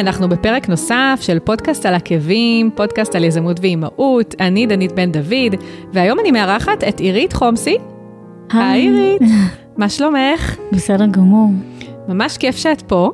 היי, אנחנו בפרק נוסף של פודקאסט על עקבים, פודקאסט על יזמות ואימהות. אני דנית בן דוד, והיום אני מארחת את עירית חומסי. היי עירית, מה שלומך? בסדר גמור. ממש כיף שאת פה.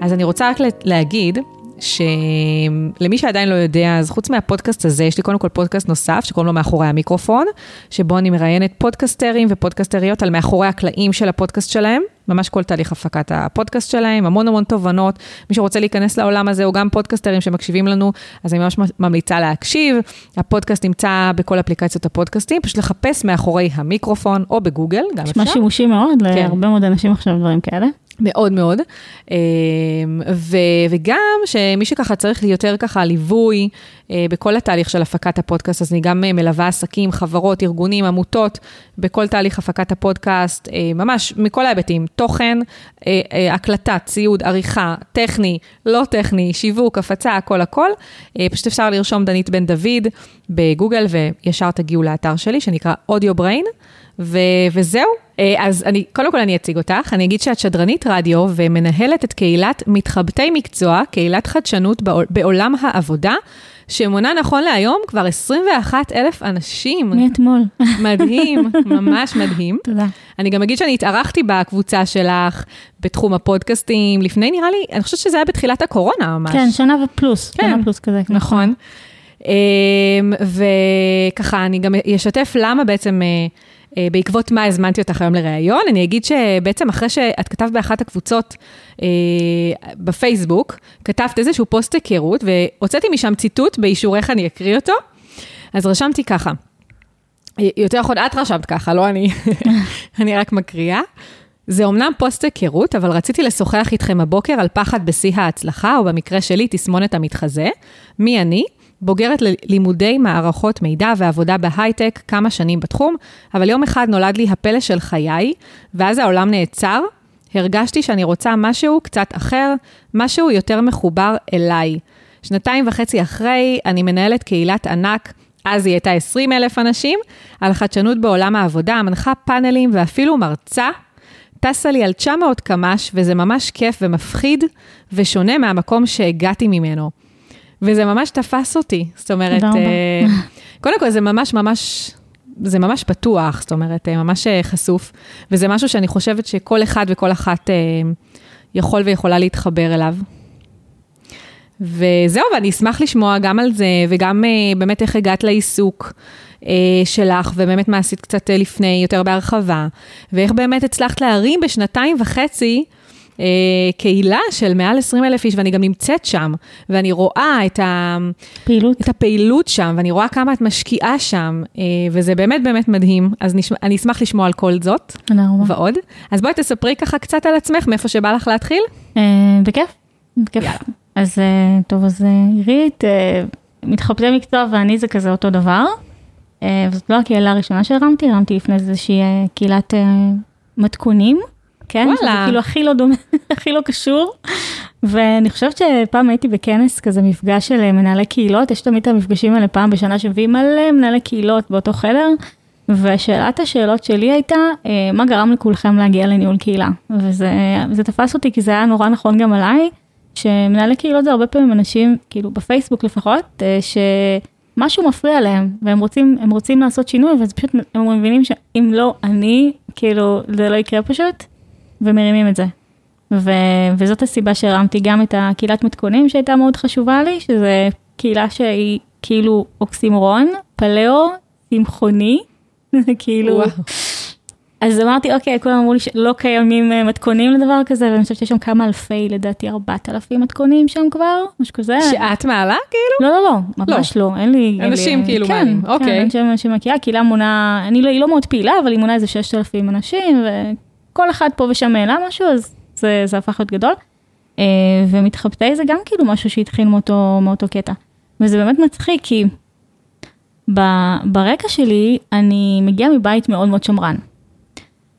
אז אני רוצה רק להגיד שלמי שעדיין לא יודע, אז חוץ מהפודקאסט הזה, יש לי קודם כל פודקאסט נוסף, שקוראים לו מאחורי המיקרופון, שבו אני מראיינת פודקסטרים ופודקסטריות על מאחורי הקלעים של הפודקאסט שלהם, ממש כל תהליך הפקת הפודקאסט שלהם, המון המון תובנות. מי שרוצה להיכנס לעולם הזה, או גם פודקסטרים שמקשיבים לנו, אז אני ממש ממליצה להקשיב. הפודקאסט נמצא בכל אפליקציות הפודקאסטים, פשוט לחפש מאחורי המיקרופון, או בגוגל, גם אפשר. נשמע שימושי מאוד, כן. להרבה מאוד אנשים עכשיו דברים כאלה. מאוד מאוד, אמ, ו, וגם שמי שככה צריך יותר ככה ליווי אה, בכל התהליך של הפקת הפודקאסט, אז אני גם אה, מלווה עסקים, חברות, ארגונים, עמותות, בכל תהליך הפקת הפודקאסט, אה, ממש מכל ההיבטים, תוכן, הקלטה, ציוד, עריכה, טכני, לא טכני, שיווק, הפצה, הכל הכל. פשוט אפשר לרשום דנית בן דוד בגוגל וישר תגיעו לאתר שלי שנקרא אודיו בריין. ו- וזהו. אה, אז אני, קודם כל אני אציג אותך, אני אגיד שאת שדרנית רדיו ומנהלת את קהילת מתחבטי מקצוע, קהילת חדשנות בעולם העבודה. שמונה נכון להיום כבר 21 אלף אנשים. מאתמול. מדהים, ממש מדהים. תודה. אני גם אגיד שאני התארחתי בקבוצה שלך בתחום הפודקאסטים, לפני נראה לי, אני חושבת שזה היה בתחילת הקורונה ממש. כן, שנה ופלוס, כן. שנה פלוס כזה. נכון. אמ, וככה, אני גם אשתף למה בעצם... אה, בעקבות מה הזמנתי אותך היום לראיון. אני אגיד שבעצם אחרי שאת כתבת באחת הקבוצות אה, בפייסבוק, כתבת איזשהו פוסט היכרות, והוצאתי משם ציטוט, באישורך אני אקריא אותו. אז רשמתי ככה, יותר נכון, את רשמת ככה, לא אני, אני רק מקריאה. זה אומנם פוסט היכרות, אבל רציתי לשוחח איתכם הבוקר על פחד בשיא ההצלחה, או במקרה שלי, תסמונת המתחזה. מי אני? בוגרת לימודי מערכות מידע ועבודה בהייטק, כמה שנים בתחום, אבל יום אחד נולד לי הפלא של חיי, ואז העולם נעצר. הרגשתי שאני רוצה משהו קצת אחר, משהו יותר מחובר אליי. שנתיים וחצי אחרי, אני מנהלת קהילת ענק, אז היא הייתה 20 אלף אנשים, על חדשנות בעולם העבודה, מנחה פאנלים ואפילו מרצה. טסה לי על 900 קמ"ש, וזה ממש כיף ומפחיד, ושונה מהמקום שהגעתי ממנו. וזה ממש תפס אותי, זאת אומרת, uh, קודם כל זה ממש ממש, זה ממש פתוח, זאת אומרת, uh, ממש uh, חשוף, וזה משהו שאני חושבת שכל אחד וכל אחת יכול ויכולה להתחבר אליו. וזהו, ואני אשמח לשמוע גם על זה, וגם באמת איך הגעת לעיסוק. שלך, ובאמת מה עשית קצת לפני, יותר בהרחבה, ואיך באמת הצלחת להרים בשנתיים וחצי אה, קהילה של מעל 20 אלף איש, ואני גם נמצאת שם, ואני רואה את, ה, פעילות. את הפעילות שם, ואני רואה כמה את משקיעה שם, אה, וזה באמת באמת מדהים. אז נשמע, אני אשמח לשמוע על כל זאת, ועוד. אז בואי תספרי ככה קצת על עצמך, מאיפה שבא לך להתחיל. אה, בכיף, בכיף. יאללה. אז אה, טוב, אז אה, עירית, אה, מתחבטי מקצוע ואני זה כזה אותו דבר. אה, וזאת לא הקהילה הראשונה שהרמתי, הרמתי לפני איזושהי אה, קהילת מתכונים. כן? וואלה. שזה כאילו הכי לא דומה, הכי לא קשור. ואני חושבת שפעם הייתי בכנס כזה מפגש של מנהלי קהילות, יש תמיד את המפגשים האלה פעם בשנה שמביאים מלא מנהלי קהילות באותו חדר. ושאלת השאלות שלי הייתה, אה, מה גרם לכולכם להגיע לניהול קהילה? וזה תפס אותי כי זה היה נורא נכון גם עליי, שמנהלי קהילות זה הרבה פעמים אנשים, כאילו בפייסבוק לפחות, אה, שמשהו מפריע להם, והם רוצים, רוצים לעשות שינוי, ואז פשוט הם מבינים שאם לא אני, כאילו זה לא יקרה פשוט. ומרימים את זה. ו, וזאת הסיבה שהרמתי גם את הקהילת מתכונים שהייתה מאוד חשובה לי, שזה קהילה שהיא כאילו אוקסימורון, פלאו, צמחוני, כאילו. וואו. אז אמרתי, אוקיי, כולם אמרו לי שלא קיימים אה, מתכונים לדבר כזה, ואני חושבת שיש שם כמה אלפי, לדעתי 4,000 מתכונים שם כבר, משהו כזה. שאת מעלה כאילו? לא, לא, לא, ממש לא, לא אין לי... אנשים כאילו כן, מעלים, כן, אוקיי. כן, אנשים מהקהילה, קהילה מונה, אני לא, היא לא מאוד פעילה, אבל היא מונה איזה 6,000 אנשים, כל אחד פה ושם העלה משהו, אז זה, זה הפך להיות גדול. Uh, ומתחבטי זה גם כאילו משהו שהתחיל מאותו, מאותו קטע. וזה באמת מצחיק, כי ב, ברקע שלי אני מגיעה מבית מאוד מאוד שמרן.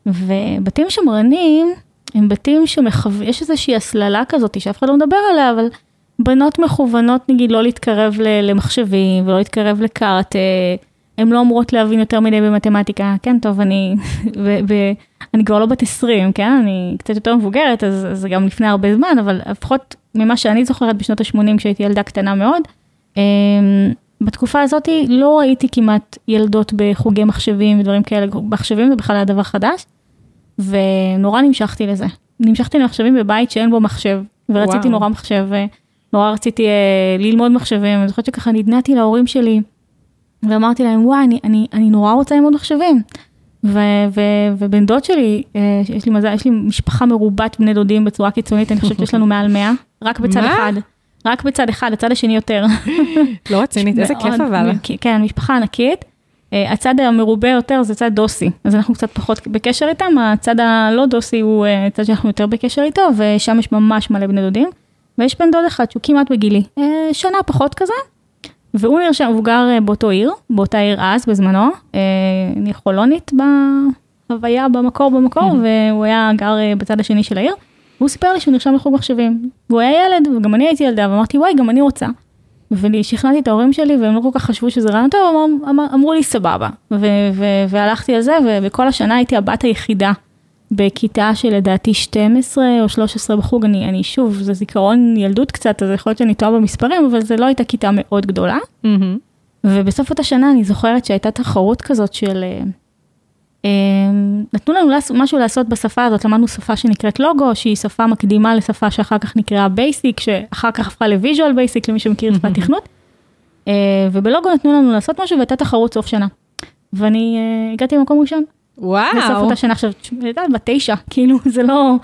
ובתים שמרנים הם בתים שמחו... יש איזושהי הסללה כזאת שאף אחד לא מדבר עליה, אבל בנות מכוונות נגיד לא להתקרב למחשבים ולא להתקרב לקארטה. הן לא אמורות להבין יותר מדי במתמטיקה, כן, טוב, אני, ו, ו, אני כבר לא בת 20, כן, אני קצת יותר מבוגרת, אז זה גם לפני הרבה זמן, אבל לפחות ממה שאני זוכרת בשנות ה-80 כשהייתי ילדה קטנה מאוד, אמ, בתקופה הזאת לא ראיתי כמעט ילדות בחוגי מחשבים ודברים כאלה, מחשבים זה בכלל היה דבר חדש, ונורא נמשכתי לזה. נמשכתי למחשבים בבית שאין בו מחשב, ורציתי וואו. נורא מחשב, ונורא רציתי אה, ללמוד מחשבים, אני זוכרת שככה נדנדתי להורים שלי, ואמרתי להם, וואי, אני, אני, אני נורא רוצה ללמוד מחשבים. ו, ו, ובן דוד שלי, אה, יש לי מזל, יש לי משפחה מרובת בני דודים בצורה קיצונית, אני חושבת שיש לנו מעל 100, רק בצד מה? אחד. רק בצד אחד, הצד השני יותר. לא רצינית, איזה כיף אבל. כן, משפחה ענקית. אה, הצד המרובה יותר זה צד דוסי, אז אנחנו קצת פחות בקשר איתם, הצד הלא דוסי הוא אה, צד שאנחנו יותר בקשר איתו, ושם יש ממש מלא בני דודים. ויש בן דוד אחד שהוא כמעט בגילי, שנה פחות כזה, והוא נרשם, הוא גר אה, באותו עיר, באותה עיר אז בזמנו, אה, אני חולונית בהוויה במקור במקור, והוא היה גר אה, בצד השני של העיר. והוא סיפר לי שהוא נרשם לחוג מחשבים, והוא היה ילד, וגם אני הייתי ילדה, ואמרתי, וואי, גם אני רוצה. ושכנעתי את ההורים שלי, והם לא כל כך חשבו שזה רעיון טוב, אמר, אמר, אמרו לי סבבה. והלכתי על זה, ובכל השנה הייתי הבת היחידה בכיתה של לדעתי 12 או 13 בחוג, אני, אני שוב, זה זיכרון ילדות קצת, אז יכול להיות שאני טועה במספרים, אבל זה לא הייתה כיתה מאוד גדולה. Mm-hmm. ובסוף אותה שנה אני זוכרת שהייתה תחרות כזאת של... אה, אה, נתנו לנו משהו לעשות בשפה הזאת, למדנו שפה שנקראת לוגו, שהיא שפה מקדימה לשפה שאחר כך נקראה בייסיק, שאחר כך הפכה לוויז'ואל בייסיק, למי שמכיר את שפת תכנות. אה, ובלוגו נתנו לנו לעשות משהו והייתה תחרות סוף שנה. ואני הגעתי למקום ראשון. וואו. בסוף אותה שנה עכשיו, אני יודעת, בתשע, כאילו, זה לא...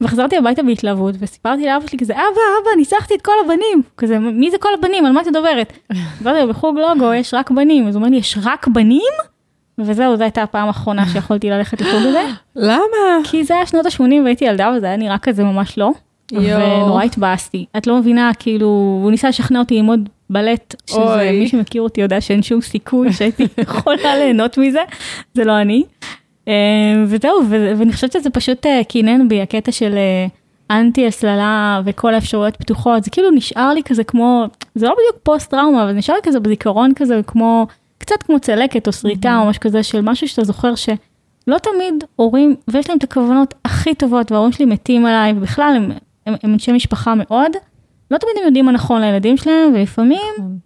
וחזרתי הביתה בהתלהבות, וסיפרתי לאבא שלי כזה, אבא, אבא, ניצחתי את כל הבנים. כזה, מי זה כל הבנים? על מה את מדברת? לו, בחוג לוגו יש רק בנים. אז הוא אומר לי, יש רק בנים? וזהו, זו הייתה הפעם האחרונה שיכולתי ללכת לחוג הזה. למה? כי זה היה שנות ה-80 והייתי ילדה, וזה היה נראה כזה ממש לא. ונורא התבאסתי. את לא מבינה, כאילו, הוא ניסה לשכנע אותי ללמוד בלט, שזה, מי שמכיר אותי יודע שאין שום סיכוי שהייתי יכולה ליהנות מזה, זה לא אני. אה, וזהו, ואני חושבת שזה פשוט אה, קינן בי, הקטע של אה, אנטי הסללה וכל האפשרויות פתוחות, זה כאילו נשאר לי כזה כמו, זה לא בדיוק פוסט טראומה, אבל נשאר לי כזה בזיכרון כזה כמו, קצת כמו צלקת או שריטה או משהו כזה של משהו שאתה זוכר שלא תמיד הורים, ויש להם את הכוונות הכי טובות, וההורים שלי מתים עליי, ובכלל הם, הם, הם אנשי משפחה מאוד, לא תמיד הם יודעים מה נכון לילדים שלהם, ולפעמים נכון.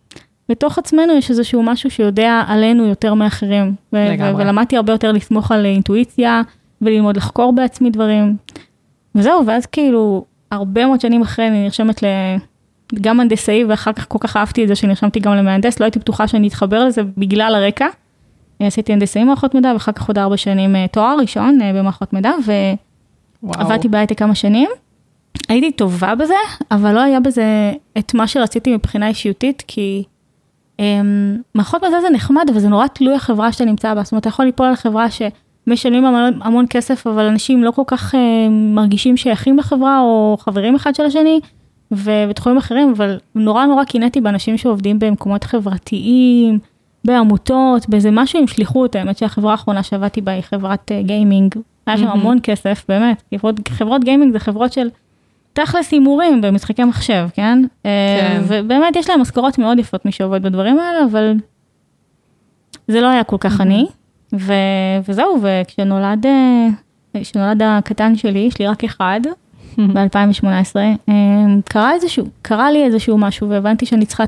בתוך עצמנו יש איזשהו משהו שיודע עלינו יותר מאחרים. ו- ולמדתי הרבה יותר לסמוך על אינטואיציה וללמוד לחקור בעצמי דברים. וזהו, ואז כאילו, הרבה מאוד שנים אחרי אני נרשמת ל... גם הנדסאי ואחר כך כל כך אהבתי את זה שנרשמתי גם למהנדס, לא הייתי בטוחה שאני אתחבר לזה בגלל הרקע. עשיתי הנדסאי מערכות מידע ואחר כך עוד ארבע שנים אה, תואר ראשון אה, במערכות מידע ועבדתי בהייטק כמה שנים. הייתי טובה בזה, אבל לא היה בזה את מה שרציתי מבחינה אישיותית, כי מערכות מזל זה נחמד, אבל זה נורא תלוי החברה שאתה נמצא בה. זאת אומרת, אתה יכול ליפול על חברה שמשלמים המון, המון כסף, אבל אנשים לא כל כך אה, מרגישים שייכים לחברה, או חברים אחד של השני, ובתחומים אחרים, אבל נורא נורא קינאתי באנשים שעובדים במקומות חברתיים, בעמותות, באיזה משהו עם שליחות. האמת שהחברה האחרונה שעבדתי בה היא חברת uh, גיימינג. היה שם המון כסף, באמת. חברות, חברות גיימינג זה חברות של תכלס הימורים במשחקי מחשב, כן? אה, כן. ובאמת יש להם משכורות מאוד יפות מי שעובד בדברים האלה, אבל זה לא היה כל כך אני. ו... וזהו, וכשנולד אה, כשנולד הקטן שלי, יש לי רק אחד, ב-2018, אה, קרה איזשהו, קרה לי איזשהו משהו, והבנתי שאני צריכה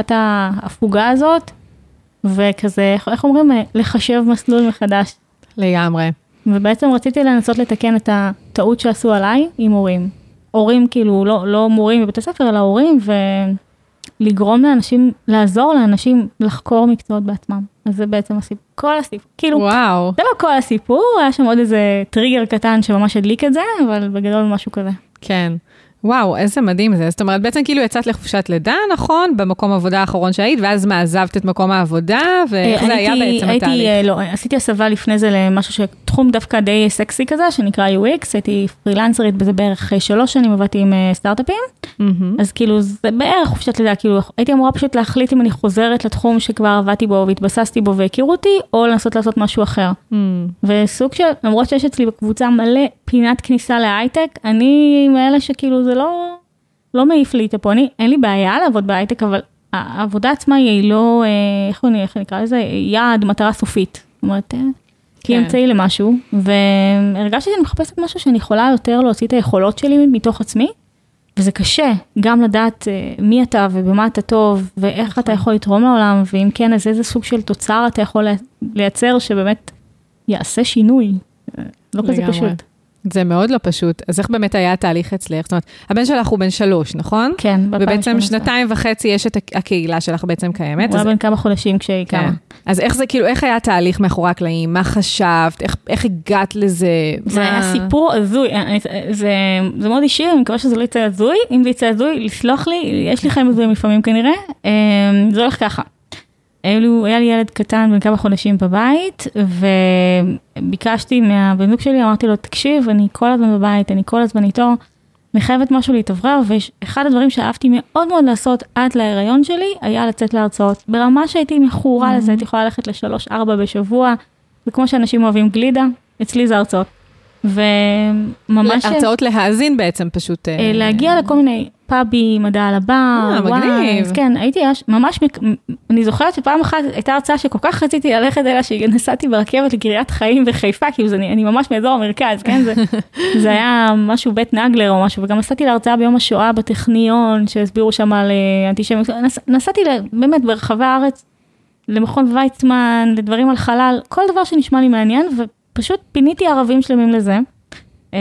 את ההפוגה הזאת, וכזה, איך אומרים? לחשב מסלול מחדש. לגמרי. ובעצם רציתי לנסות לתקן את הטעות שעשו עליי עם הורים. הורים, כאילו, לא, לא מורים בבית הספר, אלא הורים, ולגרום לאנשים, לעזור לאנשים לחקור מקצועות בעצמם. אז זה בעצם הסיפור, כל הסיפור, כאילו, וואו. זה לא כל הסיפור, היה שם עוד איזה טריגר קטן שממש הדליק את זה, אבל בגדול משהו כזה. כן. וואו, איזה מדהים זה. זאת אומרת, בעצם כאילו יצאת לחופשת לידה, נכון? במקום עבודה האחרון שהיית, ואז מה, עזבת את מקום העבודה? ואיך זה היה בעצם הייתי, התהליך? אה, לא, עשיתי הסבה לפני זה למשהו שתחום דווקא די סקסי כזה, שנקרא UX, הייתי פרילנסרית בזה בערך שלוש שנים, עבדתי עם אה, סטארט-אפים. Mm-hmm. אז כאילו, זה בערך חופשת לידה, כאילו, הייתי אמורה פשוט להחליט אם אני חוזרת לתחום שכבר עבדתי בו והתבססתי בו והכירו אותי, או לנסות לעשות משהו אחר. Mm-hmm. וסוג של, למרות שיש אצלי בקבוצה מלא פינת כניסה להייטק, אני מאלה שכאילו זה לא, לא מעיף לי את הפוני, אין לי בעיה לעבוד בהייטק, אבל העבודה עצמה היא לא, אה, איך אני, איך נקרא לזה, יעד, מטרה סופית. זאת אומרת, אה, כי כן. אמצעי למשהו, והרגשתי שאני מחפשת משהו שאני יכולה יותר להוציא את היכולות שלי מתוך עצמי, וזה קשה, גם לדעת אה, מי אתה ובמה אתה טוב, ואיך נכון. אתה יכול לתרום לעולם, ואם כן, אז איזה סוג של תוצר אתה יכול לייצר שבאמת יעשה שינוי. לא כזה לגמרי. פשוט. זה מאוד לא פשוט. אז איך באמת היה התהליך אצלך? זאת אומרת, הבן שלך הוא בן שלוש, נכון? כן, ובעצם ב-2018. שנתיים וחצי יש את הק- הקהילה שלך בעצם קיימת. הוא אז- היה בן כמה חודשים כשהיא כן. קמה. אז איך זה, כאילו, איך היה התהליך מאחורי הקלעים? מה חשבת? איך, איך הגעת לזה? זה מה- היה סיפור הזוי, אני- זה, זה מאוד אישי, אני מקווה שזה לא יצא הזוי, אם זה יצא הזוי, לסלוח לי, יש לי חיים הזויים לפעמים כנראה, אמ, זה הולך ככה. אלו, היה לי ילד קטן בן כמה חודשים בבית, וביקשתי מהבן זוג שלי, אמרתי לו, תקשיב, אני כל הזמן בבית, אני כל הזמן איתו, אני חייבת משהו להתאוורר, ואחד הדברים שאהבתי מאוד מאוד לעשות עד להיריון שלי, היה לצאת להרצאות. ברמה שהייתי מכורה לזה, הייתי יכולה ללכת לשלוש, ארבע בשבוע, זה כמו שאנשים אוהבים גלידה, אצלי זה הרצאות. וממש... הרצאות להאזין בעצם פשוט. אה, אה, להגיע לכל מיני פאבים, מדע על הבר, אה, מגניב. כן, הייתי ממש- אני זוכרת שפעם אחת הייתה הרצאה שכל כך רציתי ללכת אליה, שנסעתי ברכבת לקריית חיים בחיפה, כאילו זה, אני אני ממש מאזור המרכז, כן, זה, זה היה משהו בית נגלר או משהו, וגם נסעתי להרצאה ביום השואה בטכניון, שהסבירו שם על אה, אנטישמיות, נס, נסעתי באמת ברחבי הארץ, למכון ויצמן, לדברים על חלל, כל דבר שנשמע לי מעניין, ופשוט פיניתי ערבים שלמים לזה. אה,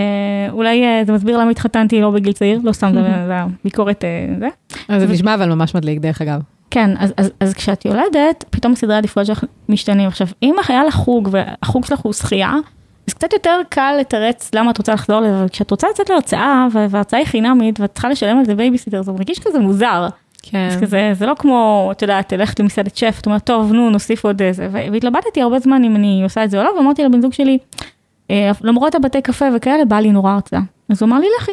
אולי אה, זה מסביר למה התחתנתי לא בגיל צעיר, לא סתם, זה זה הביקורת אה, זה. אז זה נשמע אבל ממש מדליק, דרך אגב. כן, אז, אז, אז כשאת יולדת, פתאום סדרי העדיפויות שלך משתנים. עכשיו, אם היה לך חוג, והחוג שלך הוא שחייה, אז קצת יותר קל לתרץ למה את רוצה לחזור לזה, אבל כשאת רוצה לצאת להרצאה, וה- וההרצאה היא חינמית, ואת צריכה לשלם על זה בייביסיטר, זה מרגיש כזה מוזר. כן. אז כזה, זה לא כמו, את יודעת, ללכת למסעדת שף, את אומרת, טוב, נו, נוסיף עוד איזה. והתלבטתי הרבה זמן אם אני עושה את זה או לא, ואמרתי לבן זוג שלי, "אה, למרות הבתי קפה וכאלה, בא לי נורא הרצאה. אז הוא אמר לי, לכי.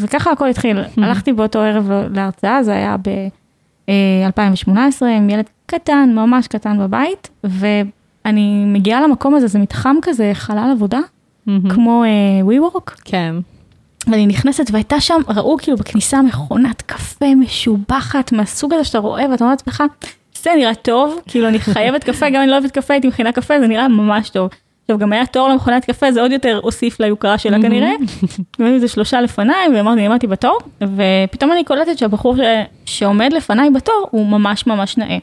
וככה הכל התחיל. הלכתי באותו ערב להרצאה, זה היה ב-2018, עם ילד קטן, ממש קטן בבית, ואני מגיעה למקום הזה, זה מתחם כזה, חלל עבודה. כמו אה, WeWork. כן. ואני נכנסת והייתה שם, ראו כאילו בכניסה מכונת קפה משובחת מהסוג הזה שאתה רואה ואתה אומר לעצמך, זה נראה טוב, כאילו אני חייבת קפה, גם אם אני לא אוהבת קפה, הייתי מכינה קפה, זה נראה ממש טוב. עכשיו גם היה תור למכונת קפה, זה עוד יותר הוסיף ליוקרה שלה כנראה. היו איזה שלושה לפניי, ואמרתי, עמדתי בתור, ופתאום אני קולטת שהבחור ש... שעומד לפניי בתור הוא ממש ממש נאה.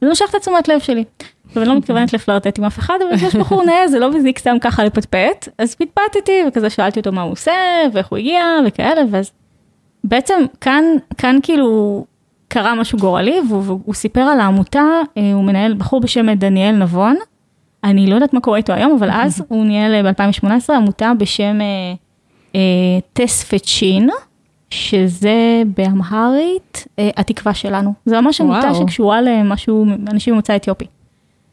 זה משך את התשומת לב שלי. עכשיו אני לא מתכוונת לפלרטט עם אף אחד, אבל כשיש בחור נאה זה לא מזיק סתם ככה לפטפט, אז פטפטתי וכזה שאלתי אותו מה הוא עושה ואיך הוא הגיע וכאלה, ואז בעצם כאן, כאן כאילו קרה משהו גורלי, והוא, והוא סיפר על העמותה, אה, הוא מנהל בחור בשם דניאל נבון, אני לא יודעת מה קורה איתו היום, אבל אז הוא ניהל ב-2018 עמותה בשם אה, אה, טספצ'ין, שזה באמהרית אה, התקווה שלנו. זה ממש עמותה. שקשורה למשהו, אנשים ממוצא אתיופי.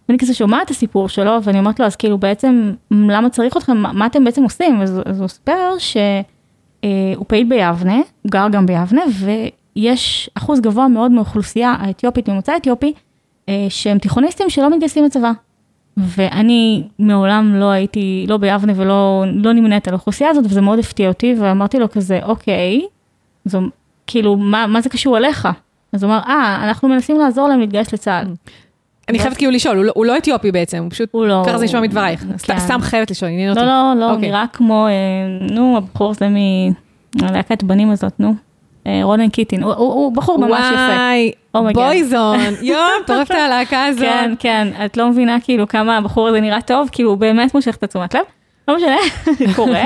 ואני כזה שומעת את הסיפור שלו, ואני אומרת לו, אז כאילו בעצם, למה צריך אתכם, מה, מה אתם בעצם עושים? אז, אז הוא סיפר שהוא פעיל ביבנה, הוא גר גם ביבנה, ויש אחוז גבוה מאוד מהאוכלוסייה האתיופית, ממוצא אתיופי, אה, שהם תיכוניסטים שלא מתגייסים לצבא. ואני מעולם לא הייתי, לא ביבנה ולא לא נמנית על האוכלוסייה הזאת, וזה מאוד הפתיע אותי, ואמרתי לו כזה, אוקיי, זו, כאילו, מה, מה זה קשור אליך? אז הוא אמר, אה, אנחנו מנסים לעזור להם להתגייס לצה"ל. אני חייבת כאילו לשאול, הוא לא- הוא לא אתיופי בעצם, הוא פשוט, הוא לא... ככה זה נשמע מדברייך. כן. סתם חייבת לשאול, עניין אותי. לא, לא, לא, אוקיי. נראה כמו, אה, נו, הבחור הזה מלהקת בנים הזאת, נו. אה, רונן קיטין, הוא- הוא הוא בחור ממש יפה. וואי, oh my god. בויזון, יואו, מטורפת הלהקה הזאת. כן, כן, את לא מבינה כאילו כמה הבחור הזה נראה טוב, כאילו הוא באמת מושך את התשומת לב. לא משנה, קורה.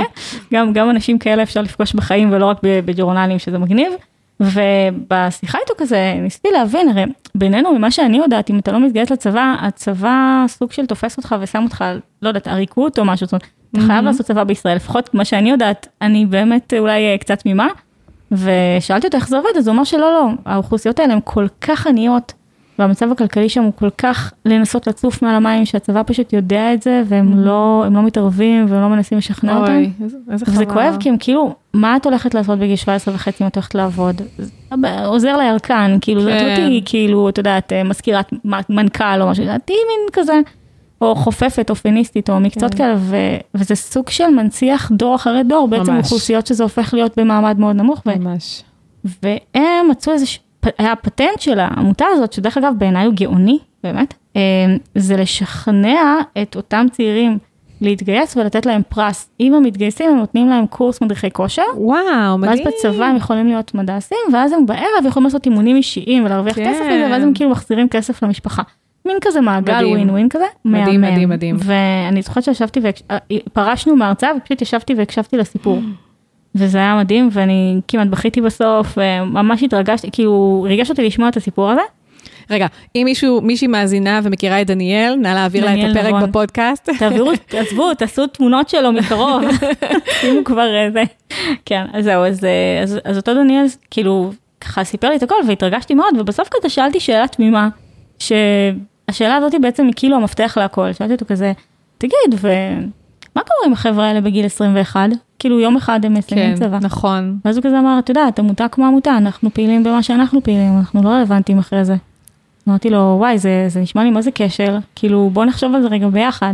גם, גם אנשים כאלה אפשר לפגוש בחיים ולא רק בג'ורנלים שזה מגניב. ובשיחה איתו כזה ניסיתי להבין, הרי בינינו ממה שאני יודעת, אם אתה לא מתגייס לצבא, הצבא סוג של תופס אותך ושם אותך, לא יודעת, עריקות או משהו, זאת אומרת, אתה חייב לעשות צבא בישראל, לפחות מה שאני יודעת, אני באמת אולי אה, קצת תמימה. ושאלתי אותו איך זה עובד, אז הוא אמר שלא, לא, האוכלוסיות האלה הן כל כך עניות, והמצב הכלכלי שם הוא כל כך לנסות לצוף מעל המים, שהצבא פשוט יודע את זה, והם לא, הם לא מתערבים והם לא מנסים לשכנע אותם. אוי, איזה- איזה וזה חבל. כואב, כי הם כאילו, מה את הולכת לעשות בגיל 17 וחצי אם את הולכת לעבוד? זה עוזר לירקן, כאילו, כן. את לא תהיי, כאילו, את יודעת, מזכירת מ- מנכ"ל או משהו, תהיי מין כזה, או חופפת או פמיניסטית או מקצועות כן. כאלה, ו- וזה סוג של מנציח דור אחרי דור, בעצם ממש. אוכלוסיות שזה הופך להיות במעמד מאוד נמוך, ו- ממש. והם מצאו איזה ש- היה הפטנט של העמותה הזאת, שדרך אגב בעיניי הוא גאוני, באמת, אה, זה לשכנע את אותם צעירים להתגייס ולתת להם פרס. אם הם מתגייסים, הם נותנים להם קורס מדריכי כושר. וואו, מדהים. ואז בצבא הם יכולים להיות מדעסים, ואז הם בערב יכולים לעשות אימונים אישיים ולהרוויח כן. כסף מזה, ואז הם כאילו מחזירים כסף למשפחה. מין כזה מעגל מדהים. ווין ווין כזה. מדהים, מהמם. מדהים, מדהים. ואני זוכרת שישבתי ופרשנו מההרצאה ופשוט ישבתי והקשבתי לסיפור. וזה היה מדהים ואני כמעט בכיתי בסוף, ממש התרגשתי, כאילו ריגש אותי לשמוע את הסיפור הזה. רגע, אם מישהו, מישהי מאזינה ומכירה את דניאל, נא להעביר לה את הפרק נבון. בפודקאסט. תעבירו, עזבו, תעשו תמונות שלו מקרוב, שימו כבר אה, זה. כן, אז זהו, אז, אה, אז, אז אותו דניאל, כאילו, ככה סיפר לי את הכל והתרגשתי מאוד, ובסוף כזה שאלתי שאלה תמימה, שהשאלה הזאת היא בעצם כאילו המפתח להכל, שאלתי אותו כזה, תגיד, ומה קורה עם החבר'ה האלה בגיל 21? כאילו יום אחד הם מסיימים כן, צבא. נכון. ואז הוא כזה אמר, את יודעת, עמותה כמו עמותה, אנחנו פעילים במה שאנחנו פעילים, אנחנו לא רלוונטיים אחרי זה. אמרתי לו, וואי, זה, זה נשמע לי מה זה קשר, כאילו בוא נחשוב על זה רגע ביחד.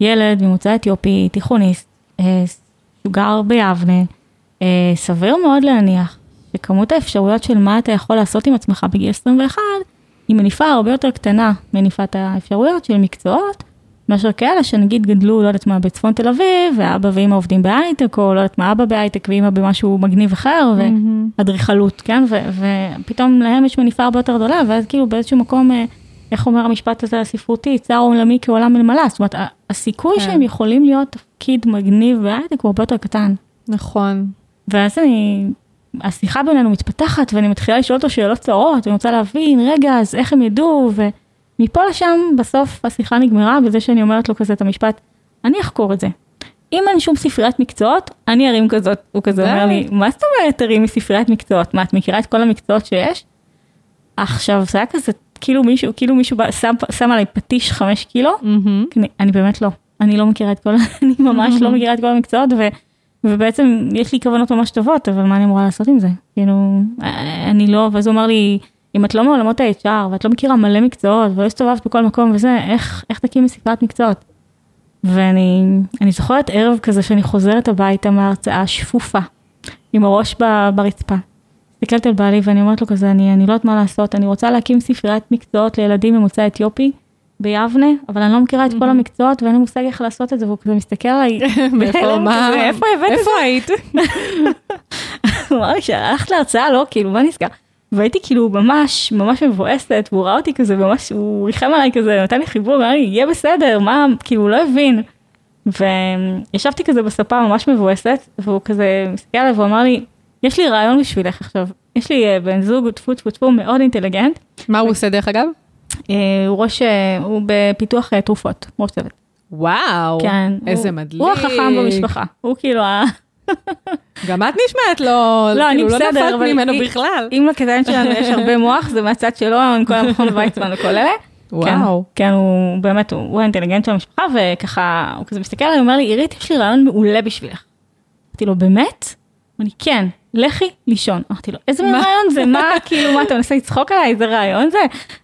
ילד ממוצא אתיופי, תיכוניסט, אה, גר ביבנה, אה, סביר מאוד להניח שכמות האפשרויות של מה אתה יכול לעשות עם עצמך בגיל 21, היא מניפה הרבה יותר קטנה מניפת האפשרויות של מקצועות, מאשר כאלה שנגיד גדלו, לא יודעת מה, בצפון תל אביב, ואבא ואמא עובדים בהייטק, או לא יודעת מה, אבא בהייטק ואמא במשהו מגניב אחר, ואדריכלות, כן? ו- ופתאום להם יש מניפה הרבה יותר גדולה, ואז כאילו באיזשהו מקום, אה, איך אומר המשפט הזה הספרותי, צער עולמי כעולם מלמלה, זאת אומרת, הסיכוי כן. שהם יכולים להיות תפקיד מגניב בהייטק הוא הרבה יותר קטן. נכון. ואז אני, השיחה בינינו מתפתחת ואני מתחילה לשאול אותו שאלות צרות, ואני רוצה להבין, רגע, אז איך הם ידעו, ומפה לשם בסוף השיחה נגמרה בזה שאני אומרת לו כזה את המשפט, אני אחקור את זה. אם אין שום ספריית מקצועות, אני ארים כזאת, הוא כזה. אומר לי, מה זאת אומרת תרימי ספריית מקצועות? מה, את מכירה את כל המקצועות שיש? עכשיו, זה היה כזה, כאילו מישהו, כאילו מישהו בא, שם, שם עליי פטיש חמש קילו, מהמם. אני, אני באמת לא, אני לא מכירה את כל, אני ממש לא מכירה את כל המקצועות, ו, ובעצם יש לי כוונות ממש טובות, אבל מה אני אמורה לעשות עם זה? כאילו, אני לא, ואז הוא אמר לי, אם את לא מעולמות ה-HR, ואת לא מכירה מלא מקצועות, ולא הסתובבת בכל מקום וזה, איך, איך תקימי ספריית מקצועות? ואני אני זוכרת ערב כזה שאני חוזרת הביתה מההרצאה שפופה, עם הראש ב, ברצפה. מסתכלת על בעלי ואני אומרת לו כזה, אני, אני לא יודעת מה לעשות, אני רוצה להקים ספריית מקצועות לילדים ממוצא אתיופי ביבנה, אבל אני לא מכירה את כל המקצועות ואין לי מושג איך לעשות את זה, והוא כזה מסתכל עליי, מאיפה, מה? איפה הבאת את איפה היית? הוא אמר לי שהלכת להרצאה, לא, כאילו, מה נסגר? והייתי כאילו ממש, ממש מבואסת, והוא ראה אותי כזה, ממש, הוא ריחם עליי כזה, נתן לי חיבור, אמר לי, יהיה בסדר, מה, כאילו, הוא לא הבין. וישבתי כזה בספה ממש מבואסת, והוא כזה מסתכל עליי והוא אמר לי, יש לי רעיון בשבילך עכשיו, יש לי אה, בן זוג, טפו טפו טפו, מאוד אינטליגנט, מה הוא עושה דרך אגב? אה, הוא ראש, אה, הוא בפיתוח אה, תרופות, ראש צוות. וואו, כן. איזה הוא- מדליק. הוא החכם במשפחה, הוא כאילו ה... גם את נשמעת לא, לא, כאילו, לא נפלת ממנו היא- בכלל. אם לקטן שלנו יש הרבה מוח, זה מהצד שלו, עם כל המכון ויצמן וכל אלה. וואו. כן, כן, הוא באמת, הוא הוא האינטליגנט של המשפחה, וככה, הוא כזה מסתכל עליי, הוא אומר לי, עירית, יש לי רעיון מעולה בשבילך. אמרתי לו, באמת? אמר לי, כן, לכי לישון. אמרתי לו, איזה מין? רעיון זה? מה, כאילו, מה, אתה מנסה לצחוק עליי? איזה רעיון זה?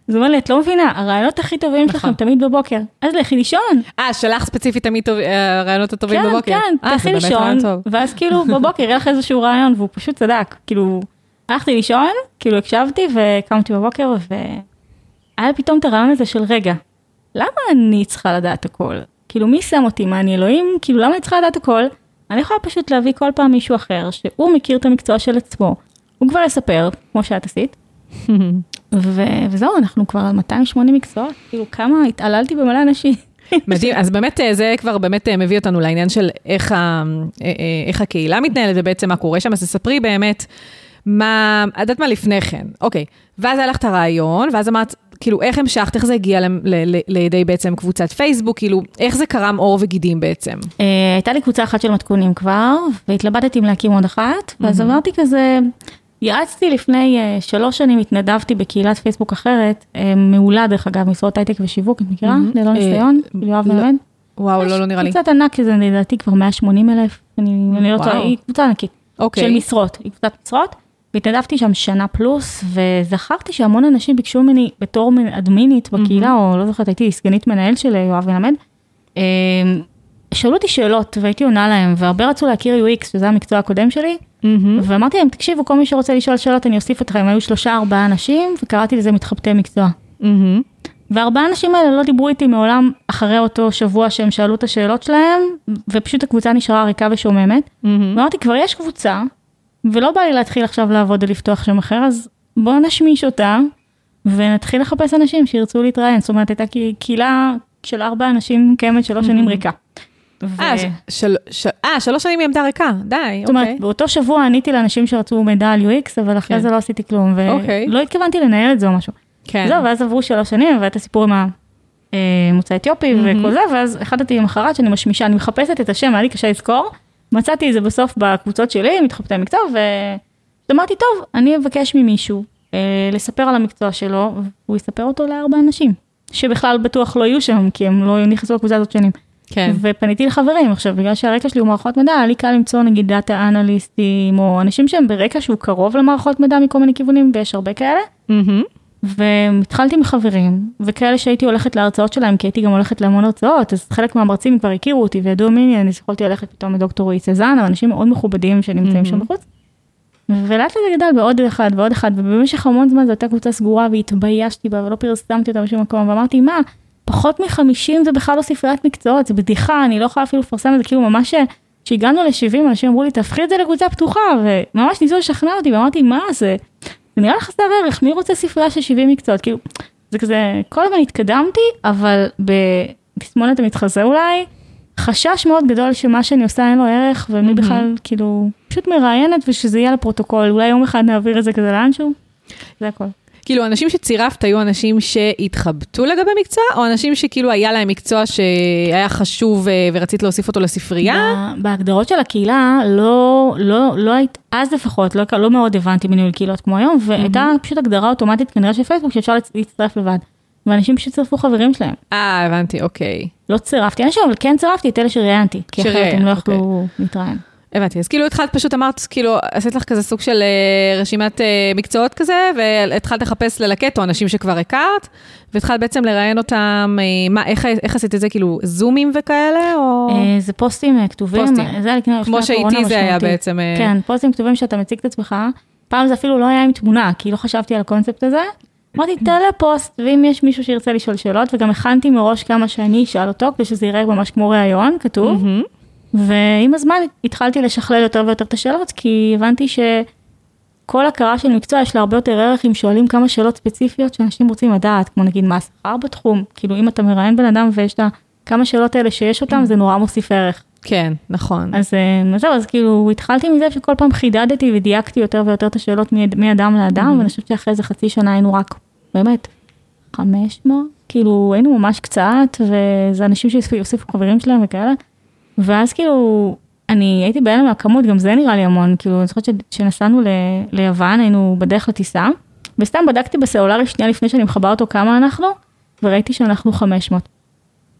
אז הוא אומר לי, את לא מבינה, הרעיונות הכי טובים שלכם נכון. תמיד בבוקר, אז לכי לישון. אה, שלך ספציפית תמיד אה, הרעיונות הטובים כן, בבוקר. כן, אה, זה תלכי לישון. ואז כאילו בבוקר יהיה לך איזשהו רעיון, והוא פשוט צדק. כאילו, הלכתי לישון, כאילו הקשבתי וקמתי בבוקר, והיה פתאום את הרעיון הזה של רגע, למה אני צריכה לדעת הכל? כאילו, מי שם אותי? מה, אני אלוהים? כאילו, למה אני צריכה לדעת הכל? אני יכולה פשוט להביא כל פעם מישהו אחר, שהוא מכיר את המקצוע של עצמו. הוא כבר יספר, כמו שאת עשית, ו- וזהו, אנחנו כבר על 280 מקצועות, כאילו, כמה התעללתי במלא אנשים. מדהים, אז באמת אה, זה כבר באמת אה, מביא אותנו לעניין של איך, ה, אה, איך הקהילה מתנהלת ובעצם מה קורה שם, אז תספרי באמת מה, את יודעת מה? לפני כן, אוקיי, ואז היה לך את הרעיון, ואז אמרת, כאילו, איך המשכת, איך זה הגיע ל- ל- ל- לידי בעצם קבוצת פייסבוק, כאילו, איך זה קרם עור וגידים בעצם? אה, הייתה לי קבוצה אחת של מתכונים כבר, והתלבטתי אם להקים עוד אחת, ואז אמרתי כזה, יעצתי לפני אה, שלוש שנים, התנדבתי בקהילת פייסבוק אחרת, אה, מעולה דרך אגב, משרות הייטק ושיווק, את מכירה? מהמם. ללא ניסיון, של יואב לא. מלמד. וואו, לא, לא נראה לי. קבוצת ענק, זה לדעתי כבר 180 אלף, אני אני לא טועה. היא קבוצה ענקית, אוקיי. של משרות, היא קבוצת משרות. והתנדבתי שם שנה פלוס, וזכרתי שהמון אנשים ביקשו ממני בתור אדמינית בקהילה, או לא זוכרת, הייתי סגנית מנהל של יואב מלמד. אה, שאלו אותי שאלות והייתי עונה להם, והרבה רצו להכיר UX, שזה המקצוע הקודם שלי, מהמם. ואמרתי להם, תקשיבו, כל מי שרוצה לשאול שאלות, אני אוסיף אתכם. היו שלושה, ארבעה אנשים, וקראתי לזה מתחבטי מקצוע. מהמם. והארבעה האנשים האלה לא דיברו איתי מעולם אחרי אותו שבוע שהם שאלו את השאלות שלהם, ופשוט הקבוצה נשארה ריקה ושוממת. מהמם. ואמרתי, כבר יש קבוצה, ולא בא לי להתחיל עכשיו לעבוד ולפתוח שם אחר, אז בואו נשמיש אותה, ונתחיל לחפש אנשים שירצו להתראיין. זאת אומרת, הייתה קה- קהילה של ארבע אנשים קיימת שלוש שנים ריקה. אה, ש- של- של- אה, שלוש שנים היא עמדה ריקה, די, זאת אומרת, אוקיי. באותו שבוע עניתי לאנשים שרצו מידע על UX, אבל אחרי כן. זה לא עשיתי כלום, אוקיי. ולא התכוונתי לנהל את זה או משהו. כן. זהו, ואז עברו שלוש שנים, והיה את הסיפור עם המוצא אתיופי וכל זה, ואז החלטתי למחרת שאני משמישה, אני מחפשת את השם, היה לי קשה לזכור, מצאתי את זה בסוף בקבוצות שלי, מתחבטי מקצוע, ואמרתי, טוב, אני אבקש ממישהו אה, לספר על המקצוע שלו, והוא יספר אותו לארבע אנשים, שבכלל בטוח לא יהיו שם, כי הם לא נכנסו לקבוצה הזאת שנים. כן. ופניתי לחברים, עכשיו, בגלל שהרקע שלי הוא מערכות מידע, היה לי קל למצוא נגיד דאטה אנליסטים, או אנשים שהם ברקע שהוא קרוב למערכות מידע מכל מיני כיוונים, ויש הרבה כאלה. מהמם. והתחלתי מחברים, וכאלה שהייתי הולכת להרצאות שלהם, כי הייתי גם הולכת להמון הרצאות, אז חלק מהמרצים כבר הכירו אותי וידעו מי אני, אז יכולתי ללכת פתאום לדוקטור רועי סזן, אנשים מאוד מכובדים שנמצאים שם בחוץ. ולאט לאט זה גדל בעוד אחד ועוד אחד, ובמשך המון זמן זו הייתה קבוצה סגורה והתביישתי בה ולא פרסמתי אותה בשום מקום, ואמרתי, מה, פחות מחמישים זה בכלל לא ספריית מקצועות, זה בדיחה, אני לא יכולה אפילו לפרסם את זה, כאילו ממש כשהגענו ל-70 אנשים אמרו לי, תהפכי את זה לקבוצה פתוחה, וממש ניסו לשכנע אותי, ואמרתי, מה זה? זה נראה לך חסר ערך, מי רוצה ספרייה של 70 מקצועות? כאילו, זה כזה, כל הזמן התקדמתי, אבל בתסמונת המתחזה אולי, חשש מאוד גדול שמה שאני עושה אין לו ערך, ומי מהמם. בכלל, כאילו, פשוט מראיינת ושזה יהיה לפרוטוקול, אולי יום אחד נעביר את זה כזה לאנשהו, זה הכל. כאילו, אנשים שצירפת היו אנשים שהתחבטו לגבי מקצוע, או אנשים שכאילו היה להם מקצוע שהיה חשוב אה, ורצית להוסיף אותו לספרייה? בהגדרות של הקהילה, לא, לא, לא היית, אז לפחות, לא, לא מאוד הבנתי בניהול קהילות כמו היום, והייתה פשוט הגדרה אוטומטית כנראה של פייסבוק שאפשר להצ- להצטרף לבד. ואנשים פשוט צירפו חברים שלהם. אה, הבנתי, אוקיי. לא צירפתי אנשים, אבל כן צירפתי את אלה שראיינתי, כי אחרת הם לא אוקיי. יכלו להתראיין. הבנתי, אז כאילו התחלת פשוט אמרת, כאילו, עשית לך כזה סוג של אה, רשימת אה, מקצועות כזה, והתחלת לחפש ללקט, או אנשים שכבר הכרת, והתחלת בעצם לראיין אותם, אה, מה, איך, איך עשית את זה, כאילו, זומים וכאלה, או... אה, זה פוסטים אה, כתובים, פוסטים. זה היה לפני כמו שאיתי זה היה. בעצם... אה, כן, פוסטים כתובים שאתה מציג את עצמך. פעם זה אפילו לא היה עם תמונה, כי לא חשבתי על הקונספט הזה. אמרתי, תעלה פוסט, ואם יש מישהו שירצה לשאול שאלות, וגם הכנתי מראש כמה שאני אשאל אותו, כדי שזה יראה ממש כמו ראיון, כתוב. מהמם. ועם הזמן התחלתי לשכלל יותר ויותר את השאלות, כי הבנתי שכל הכרה של מקצוע יש לה הרבה יותר ערך אם שואלים כמה שאלות ספציפיות שאנשים רוצים לדעת, כמו נגיד מה השכר בתחום, כאילו אם אתה מראיין בן אדם ויש את הכמה שאלות האלה שיש אותם, זה נורא מוסיף ערך. כן, נכון. אז אה, אז זהו, אז כאילו התחלתי מזה שכל פעם חידדתי ודייקתי יותר ויותר את השאלות מאדם לאדם, ואני חושבת שאחרי איזה חצי שנה היינו רק, באמת, 500, כאילו היינו ממש קצת, וזה אנשים שהוסיפו חברים שלהם וכאלה, ואז כאילו, אני הייתי בהלם מהכמות, גם זה נראה לי המון, כאילו, אני זוכרת שנסענו ל- ליוון, היינו בדרך לטיסה, וסתם בדקתי בסלולרי שנייה לפני שאני מכבה אותו כמה אנחנו, וראיתי שאנחנו 500.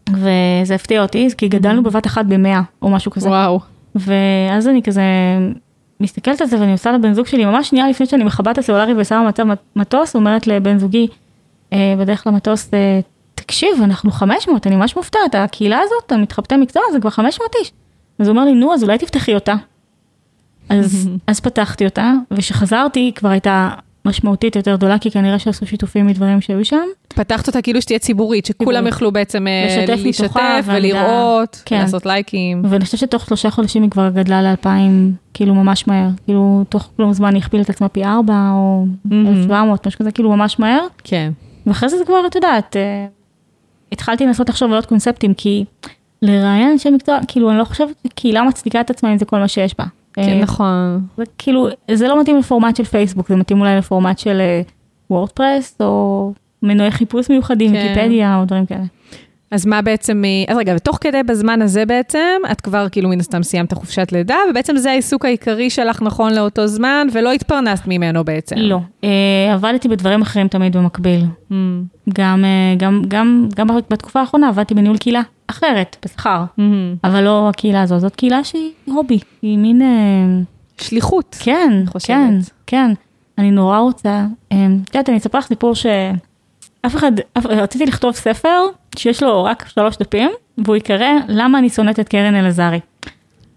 וזה הפתיע אותי, כי גדלנו בבת אחת ב-100 או משהו כזה. וואו. ואז אני כזה מסתכלת על זה ואני עושה לבן זוג שלי, ממש שנייה לפני שאני מכבה את הסלולרי ושמה מצב מטוס, אומרת לבן זוגי אה, בדרך למטוס, אה, תקשיב, אנחנו 500, אני ממש מופתעת, הקהילה הזאת, המתחבטי מקצוע, זה כבר 500 איש. אז הוא אומר לי, נו, אז אולי תפתחי אותה. אז, אז פתחתי אותה, וכשחזרתי כבר הייתה משמעותית יותר גדולה, כי כנראה שעשו שיתופים מדברים שהיו שם. פתחת אותה כאילו שתהיה ציבורית, שכולם. יוכלו בעצם אה, לשתף לשתף ולראות, כן. לעשות לייקים. ואני חושבת שתוך שלושה חודשים היא כבר גדלה לאלפיים, כאילו ממש מהר. כאילו, תוך כלום זמן היא הכפילה את עצמה פי ארבע, או מהמם. 1,700, משהו כזה, כאילו ממש מהר. כן. ואחרי זה זה כבר, את יודעת, אה, התחלתי לנסות לחשוב על עוד קונספטים, כי לראיין אנשי מקצוע, כאילו, אני לא חושבת שקהילה מצדיקה את עצמה אם זה כל מה שיש בה. כן, אה, נכון. זה כאילו, זה לא מתאים לפורמט של פייסבוק, זה מתאים אולי לפורמט של וורדפרס, או מנועי חיפוש מיוחדים, כן. ויקיפדיה, או דברים כאלה. אז מה בעצם, אז רגע, ותוך כדי בזמן הזה בעצם, את כבר כאילו מן הסתם סיימת חופשת לידה, ובעצם זה העיסוק העיקרי שלך נכון לאותו זמן, ולא התפרנסת ממנו בעצם. לא, אה, עבדתי בדברים אחרים תמיד במקביל. Mm, גם, אה, גם, גם, גם בתקופה האחרונה עבדתי בניהול קהילה אחרת, בשכר, mm. אבל לא הקהילה הזו, זאת קהילה שהיא הובי, היא מין, אה, שליחות. כן, חושבת. כן, כן, אני נורא רוצה, את יודעת, אני אספר לך סיפור שאף אחד, אף, רציתי לכתוב ספר שיש לו רק שלוש דפים, והוא ייקרא למה אני שונאת את קרן אלעזרי.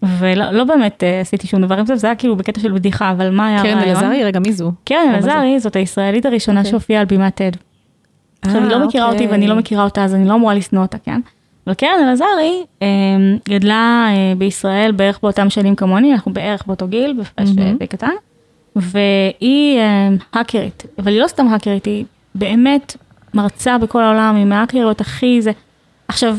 ולא לא באמת אה, עשיתי שום דבר עם זה, זה היה כאילו בקטע של בדיחה, אבל מה היה קרן הרעיון? אלעזרי, רגע, מי זו? קרן? אלעזרי זאת הישראלית הראשונה אוקיי. שהופיעה על בימת TED. עכשיו, היא אה, לא מכירה אותי אוקיי. ואני לא מכירה אותה, אז אני לא אמורה לשנוא אותה, כן? אבל קרן אלעזרי אה, גדלה אה, בישראל בערך באותם שנים כמוני, אנחנו בערך באותו גיל, בהפרש אה, מהמם. די קטן, והיא אה, האקרית, אבל היא לא סתם האקרית, היא באמת מרצה בכל העולם, היא מההאקריות הכי זה. עכשיו,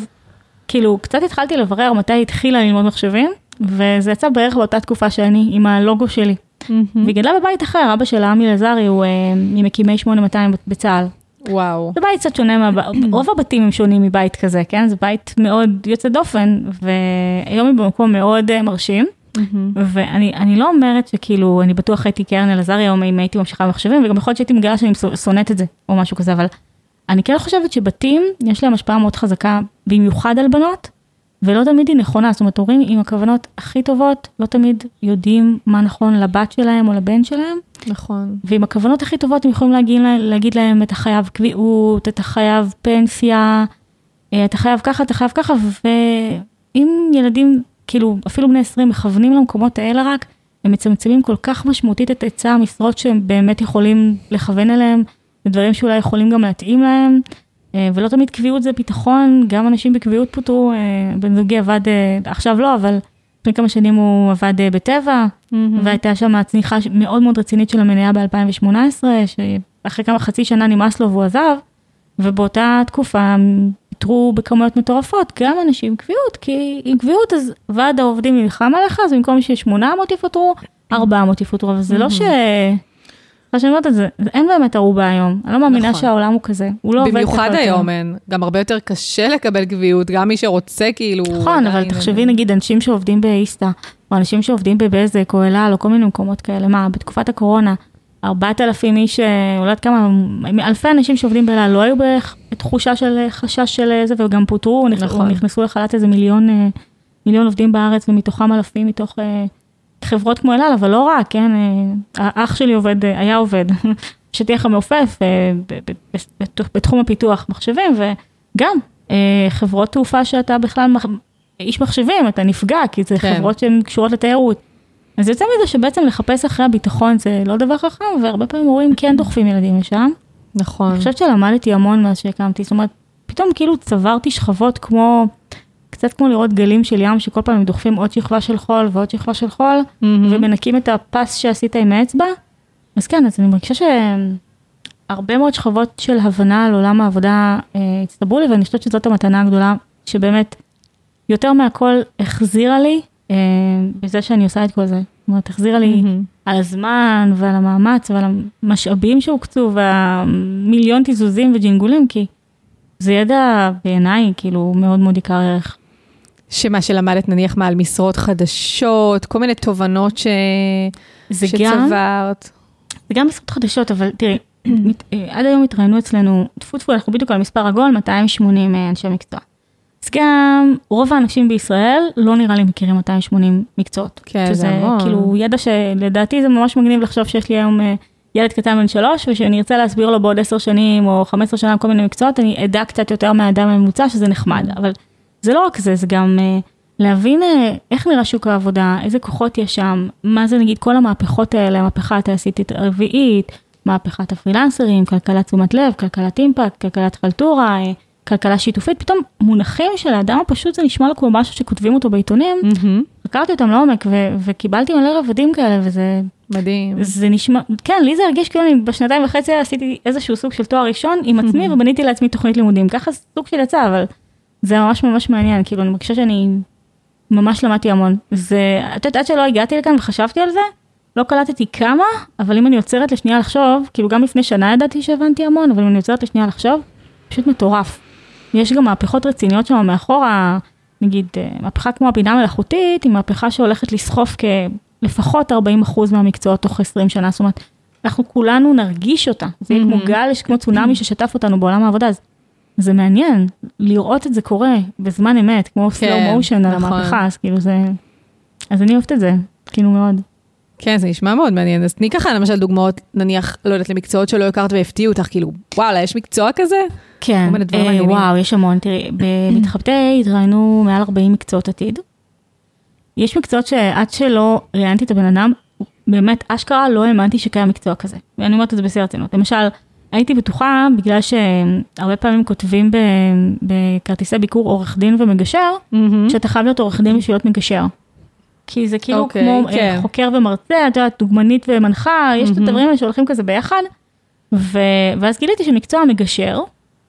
כאילו, קצת התחלתי לברר מתי התחילה ללמוד מחשבים, וזה יצא בערך באותה תקופה שאני, עם הלוגו שלי. מהמם. והיא גדלה בבית אחר, אבא שלה, עמי אלעזרי, הוא אה, ממקימי 8200 בצה"ל. וואו. זה בית קצת שונה. רוב הבתים הם שונים מבית כזה, כן? זה בית מאוד יוצא דופן, והיום היא במקום מאוד אה, מרשים. מהמם. ואני אני לא אומרת שכאילו, אני בטוח הייתי קרן אלעזרי היום אם הייתי ממשיכה במחשבים, וגם יכול להיות שהייתי מגלה שאני שונא- שונאת את זה, או משהו כזה, אבל אני כן חושבת שבתים, יש להם השפעה מאוד חזקה, במיוחד על בנות, ולא תמיד היא נכונה. זאת אומרת, הורים עם הכוונות הכי טובות, לא תמיד יודעים מה נכון לבת שלהם או לבן שלהם, נכון. ועם הכוונות הכי טובות הם יכולים להגיד, לה- להגיד להם, אתה חייב קביעות, אתה חייב פנסיה, אה, אתה חייב ככה, אתה חייב ככה, ואם ילדים, כאילו, אפילו בני 20 מכוונים למקומות האלה רק, הם מצמצמים כל כך משמעותית את היצע המשרות שהם באמת יכולים לכוון אליהם, ודברים שאולי יכולים גם להתאים להם, אה, ולא תמיד קביעות זה ביטחון, גם אנשים בקביעות פוטרו, אה, בן זוגי עבד, אה, עכשיו לא, אבל לפני כמה שנים הוא עבד בטבע, מהמם. והייתה שם צניחה מאוד מאוד רצינית של המניה ב-2018, שאחרי כמה חצי שנה נמאס לו והוא עזב, ובאותה תקופה פיטרו בכמויות מטורפות גם אנשים עם קביעות, כי עם קביעות אז ועד העובדים נלחם עליך, אז במקום ש-800 יפוטרו, 400 יפוטרו, אבל זה לא ש... מה שאני אומרת את זה, אין באמת ערובה היום, אני לא מאמינה נכון. שהעולם הוא כזה, הוא לא עובד ככה במיוחד. היום אין, גם הרבה יותר קשה לקבל קביעות, גם מי שרוצה כאילו... נכון, אבל תחשבי נגיד אנשים שעובדים באיסתא, או אנשים שעובדים בבזק או אל על, או כל מיני מקומות כאלה, מה, בתקופת הקורונה, 4,000 איש, אה, אולי יודעת כמה, אלפי אנשים שעובדים באל על, לא היו בתחושה של אה, חשש של אה, זה, וגם פוטרו, נכ- נכון. נכנסו לחל"ת איזה מיליון, מיליון עובדים בארץ, ומתוכם אלפים מתוך חברות כמו אל על, אבל לא רק, כן, אה, האח שלי עובד, אה, היה עובד, שטיח המעופף אה, בתחום הפיתוח מחשבים, וגם חברות תעופה שאתה בכלל איש מחשבים, אתה נפגע, כי זה כן. חברות שהן קשורות לתיירות. אז יוצא מזה שבעצם לחפש אחרי הביטחון זה לא דבר חכם, והרבה פעמים הורים כן דוחפים ילדים לשם. נכון. אני חושבת שלמדתי המון מאז שהקמתי, זאת אומרת, פתאום כאילו צברתי שכבות כמו, קצת כמו לראות גלים של ים, שכל פעם הם דוחפים עוד שכבה של חול ועוד שכבה של חול, מהמם. ומנקים את הפס שעשית עם האצבע. אז כן, אז אני מרגישה שהרבה מאוד שכבות של הבנה על עולם העבודה אה, הצטברו לי, ואני חושבת שזאת המתנה הגדולה, שבאמת יותר מהכל החזירה לי אה, בזה שאני עושה את כל זה. זאת אומרת, החזירה לי מהמם. על הזמן ועל המאמץ ועל המשאבים שהוקצו והמיליון תיזוזים וג'ינגולים, כי זה ידע בעיניי כאילו מאוד מאוד יקר ערך. שמה שלמדת נניח מה על משרות חדשות, כל מיני תובנות ש... זה גם, שצברת. זה גם משרות חדשות, אבל תראי, אה, עד היום התראיינו אצלנו, טפו טפו, אנחנו בדיוק על מספר עגול, 280 אה, אנשי מקצוע. אז גם רוב האנשים בישראל לא נראה לי מכירים 280 מקצועות. כן, זה שזה המון. כאילו ידע שלדעתי זה ממש מגניב לחשוב שיש לי היום אה, ילד קטן בן שלוש, ושאני ארצה להסביר לו בעוד 10 שנים או 15 שנה כל מיני מקצועות, אני אדע קצת יותר מהאדם הממוצע, שזה נחמד. אבל זה לא רק זה, זה גם אה, להבין אה, איך נראה שוק העבודה, איזה כוחות יש שם, מה זה נגיד כל המהפכות האלה, המהפכה התעשייתית הרביעית, מהפכת הפרילנסרים, כלכלת תשומת לב, כלכלת אימפקט, כלכלת חלטורה, אה, כלכלה שיתופית, פתאום מונחים של האדם הפשוט זה נשמע לו כמו משהו שכותבים אותו בעיתונים, מהמם. חקרתי אותם לעומק ו- וקיבלתי מלא רבדים כאלה וזה מדהים. זה נשמע, כן, לי זה הרגיש כאילו אני בשנתיים וחצי עשיתי איזשהו סוג של תואר ראשון עם עצמי ובניתי לעצמי תוכנית לימודים, ככה סוג של יצא, אבל זה ממש ממש מעניין, כאילו אני מרגישה שאני ממש למדתי המון. זה, את יודעת, עד שלא הגעתי לכאן וחשבתי על זה, לא קלטתי כמה, אבל אם אני עוצרת לשנייה לחשוב, כאילו גם לפני שנה ידעתי שהבנתי המון, אבל אם אני עוצרת לשנייה לחשוב, פשוט מטורף. יש גם מהפכות רציניות שם מאחורה, נגיד אה, מהפכה כמו הבינה המלאכותית, היא מהפכה שהולכת לסחוף כלפחות 40% מהמקצועות תוך 20 שנה, זאת אומרת, אנחנו כולנו נרגיש אותה, זה יהיה כמו. גל, כמו צונאמי ששטף אותנו בעולם העבודה, אז זה מעניין לראות את זה קורה בזמן אמת, כמו כן, slow motion על נכון. המהפכה, אז כאילו זה, אז אני אוהבת את זה, כאילו מאוד. כן, זה נשמע מאוד מעניין. אז תני ככה למשל דוגמאות, נניח, לא יודעת, למקצועות שלא הכרת והפתיעו אותך, כאילו, וואלה, יש מקצוע כזה? כן, אה. וואו, יש המון, תראי, במתחבטי התראינו מעל 40 מקצועות עתיד. יש מקצועות שעד שלא ראיינתי את הבן אדם, באמת, אשכרה לא האמנתי שקיים מקצוע כזה. ואני אומרת את זה בשיא הרצינות. למשל, הייתי בטוחה, בגלל שהרבה פעמים כותבים בכרטיסי ביקור עורך דין ומגשר, mm-hmm. שאתה חייב להיות עורך דין בשביל להיות מגשר. כי זה כאילו okay, אוקיי, כמו אה, כן. חוקר ומרצה, את יודעת, דוגמנית ומנחה, יש mm-hmm. את הדברים האלה שהולכים כזה ביחד. ו... ואז גיליתי שמקצוע המגשר,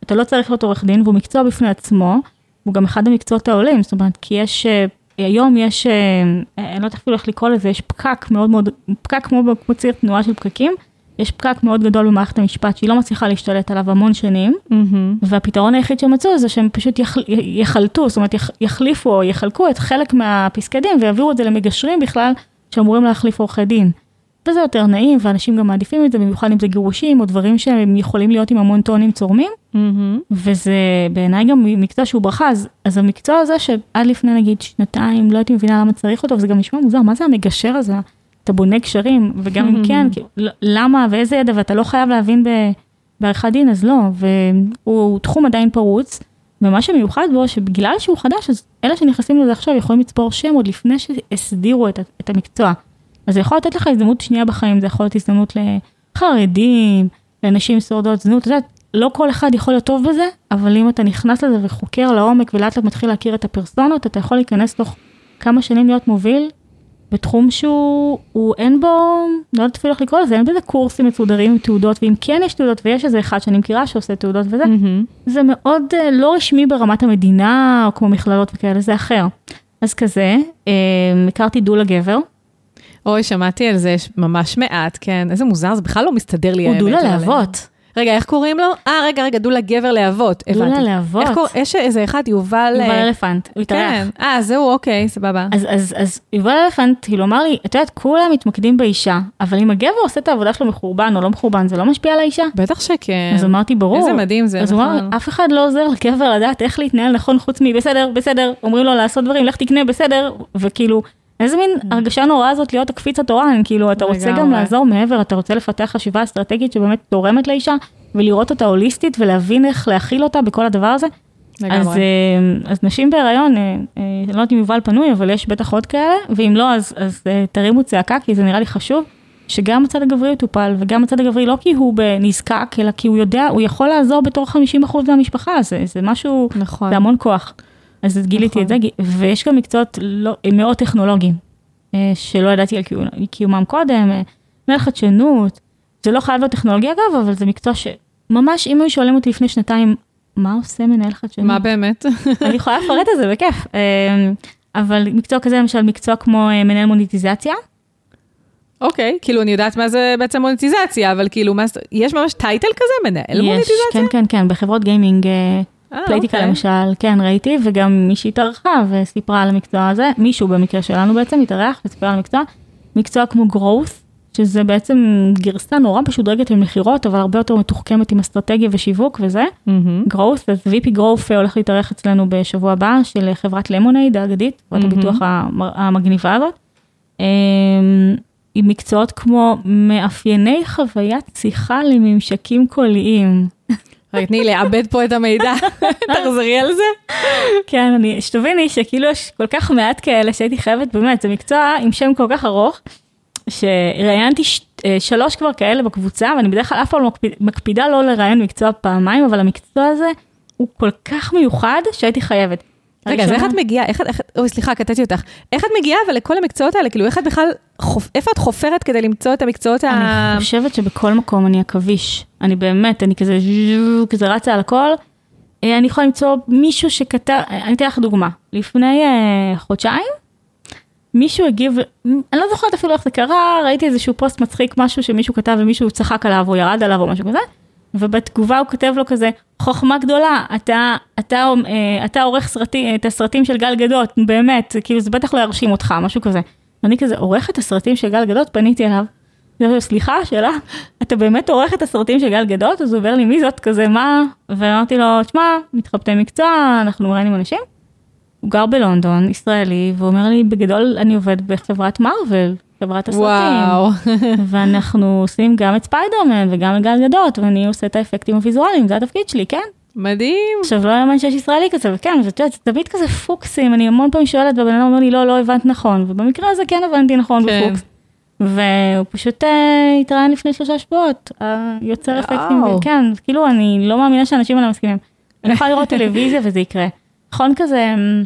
אתה לא צריך להיות עורך דין, והוא מקצוע בפני עצמו, הוא גם אחד המקצועות העולים, זאת אומרת, כי יש, אה, היום יש, אה, אני לא יודעת אפילו איך לקרוא לזה, יש פקק מאוד מאוד, פקק כמו, כמו ציר תנועה של פקקים, יש פקק מאוד גדול במערכת המשפט שהיא לא מצליחה להשתלט עליו המון שנים, mm-hmm. והפתרון היחיד שמצאו זה שהם פשוט יח, יחלטו, זאת אומרת יח, יחליפו או יחלקו את חלק מהפסקי דין ויעבירו את זה למגשרים בכלל שאמורים להחליף עורכי דין. וזה יותר נעים ואנשים גם מעדיפים את זה במיוחד אם זה גירושים או דברים שהם יכולים להיות עם המון טונים צורמים. Mm-hmm. וזה בעיניי גם מקצוע שהוא ברכה אז, אז המקצוע הזה שעד לפני נגיד שנתיים לא הייתי מבינה למה צריך אותו וזה גם נשמע מוזר מה זה המגשר הזה. אתה בונה קשרים, וגם אם כן, למה ואיזה ידע, ואתה לא חייב להבין בעריכת דין, אז לא, והוא תחום עדיין פרוץ, ומה שמיוחד בו, שבגלל שהוא חדש, אז אלה שנכנסים לזה עכשיו יכולים לצבור שם עוד לפני שהסדירו את, את המקצוע. אז זה יכול לתת לך הזדמנות שנייה בחיים, זה יכול להיות הזדמנות לחרדים, לנשים שורדות זנות, אתה יודע, לא כל אחד יכול להיות טוב בזה, אבל אם אתה נכנס לזה וחוקר לעומק ולאט לאט מתחיל להכיר את הפרסונות, אתה יכול להיכנס תוך כמה שנים להיות מוביל בתחום שהוא, הוא אין בו, לא יודעת אפילו איך לקרוא לזה, אין בזה קורסים מסודרים עם תעודות, ואם כן יש תעודות, ויש איזה אחד שאני מכירה שעושה תעודות וזה, mm-hmm. זה מאוד uh, לא רשמי ברמת המדינה, או כמו מכללות וכאלה, זה אחר. אז כזה, uh, הכרתי דולה גבר. אוי, שמעתי על זה ממש מעט, כן, איזה מוזר, זה בכלל לא מסתדר לי. הוא דולה לאבות. רגע, איך קוראים לו? אה, רגע, רגע, דולה גבר הבנתי. דולה לאבות. איך קוראים? יש איזה אחד, יובל... יובל אה, אלפנט, הוא התארח. כן, אה, זהו, אוקיי, סבבה. אז, אז, אז יובל אלפנט, כאילו, אמר לי, את יודעת, כולם מתמקדים באישה, אבל אם הגבר עושה את העבודה שלו מחורבן או לא מחורבן, זה לא משפיע על האישה? בטח שכן. אז אמרתי, ברור. איזה מדהים זה, נכון. אז הוא אמר, נכון. אף אחד לא עוזר לגבר לדעת איך להתנהל נכון חוץ מבסדר, בסדר, אומרים לו לעשות דברים, לך תקנה, בסדר, וכאילו... איזה מין mm. הרגשה נוראה זאת להיות הקפיץ התורן, כאילו אתה רוצה גם לעזור מעבר, אתה רוצה לפתח חשיבה אסטרטגית שבאמת תורמת לאישה, ולראות אותה הוליסטית ולהבין איך להכיל אותה בכל הדבר הזה. אז, אה, אז נשים בהיריון, אה, אה, אני לא יודעת אם יובל פנוי, אבל יש בטח עוד כאלה, ואם לא, אז, אז תרימו צעקה, כי זה נראה לי חשוב, שגם הצד הגברי יטופל, וגם הצד הגברי לא כי הוא נזקק, אלא כי הוא יודע, הוא יכול לעזור בתור 50% מהמשפחה, זה, זה משהו, נכון. זה המון כוח. אז גיליתי נכון. את זה, ויש גם מקצועות לא, מאוד טכנולוגיים, שלא ידעתי על קיומם קודם, מלך חדשנות, זה לא חייב להיות טכנולוגיה אגב, אבל זה מקצוע שממש, אם היו שואלים אותי לפני שנתיים, מה עושה מנהל חדשנות? מה באמת? אני יכולה לפרט את זה בכיף. אמ, אבל מקצוע כזה, למשל מקצוע כמו אה, מנהל מוניטיזציה. אוקיי, כאילו אני יודעת מה זה בעצם מוניטיזציה, אבל כאילו, מה, יש ממש title כזה, מנהל יש, מוניטיזציה? כן, כן, כן, בחברות gaming, אה, אה, פלייטיקה אוקיי. למשל, כן, ראיתי, וגם מישהי התארחה וסיפרה על המקצוע הזה, מישהו במקרה שלנו בעצם התארח וסיפר על המקצוע, מקצוע כמו growth, שזה בעצם גרסה נורא משודרגת ממכירות, אבל הרבה יותר מתוחכמת עם אסטרטגיה ושיווק וזה. Mm-hmm. growth, אז VP growth הולך להתארח אצלנו בשבוע הבא של חברת למונייד האגדית, חברת mm-hmm. הביטוח המגניבה הזאת. אמ, עם מקצועות כמו מאפייני חוויית שיחה לממשקים קוליים. רק תני לעבד פה את המידע, תחזרי על זה. כן, אני, שתביני שכאילו יש כל כך מעט כאלה שהייתי חייבת, באמת, זה מקצוע עם שם כל כך ארוך, שראיינתי ש... אה, שלוש כבר כאלה בקבוצה, ואני בדרך כלל אף פעם לא מקפיד, מקפידה לא לראיין מקצוע פעמיים, אבל המקצוע הזה הוא כל כך מיוחד שהייתי חייבת. רגע, אז איך את מגיעה, איך את, אוי סליחה, קטעתי אותך, איך את מגיעה אבל לכל המקצועות האלה, כאילו איך את בכלל, חופ, איפה את חופרת כדי למצוא את המקצועות ה... אני חושבת שבכל מקום אני עכביש, אני באמת, אני כזה, כזה רצה על הכל. אה, אני יכולה למצוא מישהו שכתב, אני אתן לך דוגמה, לפני uh, חודשיים, מישהו הגיב, אני לא זוכרת אפילו איך זה קרה, ראיתי איזשהו פוסט מצחיק, משהו שמישהו כתב ומישהו צחק עליו או ירד עליו או משהו כזה, ובתגובה הוא כותב לו כזה, חוכמה גדולה, אתה, אתה, אה, אתה עורך סרטים, את הסרטים של גל גדות, באמת, כאילו זה בטח לא ירשים אותך, משהו כזה. ואני כזה, עורך את הסרטים של גל גדות, פניתי אליו. סליחה, שאלה, אתה באמת עורך את הסרטים של גל גדות? אז הוא אומר לי, מי זאת? כזה, מה? ואמרתי לו, תשמע, מתחבטי מקצוע, אנחנו מראיינים אנשים. הוא גר בלונדון, ישראלי, והוא אומר לי, בגדול אני עובד בחברת מארוול, חברת הסרטים. וואו. ואנחנו עושים גם את ספיידרמן וגם את גל גדות, ואני עושה את האפקטים הוויזואליים, זה התפקיד שלי, כן? מדהים. עכשיו, לא יאמן שיש ישראלי כזה, וכן, ואת יודעת, זה תמיד כזה פוקסים, אני המון פעמים שואלת, והבן אדם אומר לי, לא, לא הבנת נכון, ובמקרה הזה כן הבנתי נכון כן. בפוקס. והוא פשוט אה, התראיין לפני שלושה שבועות, אה, יוצר אפקטים. כן, כאילו, אני לא מאמינה שאנשים האלה מסכימים. אני יכולה לראות טלוויזיה וזה יקרה. נכון כזה, אמ,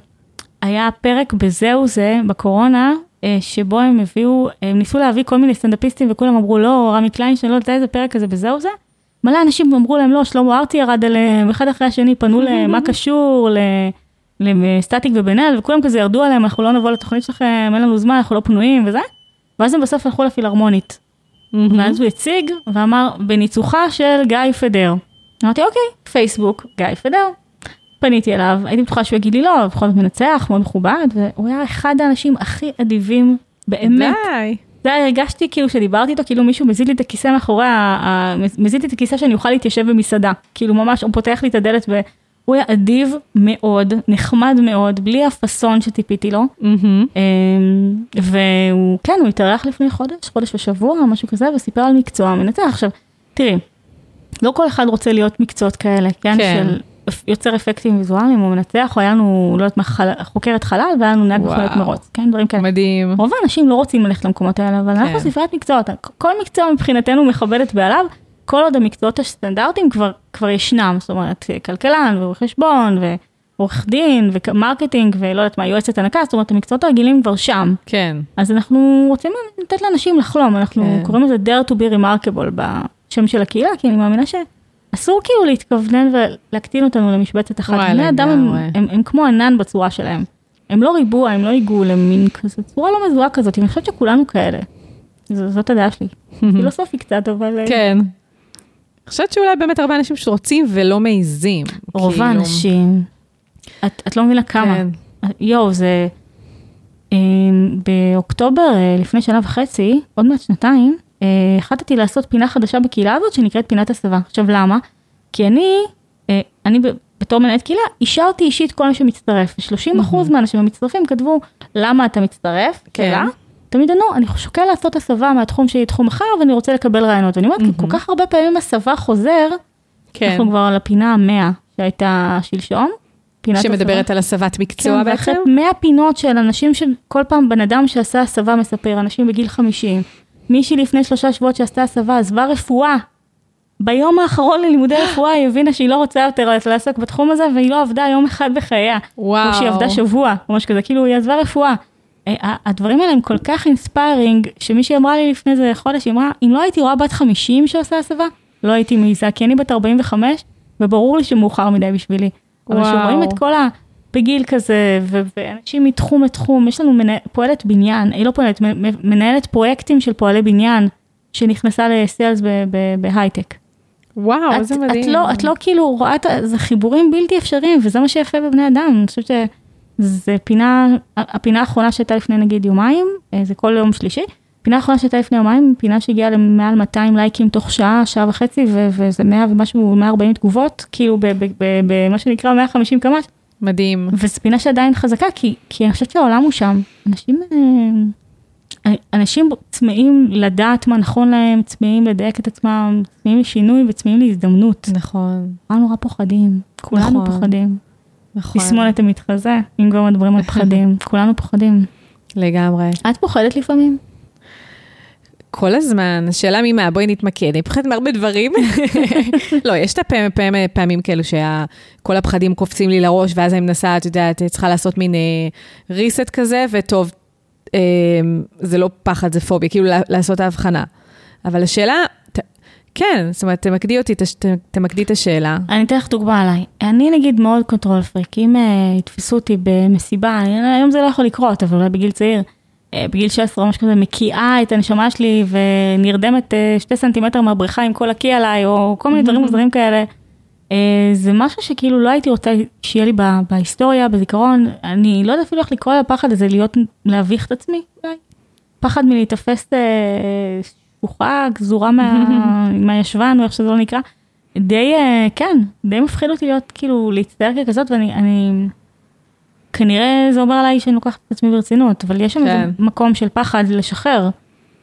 היה פרק בזהו זה, בקורונה, שבו הם הביאו, הם ניסו להביא כל מיני סטנדאפיסטים וכולם אמרו לא, רמי קליינשטיין, לא יודעת איזה פרק כזה בזהו זה. מלא אנשים אמרו להם לא, שלמה ארצי ירד עליהם, אחד אחרי השני פנו להם, מה קשור לסטטיק ובן אל, וכולם כזה ירדו עליהם, אנחנו לא נבוא לתוכנית שלכם, אין לנו זמן, אנחנו לא פנויים וזה. ואז הם בסוף הלכו לפילהרמונית. ואז הוא הציג ואמר, בניצוחה של גיא פדר. אמרתי, אוקיי, פייסבוק, גיא פדר. פניתי אליו, הייתי בטוחה שהוא יגיד לי לא, בכל זאת מנצח, מאוד מכובד, והוא היה אחד האנשים הכי אדיבים, באמת. די. זה היה, הרגשתי כאילו שדיברתי איתו, כאילו מישהו מזיז לי את הכיסא מאחורי, ה- מזיז לי את הכיסא שאני אוכל להתיישב במסעדה. כאילו ממש, הוא פותח לי את הדלת והוא היה אדיב מאוד, נחמד מאוד, בלי הפאסון שציפיתי לו. אמ, והוא, כן, הוא התארח לפני חודש, חודש ושבוע, משהו כזה, וסיפר על מקצוע מנצח. עכשיו, תראי, לא כל אחד רוצה להיות מקצועות כאלה, כן? כן. של יוצר אפקטים ויזואליים, הוא מנצח, או היה לנו, לא יודעת מה, חל- חוקרת חלל, והיה לנו נהג וואו. מכונית מרוץ, כן? דברים כאלה. מדהים. רוב האנשים לא רוצים ללכת למקומות האלה, אבל אנחנו כן. ספריית מקצועות, כל מקצוע מבחינתנו מכבדת בעליו, כל עוד המקצועות הסטנדרטיים כבר, כבר ישנם, זאת אומרת, כלכלן ורואה חשבון ועורך דין ומרקטינג ולא יודעת מה, יועצת הנקה, זאת אומרת, המקצועות הרגילים כבר שם. כן. אז אנחנו רוצים לתת לאנשים לחלום, אנחנו כן. קוראים לזה dare to be remarkable בשם של הקהילה, כי אני מאמינה שאסור כאילו להתכוונן ולהקטין אותנו למשבצת אחת. בני אדם הם. הם, הם כמו ענן בצורה שלהם. הם לא ריבוע, הם לא הגיעו למין כזה, צורה לא מזוהה כזאת, אני חושבת שכולנו כאלה. ז, זאת הדעה שלי. פילוסופי קצת, אבל... אה, כן. אני חושבת שאולי באמת הרבה אנשים שרוצים ולא מעיזים. רוב כאילו. האנשים, את, את לא מבינה כמה. כן. יואו, זה... אה, באוקטובר, אה, לפני שנה וחצי, עוד מעט שנתיים, החלטתי לעשות פינה חדשה בקהילה הזאת שנקראת פינת הסבה. עכשיו למה? כי אני, אה, אני בתור מנהלת קהילה, אישרתי אישית כל מי שמצטרף. 30 אחוז מהאנשים המצטרפים כתבו, למה אתה מצטרף? כן. שאלה. תמיד ענו, אני שוקל לעשות הסבה מהתחום שלי תחום אחר ואני רוצה לקבל רעיונות. ואני אומרת, כל כך הרבה פעמים הסבה חוזר, כן. אנחנו כבר על הפינה המאה שהייתה שלשום. פינת שמדברת על הסבת מקצוע כן, בעצם? ואחרי 100 פינות של אנשים שכל פעם בן אדם שעשה הסבה מספר, אנשים בגיל 50. מישהי לפני שלושה שבועות שעשתה הסבה עזבה רפואה. ביום האחרון ללימודי רפואה היא הבינה שהיא לא רוצה יותר לעסוק בתחום הזה והיא לא עבדה יום אחד בחייה. וואו. או שהיא עבדה שבוע, או משהו כזה, כאילו היא עזבה רפואה. אה, הדברים האלה הם כל כך inspiring, שמישהי אמרה לי לפני איזה חודש, היא אמרה, אם לא הייתי רואה בת 50 שעושה הסבה, לא הייתי מעיזה, כי אני בת 45, וברור לי שמאוחר מדי בשבילי. אבל וואו. כשרואים את כל ה... בגיל כזה, ו- ואנשים מתחום לתחום, יש לנו מנה, פועלת בניין, היא לא פועלת, מנהלת פרויקטים של פועלי בניין, שנכנסה ל sales בהייטק. וואו, את, איזה מדהים. את לא, את לא כאילו רואה את. זה חיבורים בלתי אפשריים, וזה מה שיפה בבני אדם. אני חושבת שזה פינה, הפינה האחרונה שהייתה לפני נגיד יומיים, אה, זה כל יום שלישי. פינה האחרונה שהייתה לפני יומיים, פינה שהגיעה למעל 200 לייקים תוך שעה, שעה וחצי, ו- וזה 100 ומשהו, 140 תגובות, כאילו במה שנקרא 150 קמ"ש, מדהים. וזו פינה שעדיין חזקה, כי, כי אני חושבת שהעולם הוא שם. אנשים, אה, אנשים צמאים לדעת מה נכון להם, צמאים לדייק את עצמם, צמאים לשינוי וצמאים להזדמנות. נכון, כולנו נורא פוחדים, כולנו נכון. פוחדים. נכון. תסמונת המתחזה, אם כבר מדברים על פחדים, כולנו פוחדים. לגמרי. את פוחדת לפעמים? כל הזמן, השאלה ממה, בואי נתמקד, אני פוחדת מהרבה דברים. לא, יש את הפעמים, פעמים, פעמים כאלו שכל הפחדים קופצים לי לראש, ואז אני מנסה, את יודעת, צריכה לעשות מין אה, reset כזה, וטוב, אה, זה לא פחד, זה פוביה, כאילו לעשות ההבחנה. אבל השאלה, ת, כן, זאת אומרת, תמקדי אותי, ת- תמקדי את השאלה. אני אתן לך דוגמה עליי. אני נגיד מאוד control freak, אם uh, יתפסו אותי במסיבה, אני, היום זה לא יכול לקרות, אבל אולי בגיל צעיר, בגיל 16 או משהו כזה, מקיאה את הנשמה שלי ונרדמת uh, שתי סנטימטר מהבריכה עם כל הקיא עליי, או כל מיני דברים מוזרים כאלה. Uh, זה משהו שכאילו לא הייתי רוצה שיהיה לי בה, בהיסטוריה, בזיכרון, אני לא יודעת אפילו איך לקרוא לפחד הזה, להיות, להביך את עצמי, אולי. פחד מלהיתפס שלוחה, גזורה מה, מהישבן, או איך שזה לא נקרא. די, אה, כן, די מפחיד אותי להיות, כאילו, להצטער ככזאת, ואני, אני, כנראה זה אומר עליי שאני לוקחת את עצמי ברצינות, אבל יש שם כן. איזה מקום של פחד לשחרר.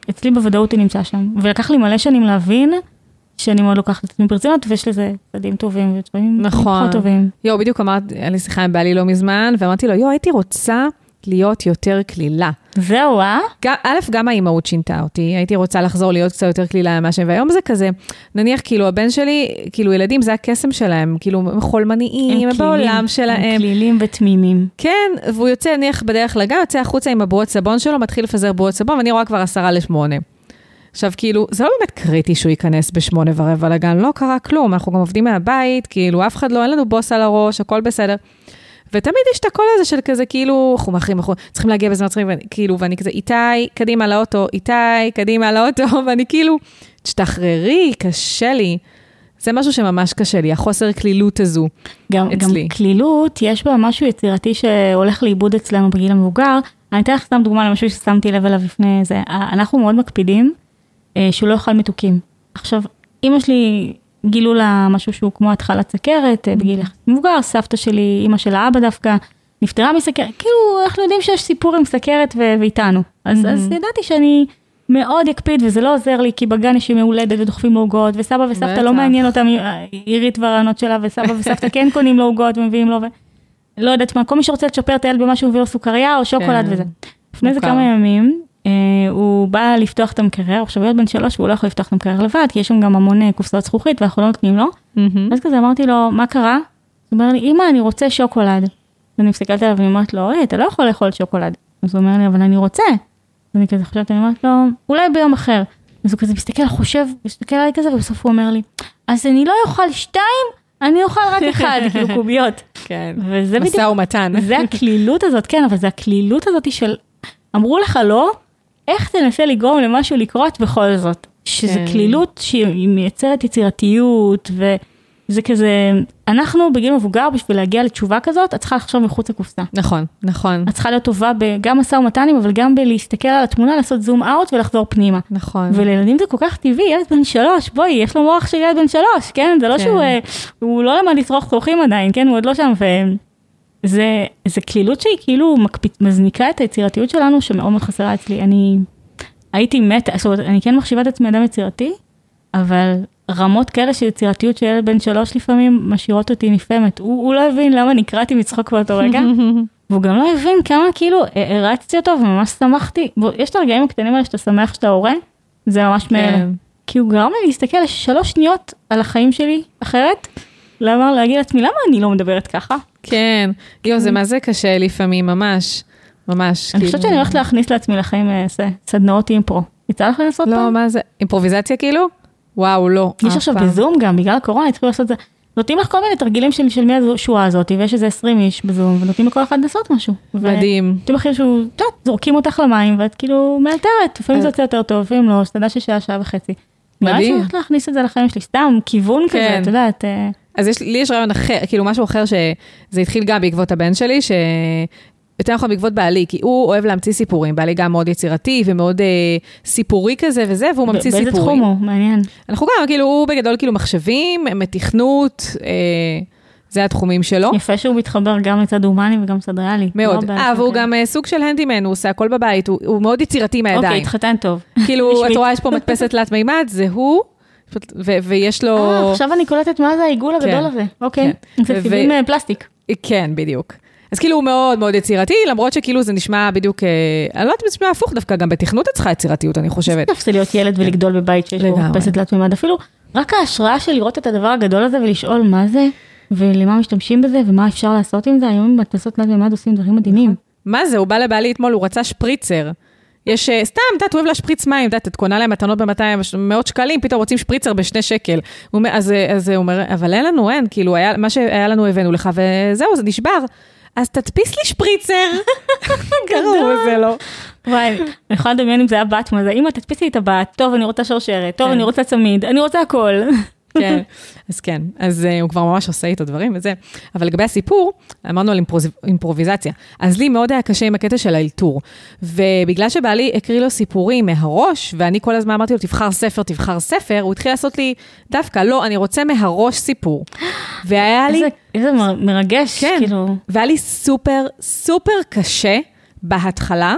אצלי בוודאות היא נמצא שם, ולקח לי מלא שנים להבין שאני מאוד לוקחת את עצמי ברצינות, ויש לזה צדדים טובים וצדדים נכון. פחות טובים. יואו, בדיוק אמרת, היה לי שיחה עם בעלי לא מזמן, ואמרתי לו, יואו, הייתי רוצה להיות יותר קלילה. זהו, אה? גם, א', גם האימהות שינתה אותי, הייתי רוצה לחזור להיות קצת יותר קלילה ממה שהם, והיום זה כזה, נניח, כאילו, הבן שלי, כאילו, ילדים זה הקסם שלהם, כאילו, הם חולמניים, הם בעולם שלהם. הם כלילים ותמימים. כן, והוא יוצא, נניח, בדרך לגן, יוצא החוצה עם הבועות סבון שלו, מתחיל לפזר בועות סבון, ואני רואה כבר עשרה לשמונה. עכשיו, כאילו, זה לא באמת קריטי שהוא ייכנס בשמונה ורבע לגן, לא קרה כלום, אנחנו גם עובדים מהבית, כאילו, אף אחד לא, אין לנו בוס על הראש, הכל בסדר. ותמיד יש את הקול הזה של כזה, כאילו, אנחנו מאחרים, אנחנו צריכים להגיע בזמן צריכים, כאילו, ואני כזה, איתי, קדימה לאוטו, איתי, קדימה לאוטו, ואני כאילו, תשתחררי, קשה לי. זה משהו שממש קשה לי, החוסר קלילות הזו גם, אצלי. גם קלילות, יש בה משהו יצירתי שהולך לאיבוד אצלנו בגיל המבוגר. אני אתן לך סתם דוגמה למשהו ששמתי לב אליו לפני זה. אנחנו מאוד מקפידים אה, שהוא לא יאכל מתוקים. עכשיו, אמא שלי גילו לה משהו שהוא כמו התחלת סכרת, אה, בגיל יחסית מבוגר, סבתא שלי, אמא של האבא דווקא, נפטרה מסכרת, כאילו, אנחנו יודעים שיש סיפור עם סכרת ו- ואיתנו. אז, אז ידעתי שאני מאוד אקפיד, וזה לא עוזר לי, כי בגן יש ימי הולדת ודוחפים לו עוגות, וסבא וסבתא. לא מעניין אותם, אה, עירית והרעיונות שלה, וסבא וסבתא כן קונים לו עוגות ומביאים לו, ו... לא יודעת מה, כל מי שרוצה לצ'פר את הילד במשהו מביא לו סוכריה או שוקולד כן. וזה. לפני זה מוכר. כמה ימים, הוא בא לפתוח את המקרר, עכשיו הוא בן שלוש והוא לא יכול לפתוח את המקרר לבד, כי יש שם גם המון אה, קופסאות זכוכית ואנחנו לא נותנים לו. אז כזה אמרתי לו, מה קרה? הוא אומר לי, אמא, אני רוצה שוקולד. ואני מסתכלת עליו ואני אומרת לו, היי, אתה לא יכול לאכול שוקולד. אז הוא אומר לי, אבל אני רוצה. אז אני כזה חושבת, אני אומרת לו, אולי ביום אחר. אז הוא כזה מסתכל, חושב, מסתכל עליי כזה, ובסוף הוא אומר לי, אז אני לא אוכל שתיים, אני אוכל רק אחד, כאילו קוביות. כן, וזה בדיוק, משא ומתן. זה הקלילות הזאת, כן, אבל זה הקלילות הזאת של, אמרו לך לא, איך תנסה לגרום למשהו לקרות בכל זאת. שזה כן. קלילות שהיא מייצרת יצירתיות, וזה כזה, אנחנו בגיל מבוגר, בשביל להגיע לתשובה כזאת, את צריכה לחשוב מחוץ לקופסה. גם נכון, את צריכה להיות טובה בגם משא ומתנים, אבל גם בלהסתכל על התמונה, לעשות זום אאוט ולחזור פנימה. נכון. ולילדים זה כל כך טבעי, ילד בן שלוש, בואי, יש לו מוח של ילד בן שלוש, כן? זה לא כן. שהוא, אה, הוא לא למד לצרוך צרכים עדיין, כן? הוא עוד לא שם, וזה זה קלילות שהיא כאילו מקפיץ, מזניקה את היצירתיות שלנו, שמאוד מאוד חסרה אצלי. אני הייתי מתה, זאת אומרת, אני כן מחשיבה את עצמי אדם יצירתי, אבל רמות כאלה של יצירתיות של ילד בן שלוש לפעמים משאירות אותי נפעמת. הוא, הוא לא הבין למה נקרעתי מצחוק באותו רגע, והוא גם לא הבין כמה כאילו הרצתי אותו וממש שמחתי. יש את הרגעים הקטנים האלה שאתה שמח שאתה הורה, זה ממש מאלה. כן. כי הוא גרם לי להסתכל שלוש שניות על החיים שלי אחרת, למה להגיד לעצמי למה אני לא מדברת ככה? כן, יואו, זה מה זה קשה לפעמים, ממש, ממש. אני כאילו- חושבת שאני הולכת להכניס לעצמי לחיים אה, סדנאות אימפרו. יצא לך לעשות לא, פעם? מה זה? אימפרוביזציה כאילו? וואו, לא. יש עכשיו. בזום גם, בגלל הקורונה התחילו לעשות את זה. נותנים לך כל מיני תרגילים של, של מי השורה הזאת, ויש איזה 20 איש בזום, ונותנים לכל אחד לעשות משהו. מדהים. פתאום אחרי שהוא, את יודעת, זורקים אותך למים, ואת כאילו מאלתרת, לפעמים זה אז- יוצא יותר טוב, לפעמים לא, שתדע ששעה, שעה וחצי. נראה לי שאני מדהים. הולכת להכניס את זה לחיים שלי, סתם, כיוון כזה, כן. את יודעת. אז יש, לי יש רעיון אחר, כאילו משהו אחר שזה התחיל גם בעקבות הבן שלי, ש... יותר נכון בעקבות בעלי, כי הוא אוהב להמציא סיפורים, בעלי גם מאוד יצירתי ומאוד אה, סיפורי כזה וזה, והוא ממציא באיזה סיפורים. תחום הוא? מעניין. אנחנו גם, כאילו, הוא בגדול כאילו מחשבים, מתכנות, אה, זה התחומים שלו. יפה שהוא מתחבר גם לצד הומני וגם לצד ריאלי. מאוד. לא אה, והוא גם אה, סוג של הנדימן, הוא עושה הכל בבית, הוא, הוא מאוד יצירתי כזה. אוקיי, מהידיים. התחתן טוב. כאילו, את רואה, יש פה מדפסת תלת מימד, זה הוא, ו- ויש לו... אה, עכשיו אני קולטת מה זה העיגול הגדול כן, הזה. אוקיי. כן. זה ו- סיבים אה, פלסטיק. כן, בדיוק. אז כאילו הוא מאוד מאוד יצירתי, למרות שכאילו זה נשמע בדיוק, אה, אני לא יודעת אם זה נשמע הפוך דווקא, גם בתכנות את צריכה יצירתיות, אני חושבת. זה להיות ילד ולגדול בבית שיש בו לגמרי. מדפסת תלת מימד. אפילו רק ההשראה של לראות את הדבר הגדול הזה ולשאול מה זה, ולמה משתמשים בזה, ומה אפשר לעשות עם זה. היום עם מדפסות תלת מימד עושים דברים מדהימים. מה זה, הוא בא לבעלי אתמול, הוא רצה שפריצר. יש, אה, סתם, את יודעת, הוא אוהב להשפריץ מים, את יודעת, את קונה להם מתנות ב-200, מאות שקלים, פתאום רוצים שפריצר בשני שקל. אומר, אז, אה, אז הוא אומר, אבל אין לנו, אין, כאילו, היה, מה שהיה לנו הבאנו לך, וזהו, זה נשבר. אז תדפיס לי שפריצר. קראו לזה לא. וואי, אני יכולה לדמיין אם זה היה בת, מה זה, אמא תדפיסי לי את הבת, טוב אני רוצה שרשרת, טוב כן. אני רוצה צמיד, אני רוצה הכל. כן, אז כן, אז uh, הוא כבר ממש עושה איתו דברים וזה. אבל לגבי הסיפור, אמרנו על אימפרוז... אימפרוביזציה. אז לי מאוד היה קשה עם הקטע של האלתור. ובגלל שבעלי הקריא לו סיפורים מהראש, ואני כל הזמן אמרתי לו, תבחר ספר, תבחר ספר, הוא התחיל לעשות לי, דווקא, לא, אני רוצה מהראש סיפור. והיה לי... איזה- איזה מר- מרגש, כן, כאילו. והיה לי סופר, סופר קשה בהתחלה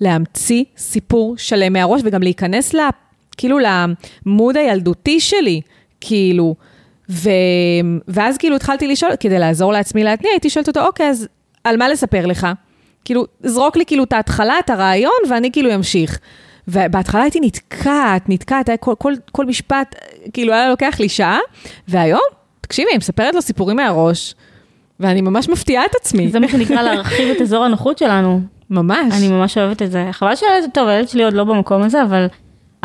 להמציא סיפור שלם מהראש, וגם להיכנס ל... כאילו למוד הילדותי שלי, כאילו. ו... ואז כאילו התחלתי לשאול, כדי לעזור לעצמי להתניע, הייתי שואלת אותו, אוקיי, אז על מה לספר לך? כאילו, זרוק לי כאילו את ההתחלה, את הרעיון, ואני כאילו אמשיך. ובהתחלה הייתי נתקעת, נתקעת, היה כל, כל, כל משפט, כאילו היה לוקח לי שעה, והיום, תקשיבי, אני מספרת לו סיפורים מהראש, ואני ממש מפתיעה את עצמי. זה מה שנקרא להרחיב את אזור הנוחות שלנו. ממש. אני ממש אוהבת את זה. חבל שהילד, טוב, הילד שלי עוד לא במקום הזה, אבל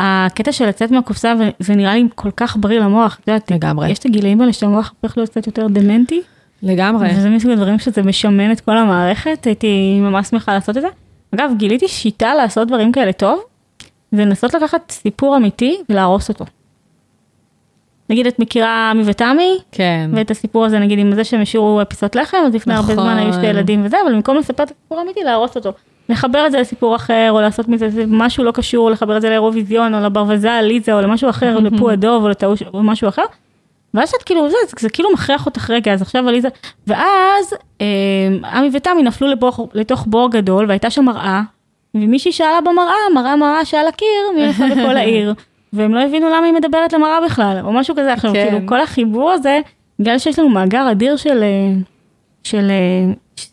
הקטע של לצאת מהקופסה, זה נראה לי כל כך בריא למוח. את יודעת, לגמרי. יש את הגילאים האלה שהמוח הופך להיות קצת יותר דמנטי. לגמרי. וזה מסוג הדברים שזה משמן את כל המערכת, הייתי ממש שמחה לעשות את זה. אגב, גיליתי שיטה לעשות דברים כאלה טוב, זה לנסות לקחת סיפור אמיתי ולהרוס אותו. נגיד את מכירה עמי ותמי, כן. ואת הסיפור הזה נגיד עם זה שהם השאירו פיסות לחם, אז לפני הרבה נכון. זמן היו שתי ילדים וזה, אבל במקום לספר את הסיפור האמיתי, להרוס אותו. לחבר את זה לסיפור אחר, או לעשות מזה משהו לא קשור, לחבר את זה לאירוויזיון, או לברווזל, ליזה, או למשהו אחר, או לפו הדוב, או לטעוש, או משהו אחר. ואז את כאילו, זה, זה, זה כאילו מכריח אותך רגע, אז עכשיו עליזה, ואז אה, עמי ותמי נפלו לבור, לתוך בור גדול, והייתה שם מראה, ומישהי שאלה במראה, מראה מראה שעל הקיר, מי נפל לכל העיר, והם לא הבינו למה היא מדברת למראה בכלל, או משהו כזה. עכשיו, כן. כאילו, כל החיבור הזה, בגלל שיש לנו מאגר אדיר של, אה, של, אה,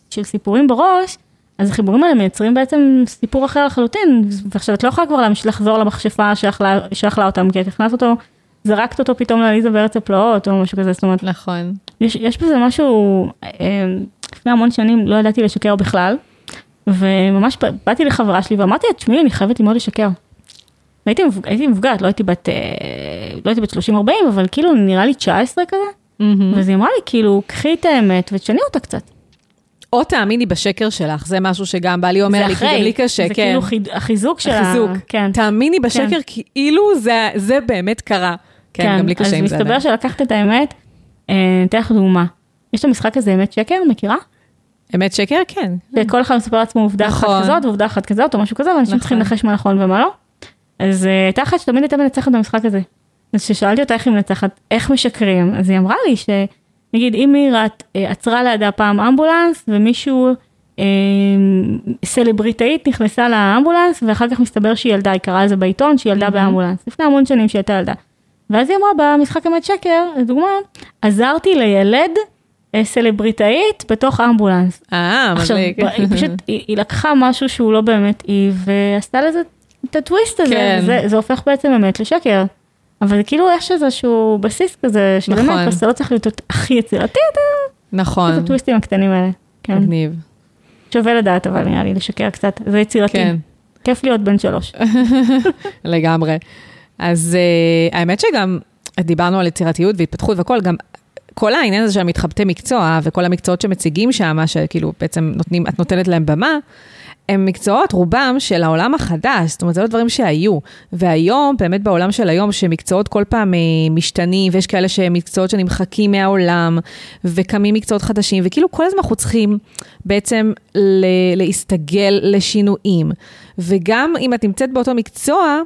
של סיפורים בראש, אז החיבורים האלה מייצרים בעצם סיפור אחר לחלוטין, ועכשיו את לא יכולה כבר להמשיך לחזור למכשפה שאכלה, שאכלה אותם, כי את הכנסת אותו, זרקת אותו פתאום לעליזה בארץ הפלאות, או משהו כזה, זאת אומרת, נכון. יש, יש בזה משהו, אה, לפני המון שנים לא ידעתי לשקר בכלל, וממש בא- באתי לחברה שלי ואמרתי לה, תשמעי, אני חייבת ללמוד לשקר. הייתי, הייתי מבוגרת, לא הייתי בת, אה, לא הייתי בת 30-40, אבל כאילו נראה לי 19 כזה. ואז היא אמרה לי, כאילו, קחי את האמת ותשני אותה קצת. או תאמיני בשקר שלך, זה משהו שגם בעלי אומר זה לי, כי גם לי קשה, זה כן. כאילו חיד, החיזוק של ה... החיזוק. כן. תאמיני בשקר, כן. כאילו זה- זה באמת קרה. כן, גם לי קשה עם זה. אז מסתבר. שלקחת את האמת, אה, אתן לך דוגמה. יש את המשחק הזה אמת שקר, מכירה? אמת שקר? כן. שכל אחד מספר לעצמו עובדה אחת נכון. כזאת ועובדה אחת כזאת או משהו כזה, ואנשים נכון. צריכים לנחש מה נכון ומה לא. אז אה, הייתה אחת שתמיד הייתה מנצחת במשחק הזה. אז כששאלתי אותה איך היא מנצחת, איך משקרים, אז היא אמרה לי שנגיד אם מירה אה, עצרה לידה פעם אמבולנס ומישהו אה, סלבריטאית נכנסה לאמבולנס ואחר כך מסתבר שהיא ילדה, היא קראה על זה בעיתון שהיא ילדה באמבולנס, לפני המון שנים שהיא הייתה ילדה. ואז היא אמרה במשחק אמת שקר, לדוגמה, עזרתי לילד אה, סלבריטאית בתוך אמבולנס. אה, עכשיו, מדליק. היא פשוט, היא, היא לקחה משהו שהוא לא באמת היא, ועשתה לזה את הטוויסט הזה, כן. זה, זה הופך בעצם אמת לשקר. אבל כאילו יש איזשהו בסיס כזה, שבאמת, נכון. אתה לא צריך להיות הכי יצירתי, אתה נכון, את הטוויסטים הקטנים האלה. כן. מגניב. שווה לדעת, אבל נראה לי לשקר קצת, זה יצירתי. כן. כיף להיות בן שלוש. לגמרי. אז uh, האמת שגם דיברנו על יצירתיות והתפתחות והכל, גם כל העניין הזה של המתחבטי מקצוע וכל המקצועות שמציגים שם, שכאילו בעצם נותנים, את נותנת להם במה, הם מקצועות, רובם, של העולם החדש, זאת אומרת, זה לא דברים שהיו. והיום, באמת בעולם של היום, שמקצועות כל פעם אה, משתנים, ויש כאלה שהם מקצועות שנמחקים מהעולם, וקמים מקצועות חדשים, וכאילו כל הזמן אנחנו צריכים בעצם להסתגל לשינויים. וגם אם את נמצאת באותו מקצוע,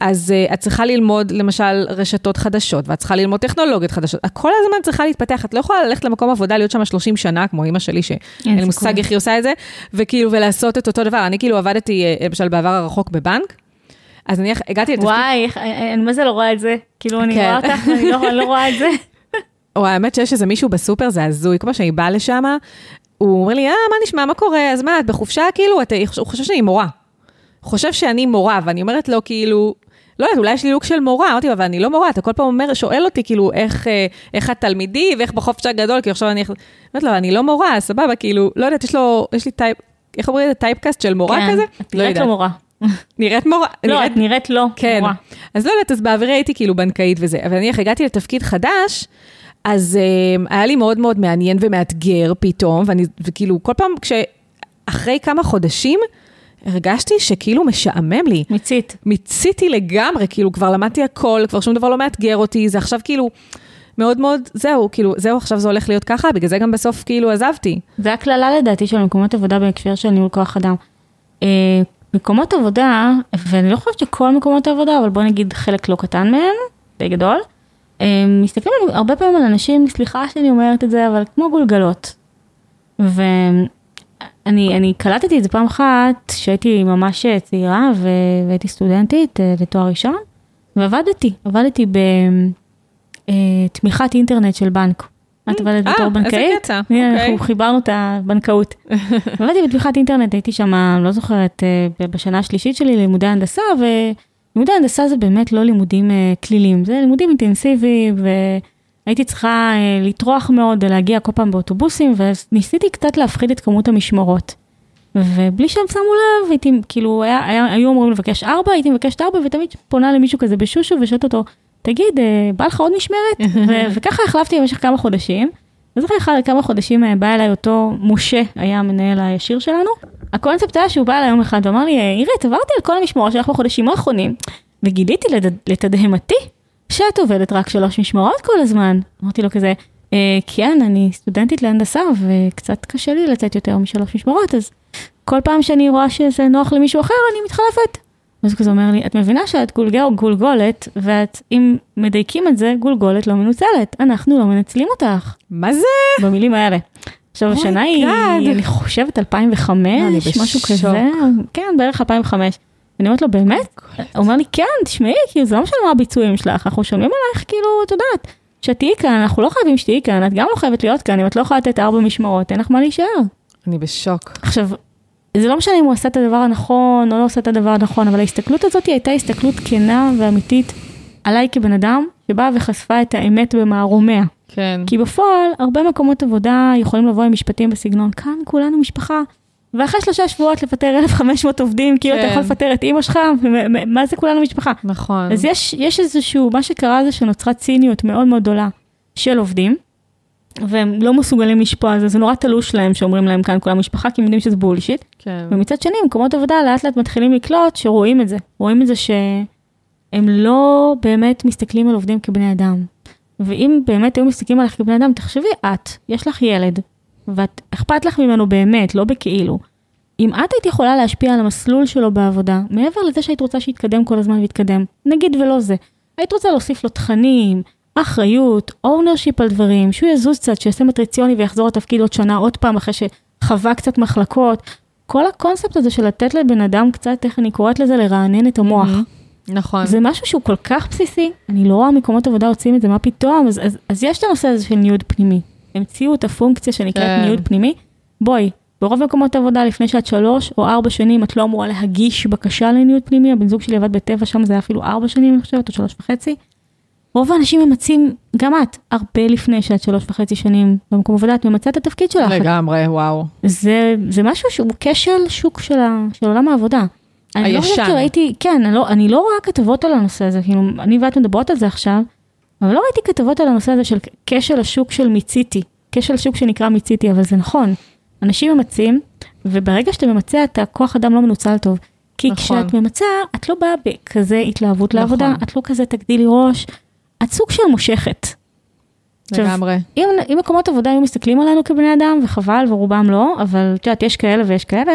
אז uh, את צריכה ללמוד למשל רשתות חדשות, ואת צריכה ללמוד טכנולוגיות חדשות. את כל הזמן צריכה להתפתח, את לא יכולה ללכת למקום עבודה, להיות שם 30 שנה, כמו אימא שלי, שאין לי. מושג איך היא עושה את זה, וכאילו, ולעשות את אותו דבר. אני כאילו עבדתי, אה, למשל, בעבר הרחוק בבנק, אז אני הגעתי לתפקיד, וואי, אני מה זה לא רואה את זה? כאילו, אני כן. רואה אותך, ואני לא אני לא רואה את זה. או האמת שיש איזה מישהו בסופר, זה הזוי, כמו שאני באה לשם, הוא אומר לי, אה, מה נשמע, מה קורה, אז מה, את בחופשה, כאילו, את, הוא חושב שאני מורה. חושב שאני מורה, ואני אומרת לו, כאילו, לא יודעת, אולי יש לי look של מורה, אמרתי לו, אבל אני לא מורה, אתה כל פעם אומר, שואל אותי, כאילו, איך, אה, איך התלמידי ואיך בחופש הגדול, כי עכשיו אני... אומרת לו, אני לא מורה, סבבה, כאילו, לא יודעת, יש לו, יש לי type, איך אומרים את typecast של מורה כן, כזה? את לא נראית. לא מורה. נראית מורה. לא, נראית- את נראית לא כן. מורה. אז לא יודעת, אז בעברי הייתי כאילו בנקאית וזה, אבל נניח הגעתי לתפקיד חדש, אז um, היה לי מאוד מאוד מעניין ומאתגר פתאום, ואני, וכאילו כל פעם כשאחרי כמה חודשים, הרגשתי שכאילו משעמם לי. מיצית. מיציתי לגמרי, כאילו כבר למדתי הכל, כבר שום דבר לא מאתגר אותי, זה עכשיו כאילו מאוד מאוד, זהו, כאילו, זהו, עכשיו זה הולך להיות ככה, בגלל זה גם בסוף כאילו עזבתי. זה הקללה לדעתי של מקומות עבודה בהקשר של ניהול כוח אדם. אה, מקומות עבודה, ואני לא חושבת שכל מקומות העבודה, אבל בוא נגיד חלק לא קטן מהם, די גדול, אה, מסתכלים הרבה פעמים על אנשים, סליחה שאני אומרת את זה, אבל כמו גולגלות. ואני אני קלטתי את זה פעם אחת, שהייתי ממש צעירה ו- והייתי סטודנטית אה, לתואר ראשון, ועבדתי, עבדתי בתמיכת אינטרנט של בנק. את עבדת אה, בתור איזה בנקאית? קטע, הנה, אוקיי. אנחנו חיברנו את הבנקאות. עבדתי בתמיכת אינטרנט, הייתי שם, לא זוכרת, אה, בשנה השלישית שלי לימודי הנדסה, ולימודי הנדסה זה באמת לא לימודים אה, כלילים, זה לימודים אינטנסיביים, והייתי צריכה אה, לטרוח מאוד להגיע כל פעם באוטובוסים, וניסיתי קצת להפחיד את כמות המשמרות. ובלי שהם שמו לב, הייתי, כאילו, היה, היה, היו אמורים לבקש ארבע, הייתי מבקשת ארבע, ותמיד פונה למישהו כזה בשושו ושואלת אותו, תגיד, אה, בא לך עוד משמרת? ו- וככה החלפתי במשך כמה חודשים. וזוכר אחד כמה חודשים אה, בא אליי אותו משה, היה המנהל הישיר שלנו. הקונספט היה שהוא בא אליי יום אחד ואמר לי, עירית, עברתי על כל המשמרות שלך בחודשים האחרונים, וגיליתי לד- לתדהמתי שאת עובדת רק שלוש משמרות כל הזמן. אמרתי לו כזה, "אה, כן, אני סטודנטית להנדסה וקצת קשה לי לצאת יותר משלוש משמרות, אז כל פעם שאני רואה שזה נוח למישהו אחר, אני מתחלפת. אז הוא כזה אומר לי, את מבינה שאת גולגל גולגולת, ואת, אם מדייקים את זה, גולגולת לא מנוצלת. אנחנו לא מנצלים אותך. מה זה? במילים האלה. עכשיו, Oh השנה היא. אני חושבת, 2005, אני משהו. כזה. כן, בערך 2005. אני אומרת לו, באמת? הוא אומר לי, כן, תשמעי, כאילו, זה לא משנה מה הביצועים שלך, אנחנו שומעים עלייך, כאילו, את יודעת, שתהיי כאן, אנחנו לא חייבים שתהיי כאן, את גם לא חייבת להיות כאן, אם את לא יכולה לתת ארבע משמרות, אין לך מה להישאר. אני בשוק. עכשיו, זה לא משנה אם הוא עשה את הדבר הנכון או לא עשה את הדבר הנכון, אבל ההסתכלות הזאת הייתה הסתכלות כנה ואמיתית עליי כבן אדם, שבאה וחשפה את האמת במערומיה. כן. כי בפועל, הרבה מקומות עבודה יכולים לבוא עם משפטים בסגנון, כאן כולנו משפחה. ואחרי שלושה שבועות לפטר 1,500 עובדים, כאילו אתה כן. יכול לפטר את אימא שלך, מה זה כולנו משפחה? נכון. אז יש, יש איזשהו, מה שקרה זה שנוצרה ציניות מאוד מאוד גדולה של עובדים, והם לא מסוגלים לשפוע על זה, זה נורא תלוש להם שאומרים להם כאן כולם משפחה, כי הם יודעים שזה בולשיט. כן. ומצד שני, מקומות עבודה לאט לאט מתחילים לקלוט שרואים את זה. רואים את זה שהם לא באמת מסתכלים על עובדים כבני אדם. ואם באמת היו מסתכלים עליך כבני אדם, תחשבי, את, יש לך ילד, ואת, אכפת לך ממנו באמת, לא בכאילו. אם את היית יכולה להשפיע על המסלול שלו בעבודה, מעבר לזה שהיית רוצה שיתקדם כל הזמן ויתקדם, נגיד ולא זה, היית רוצה להוסיף לו תכנים, אחריות, ownership על דברים, שהוא יזוז קצת, שיעשה מטריציוני ויחזור לתפקיד עוד שנה, עוד פעם, אחרי שחווה קצת מחלקות. כל הקונספט הזה של לתת לבן אדם קצת, איך אני קוראת לזה, לרענן את המוח. נכון. זה משהו שהוא כל כך בסיסי, אני לא רואה מקומות עבודה עושים את זה, מה פתאום? אז, אז, אז יש את הנושא הזה של ניוד פנימי. המציאו את הפונקציה שנקראת כן. ניוד פנימי. בואי, ברוב מקומות עבודה לפני שאת שלוש או ארבע שנים, את לא אמורה להגיש בקשה לניוד פנימי, הבן זוג שלי עבד בטבע, שם זה היה אפילו ארבע שנים, אני חושבת, או שלוש וחצי. רוב האנשים ממצים, גם את, הרבה לפני שאת שלוש וחצי שנים במקום עבודה, את ממצה את התפקיד שלך. לגמרי, וואו. זה, זה משהו שהוא כשל שוק של, ה, של עולם העבודה. אני לא חושבת הישן. שראיתי, כן, אני לא, אני לא רואה כתבות על הנושא הזה, כאילו, אני ואת מדברות על זה עכשיו, אבל לא ראיתי כתבות על הנושא הזה של כשל השוק של מיציתי, כשל שוק שנקרא מיציתי, אבל זה נכון. אנשים ממצים, וברגע שאתה ממצה, אתה כוח אדם לא מנוצל טוב. כי נכון. כשאת ממצה, את לא באה בכזה התלהבות נכון. לעבודה, את לא כזה תגדילי ראש, את סוג של מושכת. לגמרי. אם, אם מקומות עבודה היו מסתכלים עלינו כבני אדם, וחבל, ורובם לא, אבל את יודעת, יש כאלה ויש כאלה,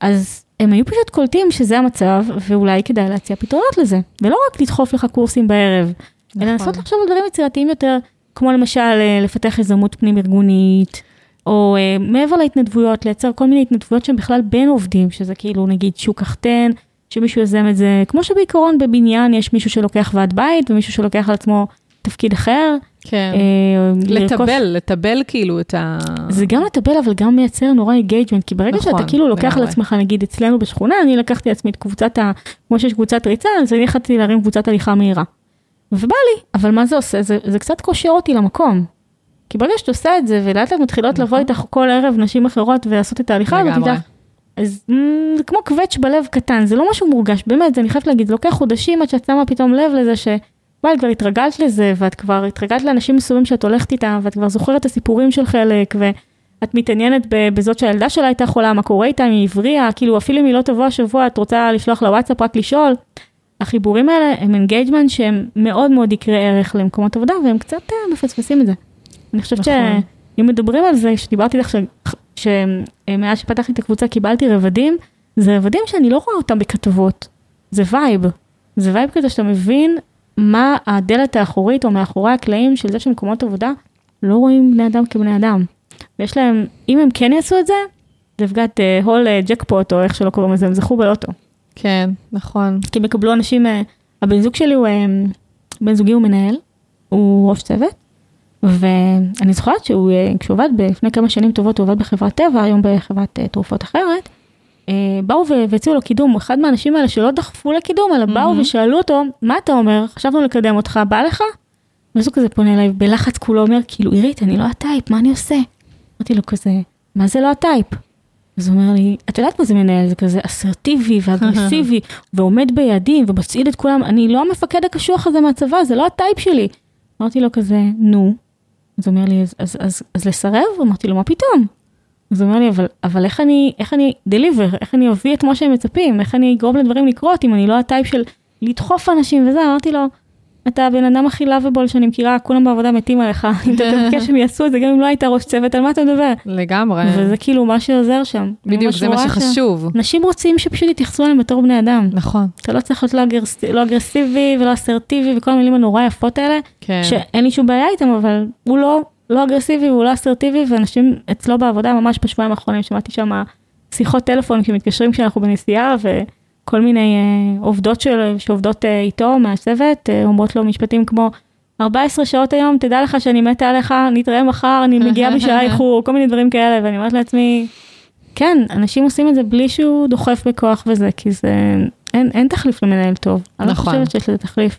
אז הם היו פשוט קולטים שזה המצב, ואולי כדאי להציע פתרונות לזה. ולא רק לדחוף לך קורסים בערב, נכון. אלא לנסות לחשוב על דברים יצירתיים יותר, כמו למשל אה, לפתח יזמות פנים-ארגונית, או אה, מעבר להתנדבויות, לייצר כל מיני התנדבויות שהן בכלל בין עובדים, שזה כאילו נגיד שוק קחטן, שמישהו יוזם את זה, כמו שבעיקרון בבניין יש מישהו שלוקח ועד בית, ומישהו שלוקח על עצמו תפקיד אחר. כן. אה, לרכוש- לטבל, לטבל כאילו את ה... זה גם לטבל, אבל גם מייצר נורא engagement, כי ברגע נכון, שאתה כאילו לוקח על. עצמך, נגיד אצלנו בשכונה, אני לקחתי לעצמי את קבוצת ה... כמו שיש קבוצת ריצה, אז אני החלטתי להרים קבוצת הליכה מהירה. ובא לי, אבל מה זה עושה? זה, זה קצת קושר אותי למקום. כי ברגע שאתה עושה את זה, ולאט לאט מתחילות לבוא איתך כל ערב נשים אחרות ולעשות את ההליכה הזאת. איתך, אז mm, זה כמו קווץ' בלב קטן, זה לא משהו מורגש, באמת, זה אני חייבת להגיד, זה לוקח חודשים עד שאת שמה פתאום לב לזה ש... וואי, כבר התרגלת לזה, ואת כבר התרגלת לאנשים מסוימים שאת הולכת איתם, ואת כבר זוכרת את הסיפורים של חלק, ואת מתעניינת בזאת שהילדה שלה הייתה חולה, מה קורה איתה, אם היא הבריאה, כאילו אפילו אם היא לא תבוא השבוע, את רוצה לשלוח לה וואטסאפ רק לשאול. החיבורים האלה הם engagement שהם מאוד מאוד יקרי ערך למקומות עבודה, והם קצת אה, מפספסים את זה. אני חושבת נכון. שאם מדברים על זה, שדיברתי לך שמאז שפתחתי את הקבוצה קיבלתי רבדים, זה רבדים שאני לא רואה אותם בכתבות, זה vibe. זה vibe כזה שאתה מבין מה הדלת האחורית או מאחורי הקלעים של זה שמקומות עבודה לא רואים בני אדם כבני אדם. ויש להם, אם הם כן יעשו את זה, uh, whole uh, jackpot או איך שלא קוראים לזה, הם זכו בלוטו. כן, נכון. כי הם יקבלו אנשים uh, הבן זוג שלי הוא, אה, בן זוגי הוא מנהל, הוא ראש צוות, ואני זוכרת שהוא, אה, כשהוא עבד לפני כמה שנים טובות, הוא עבד בחברת טבע, היום בחברת אה, תרופות אחרת, אה, באו והציעו לו קידום, אחד מהאנשים האלה שלא דחפו לקידום, אלא באו מהמם. ושאלו אותו, מה אתה אומר? חשבנו לקדם אותך, בא לך? ואז הוא כזה פונה אליי בלחץ כולו אומר, כאילו, אירית, אני לא ה type, מה אני עושה? אמרתי לו כזה, מה זה לא ה type? אז הוא אומר לי, את יודעת מה זה מנהל? זה כזה אסרטיבי ואגרסיבי, ועומד ביעדים ומצעיד את כולם, אני לא המפקד הקשוח הזה מהצבא, זה לא הטייפ שלי. אמרתי לו כזה, נו. אז הוא אומר לי, אז, אז, אז, אז לסרב? אמרתי לו, מה פתאום? אז הוא אומר לי, אבל, אבל איך אני, איך אני deliver, איך אני אביא את מה שהם מצפים, איך אני אגרום לדברים לקרות אם אני לא ה type של לדחוף אנשים וזה, אמרתי לו, אתה הבן אדם הכי לאביבול שאני מכירה, כולם בעבודה מתים עליך, אם אתה תבקש שהם יעשו את זה, גם אם לא היית ראש צוות, על מה אתה מדבר? לגמרי. וזה כאילו מה שעוזר שם. בדיוק, זה מה שחשוב. אנשים רוצים שפשוט יתייחסו אליהם בתור בני אדם. נכון. אתה לא צריך להיות לא, אגרס... לא אגרסיבי ולא אסרטיבי וכל המילים הנורא יפות האלה, כן. שאין לי שום בעיה איתם, אבל הוא לא, לא אגרסיבי והוא לא אסרטיבי, ואנשים אצלו בעבודה, ממש בשבועיים האחרונים, שמעתי שם שיחות טלפון כשמתקשרים כשאנחנו בנסיעה, וכל מיני אה, עובדות של, שעובדות אה, איתו מהצוות, אה, אומרות לו משפטים כמו, 14 שעות היום, תדע לך שאני מתה עליך, נתראה מחר, אני מגיעה בשעה איחור, כל מיני דברים כאלה, ואני אומרת לעצמי, כן, אנשים עושים את זה בלי שהוא דוחף בכוח וזה, כי זה, אין, אין תחליף למנהל טוב. אני לא נכון. חושבת שיש לזה תחליף.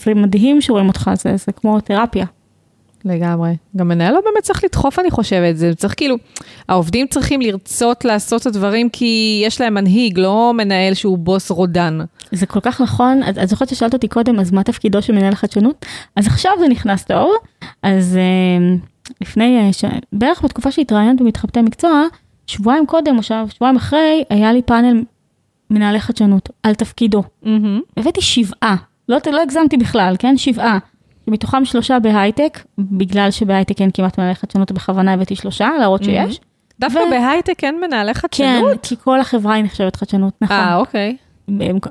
זה מדהים שרואים אותך, זה, זה כמו תרפיה. לגמרי. גם מנהל לא באמת צריך לדחוף, אני חושבת. זה צריך כאילו, העובדים צריכים לרצות לעשות את הדברים כי יש להם מנהיג, לא מנהל שהוא בוס רודן. זה כל כך נכון, את זוכרת ששאלת אותי קודם, אז מה תפקידו של מנהל החדשנות? אז עכשיו זה נכנס טוב, אז אה, לפני, אה, ש... בערך בתקופה שהתראיינת במתחבטי מקצוע, שבועיים קודם, או שב- שבועיים אחרי, היה לי פאנל מנהלי חדשנות על תפקידו. הבאתי שבעה, לא, לא הגזמתי בכלל, כן? שבעה. שמתוכם שלושה בהייטק, בגלל שבהייטק אין כמעט מנהלי חדשנות, בכוונה הבאתי שלושה, להראות שיש. דווקא ו- בהייטק אין מנהלי כן, חדשנות? כי כל החברה היא נחשבת חדשנות, נכון. אה, אוקיי.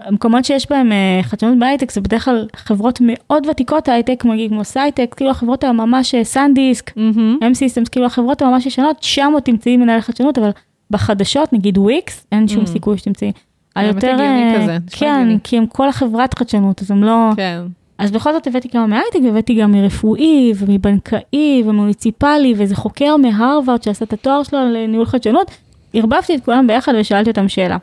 המקומות שיש בהם אה, חדשנות בהייטק זה בדרך כלל חברות מאוד ותיקות הייטק, כמו Scitex, כאילו החברות הממש אה, SanDisk, מהמם. M Systems, כאילו החברות הממש ישנות, שם עוד תמצאי מנהל חדשנות, אבל בחדשות, נגיד וויקס, אין שום Mm. סיכוי שתמצאי. היותר, אה, כן. כי הם כל החברת חדשנות, אז הם לא... אז בכל זאת הבאתי כמה מהייטק, והבאתי גם מרפואי ומבנקאי ומוניציפלי, ואיזה חוקר מהרווארד שעשה את התואר שלו לניהול חדשנות. ערבבתי את כולם ביחד ושאלתי אותם שאלה.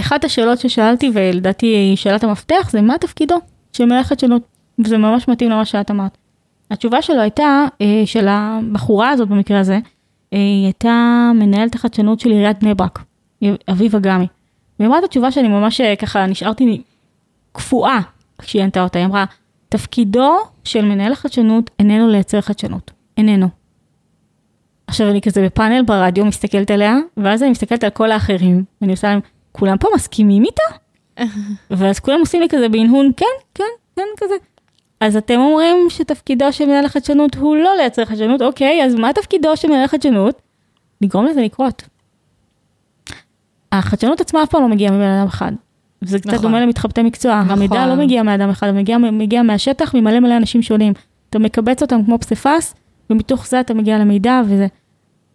אחת השאלות ששאלתי, ולדעתי היא שאלת המפתח, זה מה תפקידו של מנהל חדשנות, וזה ממש מתאים למה שאת אמרת. התשובה שלו הייתה, אה, של הבחורה הזאת במקרה הזה, אה, היא הייתה מנהלת החדשנות של עיריית בני ברק, אביבה גמי. והיא אמרה את התשובה שאני ממש אה, ככה נשארתי קפואה כשהיא ענתה אותה, היא אמרה, תפקידו של מנהל החדשנות איננו לייצר חדשנות, איננו. עכשיו אני כזה בפאנל ברדיו מסתכלת עליה, ואז אני מסתכלת על כל האחרים, ואני עושה להם, כולם פה מסכימים איתה? ואז כולם עושים לי כזה בהנהון, כן, כן, כן, כזה. אז אתם אומרים שתפקידו של מנהל החדשנות הוא לא לייצר חדשנות, אוקיי, אז מה תפקידו של מנהל החדשנות? לגרום לזה לקרות. החדשנות עצמה אף פעם לא מגיעה מבן אדם אחד. זה קצת נכון. דומה למתחבטי מקצוע, נכון. המידע לא מגיע מאדם אחד, הוא מגיע, מגיע מהשטח ממלא מלא אנשים שונים. אתה מקבץ אותם כמו פסיפס, ומתוך זה אתה מגיע למידע, וזה...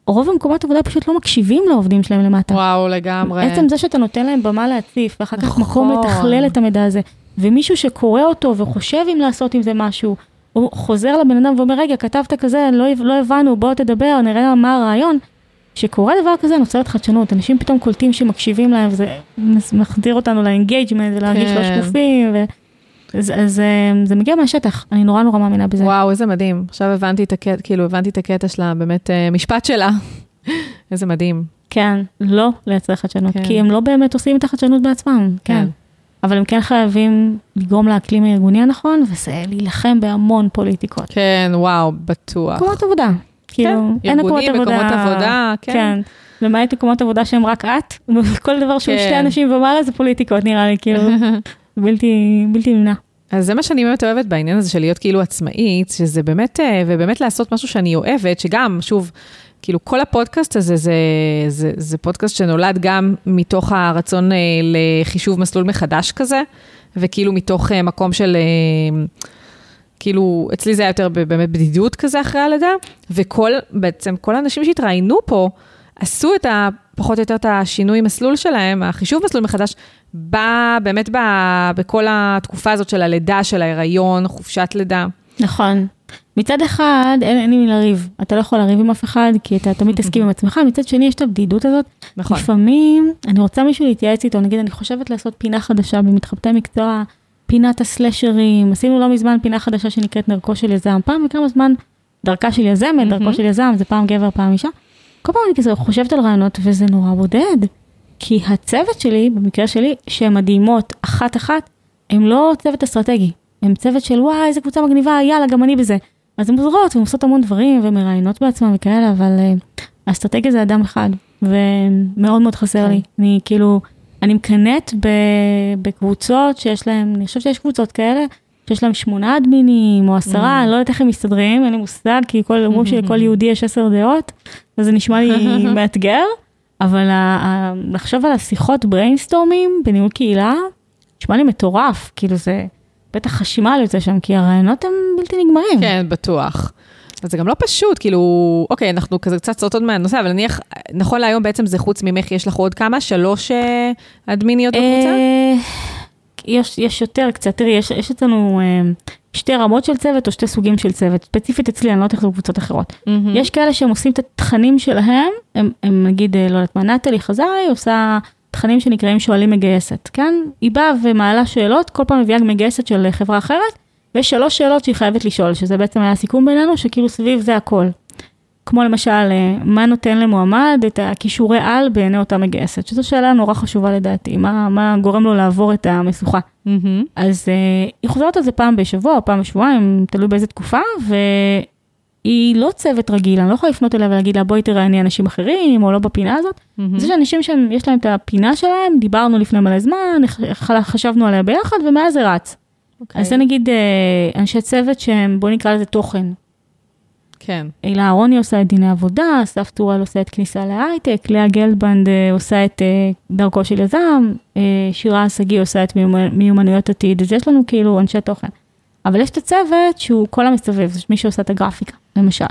רוב המקומות עבודה פשוט לא מקשיבים לעובדים שלהם למטה. וואו, לגמרי. עצם זה שאתה נותן להם במה להציף, ואחר כך נכון. מקום לתכלל את המידע הזה, ומישהו שקורא אותו וחושב אם לעשות עם זה משהו, הוא חוזר לבן אדם ואומר, רגע, כתבת כזה, לא, לא הבנו, בוא תדבר, נראה מה הרעיון. כשקורה דבר כזה נוצרת חדשנות, אנשים פתאום קולטים שמקשיבים להם, וזה מחזיר אותנו ל engagement ולהרגיש לא כן. שקופים, ו... אז, אז אה, זה מגיע מהשטח, אני נורא נורא מאמינה בזה. וואו, איזה מדהים. עכשיו הבנתי את הקטע, כאילו, הבנתי את הקטע שלה, באמת, אה, משפט שלה. איזה מדהים. כן, לא לייצר חדשנות, כן. כי הם לא באמת עושים את החדשנות בעצמם, כן. כן. אבל הם כן חייבים לגרום לאקלים הארגוני הנכון, וזה להילחם בהמון פוליטיקות. כן, וואו, בטוח. מקומות עבודה. כאילו, אין מקומות ארגונים, עבודה. מקומות עבודה, כן. כן. למעט מקומות עבודה שהם רק את, כל דבר שהוא כן. שתי אנשים ומעלה זה פוליטיקות נראה לי, כאילו, בלתי, בלתי נמנע. אז זה מה שאני באמת אוהבת בעניין הזה של להיות כאילו עצמאית, שזה באמת, אה, ובאמת לעשות משהו שאני אוהבת, שגם, שוב, כאילו כל הפודקאסט הזה זה, זה, זה פודקאסט שנולד גם מתוך הרצון אה, לחישוב מסלול מחדש כזה, וכאילו מתוך אה, מקום של, כאילו, אצלי זה היה יותר באמת בדידות כזה אחרי הלידה, וכל, בעצם כל האנשים שהתראיינו פה, עשו את ה... פחות או יותר את השינוי מסלול שלהם, החישוב מסלול מחדש, בא באמת ב, בכל התקופה הזאת של הלידה, של ההיריון, חופשת לידה. נכון. מצד אחד, אין, אין עם מי לריב. אתה לא יכול לריב עם אף אחד, כי אתה תמיד תסכים עם עצמך. מצד שני, יש את הבדידות הזאת. נכון. לפעמים, אני רוצה מישהו להתייעץ איתו, נגיד, אני חושבת לעשות פינה חדשה במתחבטי מקצוע, פינת הסלשרים. עשינו לא מזמן פינה חדשה שנקראת נרכו של יזם. פעם בכמה זמן, דרכה של יזמת, דרכו של יזם, זה פעם גבר, פעם אישה. כל פעם אני כזה חושבת על רעיונות, וזה נורא בודד. כי הצוות שלי, במקרה שלי, שהן מדהימות אחת-אחת, הם לא צוות אסטרטגי. הם צוות של וואי, איזה קבוצה מגניבה, יאללה, גם אני בזה. אז הן עוזרות, והן עושות המון דברים, ומראיינות בעצמן וכאלה, אבל uh, האסטרטגיה זה אדם אחד, ומאוד מאוד חסר לי. אני כאילו, אני מקנאת בקבוצות שיש להם, אני חושבת שיש קבוצות כאלה, שיש להם שמונה אדמינים או עשרה, אני לא יודעת איך הם מסתדרים, אין לי מושג, כי כל, אומרים שלכל יהודי יש עשר דעות, אז זה נשמע לי מאתגר, אבל לחשוב על השיחות בריינסטורמים בניהול קהילה, נשמע לי מטורף, כאילו זה... בטח חשימה יוצא שם, כי הרעיונות הם בלתי נגמרים. כן, בטוח. זה גם לא פשוט, כאילו, אוקיי, אנחנו כזה קצת סוטות מהנושא, אבל נניח, נכון להיום בעצם זה חוץ ממך, יש לך עוד כמה? שלוש אה, אדמיניות בקבוצה? אה, יש, יש יותר קצת, תראי, יש, יש אצלנו אה, שתי רמות של צוות או שתי סוגים של צוות. ספציפית אצלי, אני לא יודעת איך זה בקבוצות אחרות. Mm-hmm. יש כאלה שהם עושים את התכנים שלהם, הם, הם נגיד, לא יודעת מה, נטלי חזאי עושה תכנים שנקראים שואלים מגייסת, כן? היא באה ומעלה שאלות, כל פעם מביאה מגייסת של חברה אחרת, ויש שלוש שאלות שהיא חייבת לשאול, שזה בעצם היה הסיכום בינינו, שכאילו סביב זה הכל. כמו למשל, אה, מה נותן למועמד את הכישורי על בעיני אותה מגייסת, שזו שאלה נורא חשובה לדעתי, מה, מה גורם לו לעבור את המשוכה. Mm-hmm. אז uh, היא חוזרת על זה פעם בשבוע או פעם בשבועיים, תלוי באיזה תקופה, היא לא צוות רגיל, אני לא יכולה לפנות אליה ולהגיד לה בואי תראייני אנשים אחרים, או לא בפינה הזאת. Mm-hmm. זה שאנשים שיש להם את הפינה שלהם, דיברנו לפני מלא זמן, חשבנו עליה ביחד, ומאז זה רץ. Okay. אוקיי. אז זה נגיד אה, אנשי צוות שהם, בואי נקרא לזה תוכן. כן. הילה אהרוני עושה את דיני עבודה, אסף טורל עושה את כניסה להייטק, לאה גלדבנד אה, עושה את אה, דרכו של יזם, שירה שגיא עושה את מיומנויות עתיד, אז יש לנו כאילו אנשי תוכן. אבל יש את הצוות שהוא כל המסתובב, זה מי שעושה את הגרפיקה, למשל.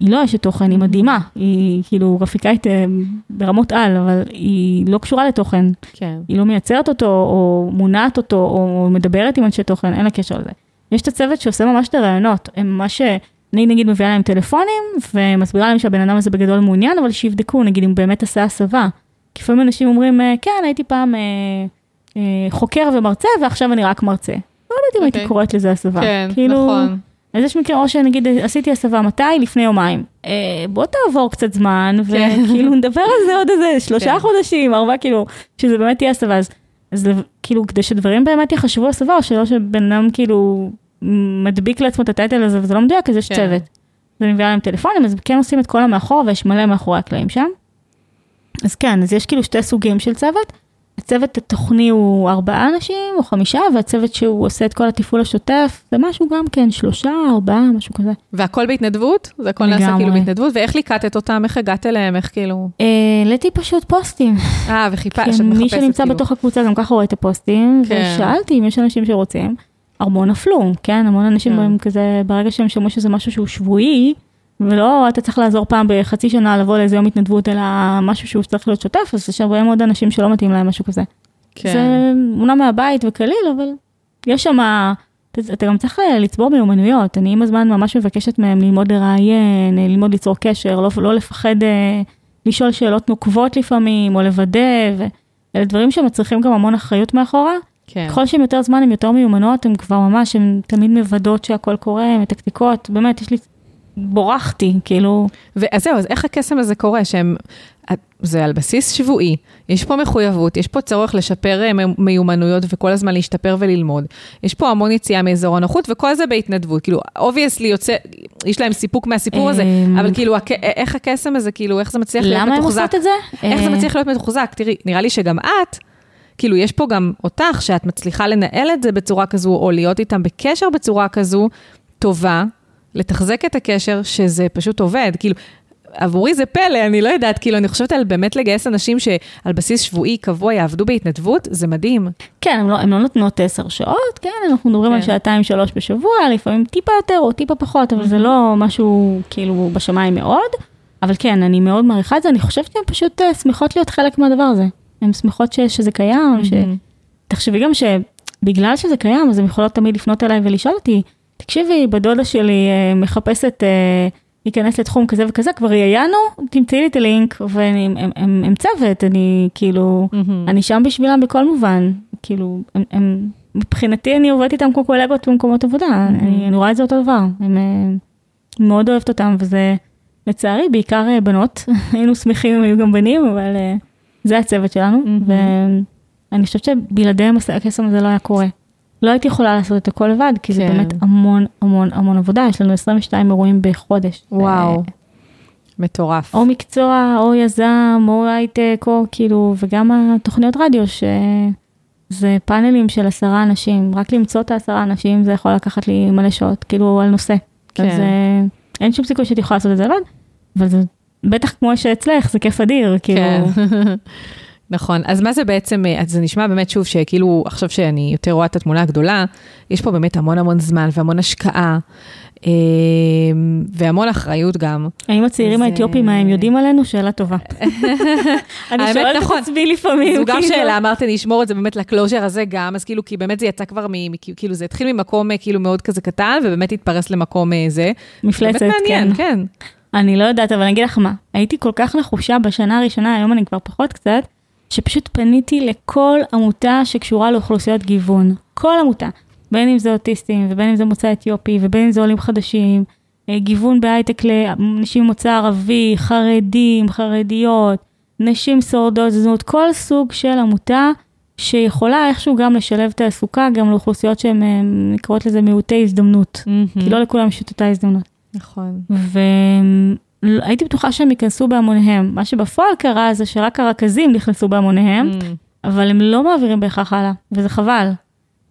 היא לא אשת תוכן, היא מדהימה, היא כאילו גרפיקאית אה, ברמות על, אבל היא לא קשורה לתוכן. כן. היא לא מייצרת אותו, או מונעת אותו, או מדברת עם אנשי תוכן, אין לה קשר לזה. יש את הצוות שעושה ממש את הרעיונות, הם ממש, אני נגיד מביאה להם טלפונים, ומסבירה להם שהבן אדם הזה בגדול מעוניין, אבל שיבדקו, נגיד אם באמת עשה הסבה. כי לפעמים אנשים אומרים, אה, כן, הייתי פעם אה, אה, חוקר ומרצה, ועכשיו אני רק מרצה. לא יודעת אם הייתי אוקיי. קוראת לזה הסבה. כן, כאילו, נכון. אז יש מקרה, או שנגיד עשיתי הסבה מתי? לפני יומיים. אה, בוא תעבור קצת זמן, כן. וכאילו נדבר על זה עוד איזה שלושה כן. חודשים, ארבעה, כאילו, שזה באמת יהיה הסבה. אז, אז כאילו, כדי שדברים באמת יחשבו הסבה, או שלא שבן אדם כאילו מדביק לעצמו את הטייטל הזה, וזה לא מדויק, אז יש כן. צוות. ואני מביאה להם טלפונים, אז כן עושים את כל המאחורה, ויש מלא מאחורי הקלעים שם. אז כן, אז יש כאילו שתי סוגים של צוות. הצוות התוכני הוא ארבעה אנשים או חמישה, והצוות שהוא עושה את כל התפעול השוטף, זה משהו גם כן, שלושה, ארבעה, משהו כזה. והכל בהתנדבות? זה הכל נעשה כאילו בהתנדבות? ואיך ליקטת אותם? איך הגעת אליהם? איך כאילו? העליתי פשוט פוסטים. אה, וחיפה, שאת מחפשת מי שנמצא כאילו. בתוך הקבוצה גם ככה רואה את הפוסטים, כן. ושאלתי אם יש אנשים שרוצים. המון נפלו, כן? המון אנשים כן. כזה, ברגע שהם שמעו שזה משהו שהוא שבועי, ולא אתה צריך לעזור פעם בחצי שנה לבוא לאיזה יום התנדבות, אלא משהו שהוא צריך להיות שוטף, אז יש הרבה מאוד אנשים שלא מתאים להם משהו כזה. כן. זה אומנם מהבית וקליל, אבל יש שם, אתה, אתה גם צריך לצבור מיומנויות. אני עם הזמן ממש מבקשת מהם ללמוד לראיין, ללמוד ליצור קשר, לא, לא לפחד אה, לשאול שאלות נוקבות לפעמים, או לוודא, ואלה דברים שמצריכים גם המון אחריות מאחורה. כן. ככל שהם יותר זמן, הם יותר מיומנות, הם כבר ממש, הם תמיד מוודאות שהכל קורה, מתקתקות, באמת, יש לי בורחתי, כאילו. אז זהו, אז איך הקסם הזה קורה? שהם, זה על בסיס שבועי, יש פה מחויבות, יש פה צורך לשפר אה, מיומנויות וכל הזמן להשתפר וללמוד. יש פה המון יציאה מאזור הנוחות, וכל זה בהתנדבות. כאילו, obviously יוצא, יש להם סיפוק מהסיפור הזה, אמ, אבל כאילו, איך הקסם הזה, כאילו, איך זה מצליח להיות מתוחזק? למה הם עושות את זה? איך זה אה. מצליח להיות מתוחזק? תראי, נראה לי שגם את, כאילו, יש פה גם אותך, שאת מצליחה לנהל את זה בצורה כזו, או להיות איתם בקשר בצורה כזו, טובה, לתחזק את הקשר, שזה פשוט עובד. כאילו, עבורי זה פלא, אני לא יודעת, כאילו, אני חושבת על באמת לגייס אנשים שעל בסיס שבועי קבוע יעבדו בהתנדבות, זה מדהים. כן, הם לא, הם לא נותנות עשר שעות, כן, אנחנו מדברים כן. על שעתיים, שלוש בשבוע, לפעמים טיפה יותר או טיפה פחות, אבל זה לא משהו כאילו בשמיים מאוד. אבל כן, אני מאוד מעריכה את זה, אני חושבת שהן פשוט אה, שמחות להיות חלק מהדבר הזה. הן שמחות ש, שזה קיים, ש... תחשבי גם שבגלל שזה קיים, אז הן יכולות תמיד לפנות אליי ולשאול אותי, תקשיבי, בדודה שלי אה, מחפשת אה, להיכנס לתחום כזה וכזה, כבר ראיינו, תמצאי לי את הלינק, ואני, הם, הם, הם צוות, אני כאילו, אני שם בשבילם בכל מובן, כאילו, הם, הם, מבחינתי אני עובדת איתם כמו קולגות במקומות עבודה, אני, אני רואה את זה אותו דבר, הם, אה, מאוד אוהבת אותם, וזה לצערי בעיקר בנות, היינו שמחים אם היו גם בנים, אבל זה הצוות שלנו, ואני חושבת שבלעדיהם הקסם הזה לא היה קורה. לא הייתי יכולה לעשות את הכל לבד, כי זה כן. באמת המון המון המון עבודה, יש לנו 22 אירועים בחודש. וואו, אה, מטורף. או מקצוע, או יזם, או הייטק, או כאילו, וגם התוכניות רדיו, שזה פאנלים של עשרה אנשים, רק למצוא את העשרה אנשים זה יכול לקחת לי מלא שעות, כאילו על נושא. כן. אז אה, אין שום סיכוי שהייתי יכולה לעשות את זה לבד, אבל זה בטח כמו שאצלך, זה כיף אדיר, כאילו. כן. נכון, אז מה זה בעצם, אה, אז זה נשמע באמת שוב שכאילו, עכשיו שאני יותר רואה את התמונה הגדולה, יש פה באמת המון המון זמן והמון השקעה, אה, והמון אחריות גם. האם הצעירים זה- האתיופים הם יודעים עלינו? שאלה טובה. אני שואלת נכון. את עצמי לפעמים. זו גם כאילו. שאלה, אמרת, אני אשמור את זה באמת לקלוז'ר הזה גם, אז כאילו, כי באמת זה יצא כבר, מ, כאילו, זה התחיל ממקום אה, כאילו מאוד כזה קטן, ובאמת התפרס למקום אה, זה. מפלצת, באמת מעניין, כן. כן. אני לא יודעת, אבל אני אגיד לך מה, הייתי כל כך נחושה בשנה הראשונה, היום אני כבר פחות קצת, שפשוט פניתי לכל עמותה שקשורה לאוכלוסיות גיוון. כל עמותה. בין אם זה אוטיסטים, ובין אם זה מוצא אתיופי, ובין אם זה עולים חדשים, אה, גיוון בהייטק לאנשים ממוצא ערבי, חרדים, חרדיות, נשים שורדות זנות, כל סוג של עמותה שיכולה איכשהו גם לשלב תעסוקה גם לאוכלוסיות שהן אה, נקראות לזה מעוטי הזדמנות. כי לא לכולם יש את אותה הזדמנות. נכון. והייתי בטוחה שהם ייכנסו בהמוניהם. מה שבפועל קרה זה שרק הרכזים נכנסו בהמוניהם, Mm. אבל הם לא מעבירים בהכרח הלאה, וזה חבל.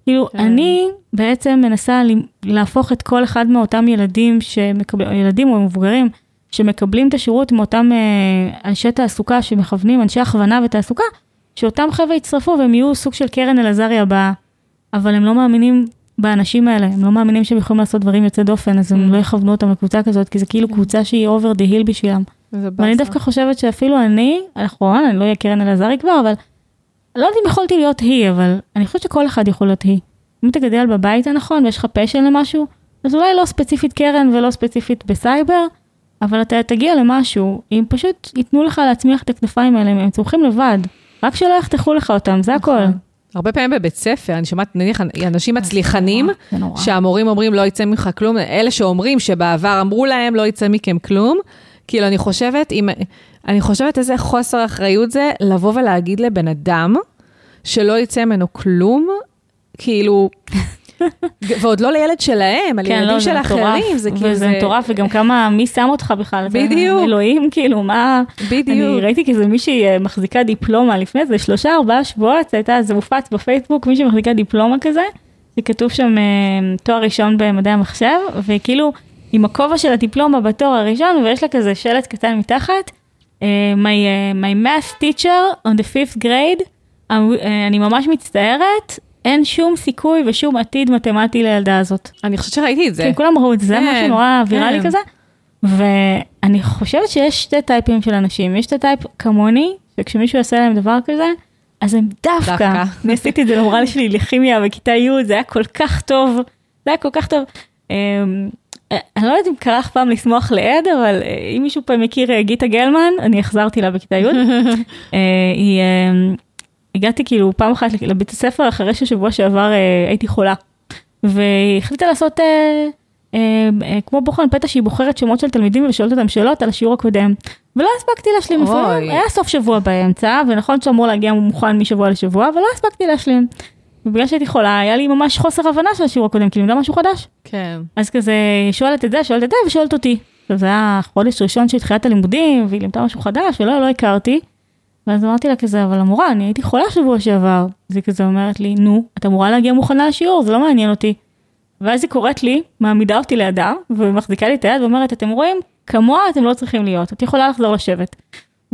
כאילו, כן. אני בעצם מנסה להפוך את כל אחד מאותם ילדים שמקבלים, ילדים או מבוגרים, שמקבלים את השירות מאותם אה, אנשי תעסוקה שמכוונים, אנשי הכוונה ותעסוקה, שאותם חבר'ה יצטרפו והם יהיו סוג של קרן אלעזרי הבאה, אבל הם לא מאמינים באנשים האלה, הם לא מאמינים שהם יכולים לעשות דברים יוצאי דופן, אז הם לא יכוונו אותם לקבוצה כזאת, כי זה כאילו קבוצה שהיא over the hill בשבילם. ואני. דווקא חושבת שאפילו אני, נכון, אני לא אהיה קרן אלעזרי כבר, אבל לא יודעת אם יכולתי להיות היא, אבל אני חושבת שכל אחד יכול להיות היא. אם אתה גדל בבית הנכון ויש לך פשן למשהו, אז אולי לא ספציפית קרן ולא ספציפית בסייבר, אבל אתה תגיע למשהו, אם פשוט ייתנו לך להצמיח את הכתפיים האלה, הם צומחים לבד. רק שלא יחתכו לך אותם, זה הכל. הרבה פעמים בבית ספר, אני שומעת, נניח, אנשים מצליחנים, זה נורא. שהמורים אומרים לא יצא ממך כלום, אלה שאומרים שבעבר אמרו להם לא יצא מכם כלום, כאילו אני חושבת, אם, אני חושבת איזה חוסר אחריות זה לבוא ולהגיד לבן אדם שלא יצא ממנו כלום, כאילו, ועוד לא לילד שלהם, על ילדים לא, של אחרים, זה כאילו, וזה מטורף, וגם כמה, מי שם אותך בכלל? בדיוק. אלוהים, כאילו, מה... אני בדיוק, ראיתי כזה מישהי אה, מחזיקה דיפלומה לפני זה, שלושה ארבעה שבועות, הייתה, זה מופץ בפייסבוק, מישהי מחזיקה דיפלומה כזה, שכתוב שם אה, תואר ראשון במדעי המחשב, וכאילו עם הכובע של הדיפלומה בתואר הראשון, ויש לה כזה שלט קטן מתחת, אה, my, my math teacher on the fifth grade, אני ממש מצטערת, אין שום סיכוי ושום עתיד מתמטי לילדה הזאת. אני חושבת שראיתי את זה. כן, כולם ראו את זה, זה כן, משהו נורא ויראלי כן. כזה. ואני חושבת שיש שתי טייפים של אנשים, יש את הטייפ כמוני, וכשמישהו יעשה להם דבר כזה, אז הם דווקא, דווקא. אני עשיתי את זה למורה שלי לכימיה בכיתה י', זה היה כל כך טוב, זה היה כל כך טוב. אמ, אני לא יודעת אם קרה לך פעם לשמוח לעד, אבל אה, אם מישהו פעם מכיר אה, גיטה גלמן, אני החזרתי לה בכיתה י', אה, היא, אמ, הגעתי כאילו פעם אחת לבית הספר אחרי ששבוע שעבר אה, הייתי חולה. והיא החליטה לעשות אה, אה, אה, כמו בוחן פתע שהיא בוחרת שמות של תלמידים ושואלת אותם שאלות על השיעור הקודם. ולא הספקתי להשלים. לפעמים, היה סוף שבוע באמצע, ונכון שאמור להגיע מוכן משבוע לשבוע, אבל לא הספקתי להשלים. ובגלל שהייתי חולה, היה לי ממש חוסר הבנה של השיעור הקודם, כי לימדה משהו חדש. כן. אז כזה, שואלת את זה, שואלת את זה, ושואלת אותי. עכשיו זה היה חודש ראשון של תחילת הלימודים, והיא לימדה משהו חדש, ולא, לא הכרתי. ואז אמרתי לה כזה, אבל המורה, אני הייתי חולה שבוע שעבר. אז היא כזה אומרת לי, נו, את אמורה להגיע מוכנה לשיעור, זה לא מעניין אותי. ואז היא קוראת לי, מעמידה אותי לידה, ומחזיקה לי את היד ואומרת, אתם רואים, כמוה אתם לא צריכים להיות, את יכולה לחזור לשבת.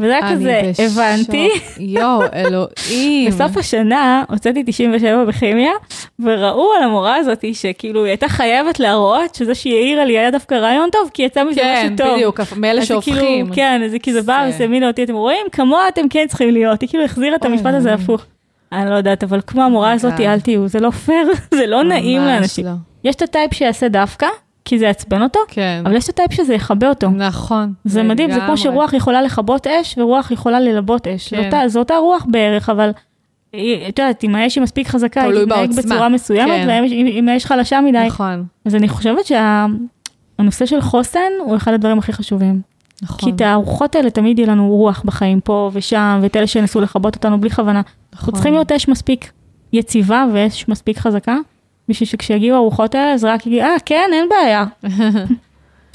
וזה היה כזה, בשוק. הבנתי. יואו, אלוהים. בסוף השנה הוצאתי 97 בכימיה, וראו על המורה הזאת שכאילו היא הייתה חייבת להראות שזה שהיא העירה לי היה דווקא רעיון טוב, כי יצא מזה כן, משהו טוב. בדיוק, מאלה זה כאילו- שהופכים. כן, אז זה כאילו בא וסמינה אותי, אתם רואים? כמוה אתם כן צריכים להיות. היא כאילו החזירה את המשפט הזה. הפוך. אני לא יודעת, אבל כמו המורה הזאת. אל תהיו, זה לא פייר, זה לא נעים לאנשים. לא. יש את הטייפ שיעשה דווקא, כי זה יעצבן אותו, כן, אבל יש את הטייפ שזה יכבה אותו. נכון. זה מדהים, זה כמו לגמרי. שרוח יכולה לכבות אש ורוח יכולה ללבות אש. כן. זו אותה- זו אותה רוח בערך, אבל היא- את יודעת, אם האש היא מספיק חזקה, היא תתנהג. בצורה מסוימת, כן. ואם אם האש חלשה מדי, נכון, אז אני חושבת שהנושא של חוסן הוא אחד הדברים הכי חשובים. כי נכון. את הרוחות האלה תמיד יהיה לנו רוח בחיים פה ושם, ואת אלה שינסו לכבות אותנו בלי כוונה. אנחנו נכון. צריכים להיות אש מספיק יציבה ואש מספיק חזקה, בשביל שכשיגיעו הרוחות האלה, אז רק יגיד, אה, כן, אין בעיה.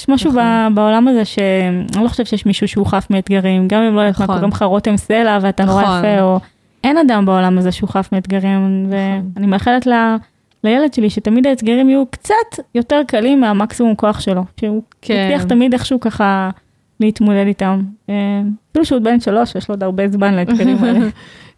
יש משהו נכון. ב- בעולם הזה שאני לא חושבת שיש מישהו שהוא חף מאתגרים, גם אם לא יודעת מה נכון. קוראים לך רותם סלע ואתה נורא נכון. יפה, או אין אדם בעולם הזה שהוא חף מאתגרים, ואני מאחלת ל- לילד שלי שתמיד האתגרים יהיו קצת יותר קלים מהמקסימום כוח שלו, שהוא כן. יצליח תמיד איכשהו ככה להתמודד איתם. אה, אפילו שהוא בן שלוש, יש לו עוד הרבה זמן לאתגרים האלה.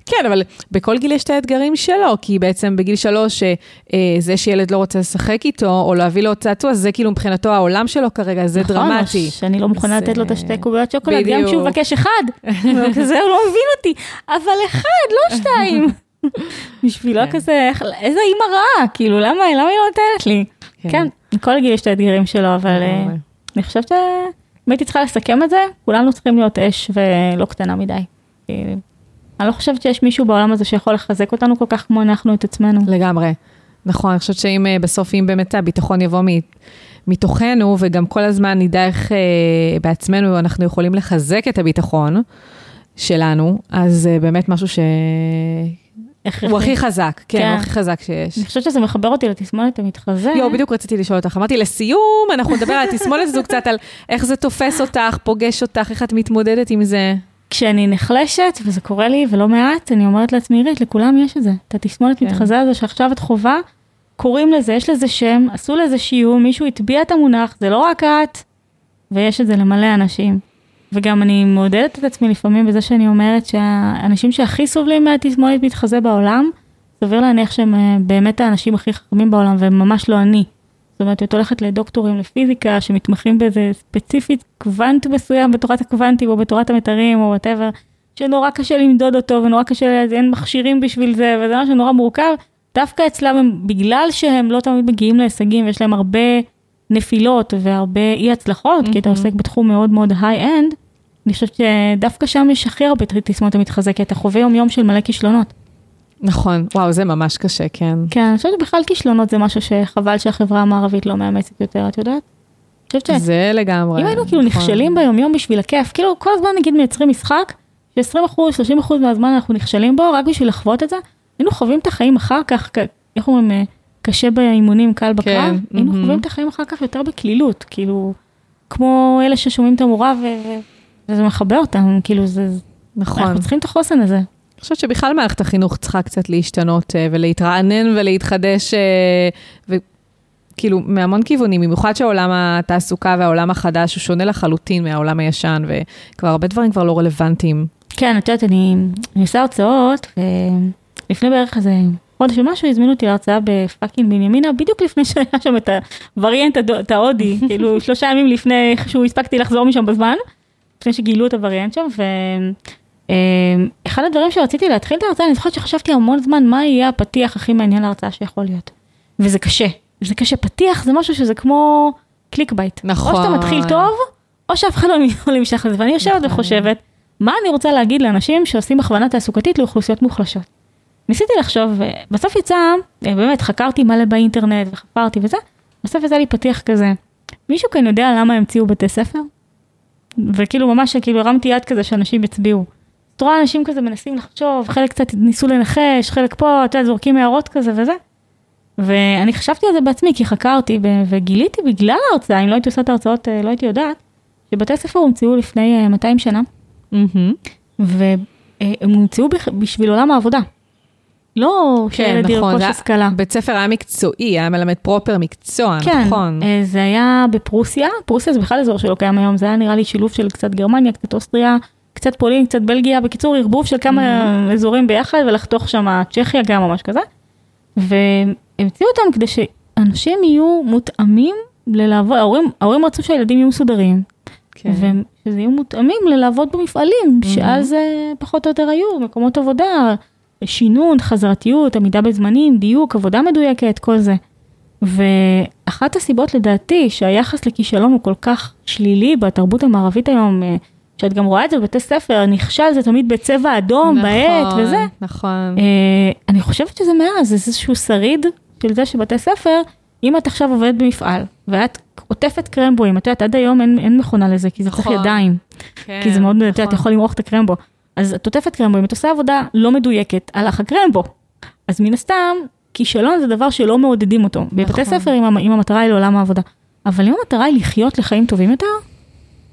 כן, אבל בכל גיל יש את האתגרים שלו, כי בעצם בגיל שלוש, אה, אה, זה שילד לא רוצה לשחק איתו, או להביא לו צעצוע, זה כאילו מבחינתו העולם שלו כרגע, זה נכון, דרמטי. או שאני לא מוכנה זה- לתת לו את השתי קוביות שוקולד, גם בדיוק. כשהוא מבקש אחד. הוא כזה, הוא לא מבין אותי, אבל אחד, לא שתיים. בשבילו כן. כזה, איזה אימא רעה, כאילו, למה למה היא לא נותנת לי? כן, לכל גיל יש את האתגרים שלו, אבל אה. אני חושבת שאם הייתי צריכה לסכם את זה, כולנו צריכים להיות אש ולא קטנה מדי. אני לא חושבת שיש מישהו בעולם הזה שיכול לחזק אותנו כל כך כמו אנחנו את עצמנו. לגמרי. נכון, אני חושבת שאם אה, בסוף, אם באמת הביטחון יבוא מ- מתוכנו, וגם כל הזמן נדע איך אה, בעצמנו אנחנו יכולים לחזק את הביטחון שלנו, אז זה באמת משהו שהוא הכרחי. הכי חזק, כן, כן. הוא הכי חזק שיש. אני חושבת שזה מחבר אותי לתסמונת המתחזה. יואו, בדיוק רציתי לשאול אותך. אמרתי, לסיום, אנחנו נדבר על התסמונת הזו קצת, על איך זה תופס אותך, פוגש אותך, איך את מתמודדת עם זה. כשאני נחלשת, וזה קורה לי ולא מעט, אני אומרת לעצמי, עירית, לכולם יש את זה. את התסמונת כן. מתחזה הזו שעכשיו את חווה, קוראים לזה, יש לזה שם, עשו לזה שיעור, מישהו הטביע את המונח, זה לא רק את, ויש את זה למלא אנשים. וגם אני מעודדת את עצמי לפעמים בזה שאני אומרת שהאנשים שהכי סובלים מהתסמונת מתחזה בעולם, סביר להניח שהם אה, באמת האנשים הכי חכמים בעולם, והם ממש לא אני. זאת אומרת, את הולכת לדוקטורים לפיזיקה שמתמחים באיזה ספציפית קוונט מסוים בתורת הקוונטים או בתורת המיתרים או whatever, שנורא קשה למדוד אותו ונורא קשה, אין מכשירים בשביל זה, וזה משהו נורא מורכב. דווקא אצלם הם, בגלל שהם לא תמיד מגיעים להישגים ויש להם הרבה נפילות והרבה אי הצלחות, כי אתה מהמם. עוסק בתחום מאוד מאוד high-end, אני חושבת שדווקא שם יש הכי הרבה תסמונת המתחזה, אתה חווה יום יום של מלא כישלונות. נכון, וואו, זה ממש קשה, כן. כן, אני חושבת שבכלל כישלונות זה משהו שחבל שהחברה המערבית לא מאמצת יותר, את יודעת? חושבת ש... זה לגמרי. אם היינו כאילו נכון. נכשלים ביומיום בשביל הכיף, כאילו כל הזמן נגיד מייצרים משחק, ש-20 אחוז, 30 אחוז מהזמן אנחנו נכשלים בו, רק בשביל לחוות את זה, היינו חווים את החיים אחר כך, איך אומרים, אה, קשה באימונים, קל בקרב, כן, היינו מהמם. חווים את החיים אחר כך יותר בקלילות, כאילו, כמו אלה ששומעים את המורה ו... ו- וזה מכבה אותם, כאילו זה, נכון. אנחנו צריכים את החוסן הזה. אני חושבת שבכלל מערכת החינוך צריכה קצת להשתנות אה, ולהתרענן ולהתחדש, אה, וכאילו מהמון כיוונים, במיוחד שהעולם התעסוקה והעולם החדש הוא שונה לחלוטין מהעולם הישן, וכבר הרבה דברים כבר לא רלוונטיים. כן, את יודעת, אני, אני עושה הרצאות, ולפני בערך איזה חודש ומשהו, הזמינו אותי להרצאה בפאקינג בנימינה, בדיוק לפני שהיה שם את הווריאנט ההודי, כאילו שלושה ימים לפני שהוא הספקתי לחזור משם בזמן, לפני שגילו את הווריאנט שם, ואחד הדברים שרציתי להתחיל את ההרצאה, אני זוכרת שחשבתי המון זמן, מה יהיה הפתיח הכי מעניין להרצאה שיכול להיות. וזה קשה, זה קשה, פתיח זה משהו שזה כמו clickbait. נכון. או שאתה מתחיל טוב, או שאף אחד לא לא נמשך לזה, ואני יושבת נכון. וחושבת, מה אני רוצה להגיד לאנשים שעושים הכוונה תעסוקתית לאוכלוסיות מוחלשות. ניסיתי לחשוב, ובסוף יצא, אה, באמת חקרתי מלא באינטרנט וחפרתי וזה, בסוף יצא לי פתיח כזה. מישהו כאן יודע למה המציאו בתי ספר? וכאילו ממש כאילו הרמתי יד כזה שאנשים יצביעו. את רואה אנשים כזה מנסים לחשוב, חלק קצת ניסו לנחש, חלק פה, את יודעת, זורקים הערות כזה וזה. ואני חשבתי על זה בעצמי כי חקרתי וגיליתי בגלל ההרצאה, אם לא הייתי עושה את ההרצאות אה, לא הייתי יודעת, שבתי ספר הומצאו לפני אה, 200 שנה, מהמם. והם הומצאו בשביל עולם העבודה. לא שילד נכון, ירכוש השכלה. בית ספר היה מקצועי, היה מלמד פרופר מקצוע, כן, נכון. אה, זה היה בפרוסיה, פרוסיה זה בכלל אזור שלא קיים היום, זה היה נראה לי שילוב של קצת גרמניה, קצת אוסטריה, קצת פולין, קצת בלגיה, בקיצור ערבוב של כמה אזורים ביחד ולחתוך שם צ'כיה גם ממש כזה. המציאו אותם כדי שאנשים יהיו מותאמים ללעבוד, ההורים, ההורים רצו שהילדים יהיו מסודרים, כן. ושזה יהיו מותאמים ללעבוד במפעלים, שאז אה, פחות או יותר היו מקומות עבודה, שינון, חזרתיות, עמידה בזמנים, דיוק, עבודה מדויקת, כל זה. ואחת הסיבות לדעתי שהיחס לכישלון הוא כל כך שלילי בתרבות המערבית היום, אה, שאת גם רואה את זה בבתי ספר, נכשל זה תמיד בצבע אדום, בעט נכון, וזה. נכון. אה, אני חושבת שזה מאז, זה איזשהו שריד של זה שבתי ספר, אם את עכשיו עובדת במפעל, ואת עוטפת קרמבואים, את יודעת, עד היום אין, אין מכונה לזה, כי זה צריך נכון. ידיים, כן, כי זה מאוד, את יודעת, נכון. יכול למרוח את הקרמבו. אז את עוטפת קרמבואים, את עושה עבודה לא מדויקת, הלך הקרמבו. אז מן הסתם, כישלון זה דבר שלא מעודדים אותו. בבתי נכון. ספר, אם, אם המטרה היא לעולם העבודה. אבל אם המטרה היא לחיות לחיים טובים יותר,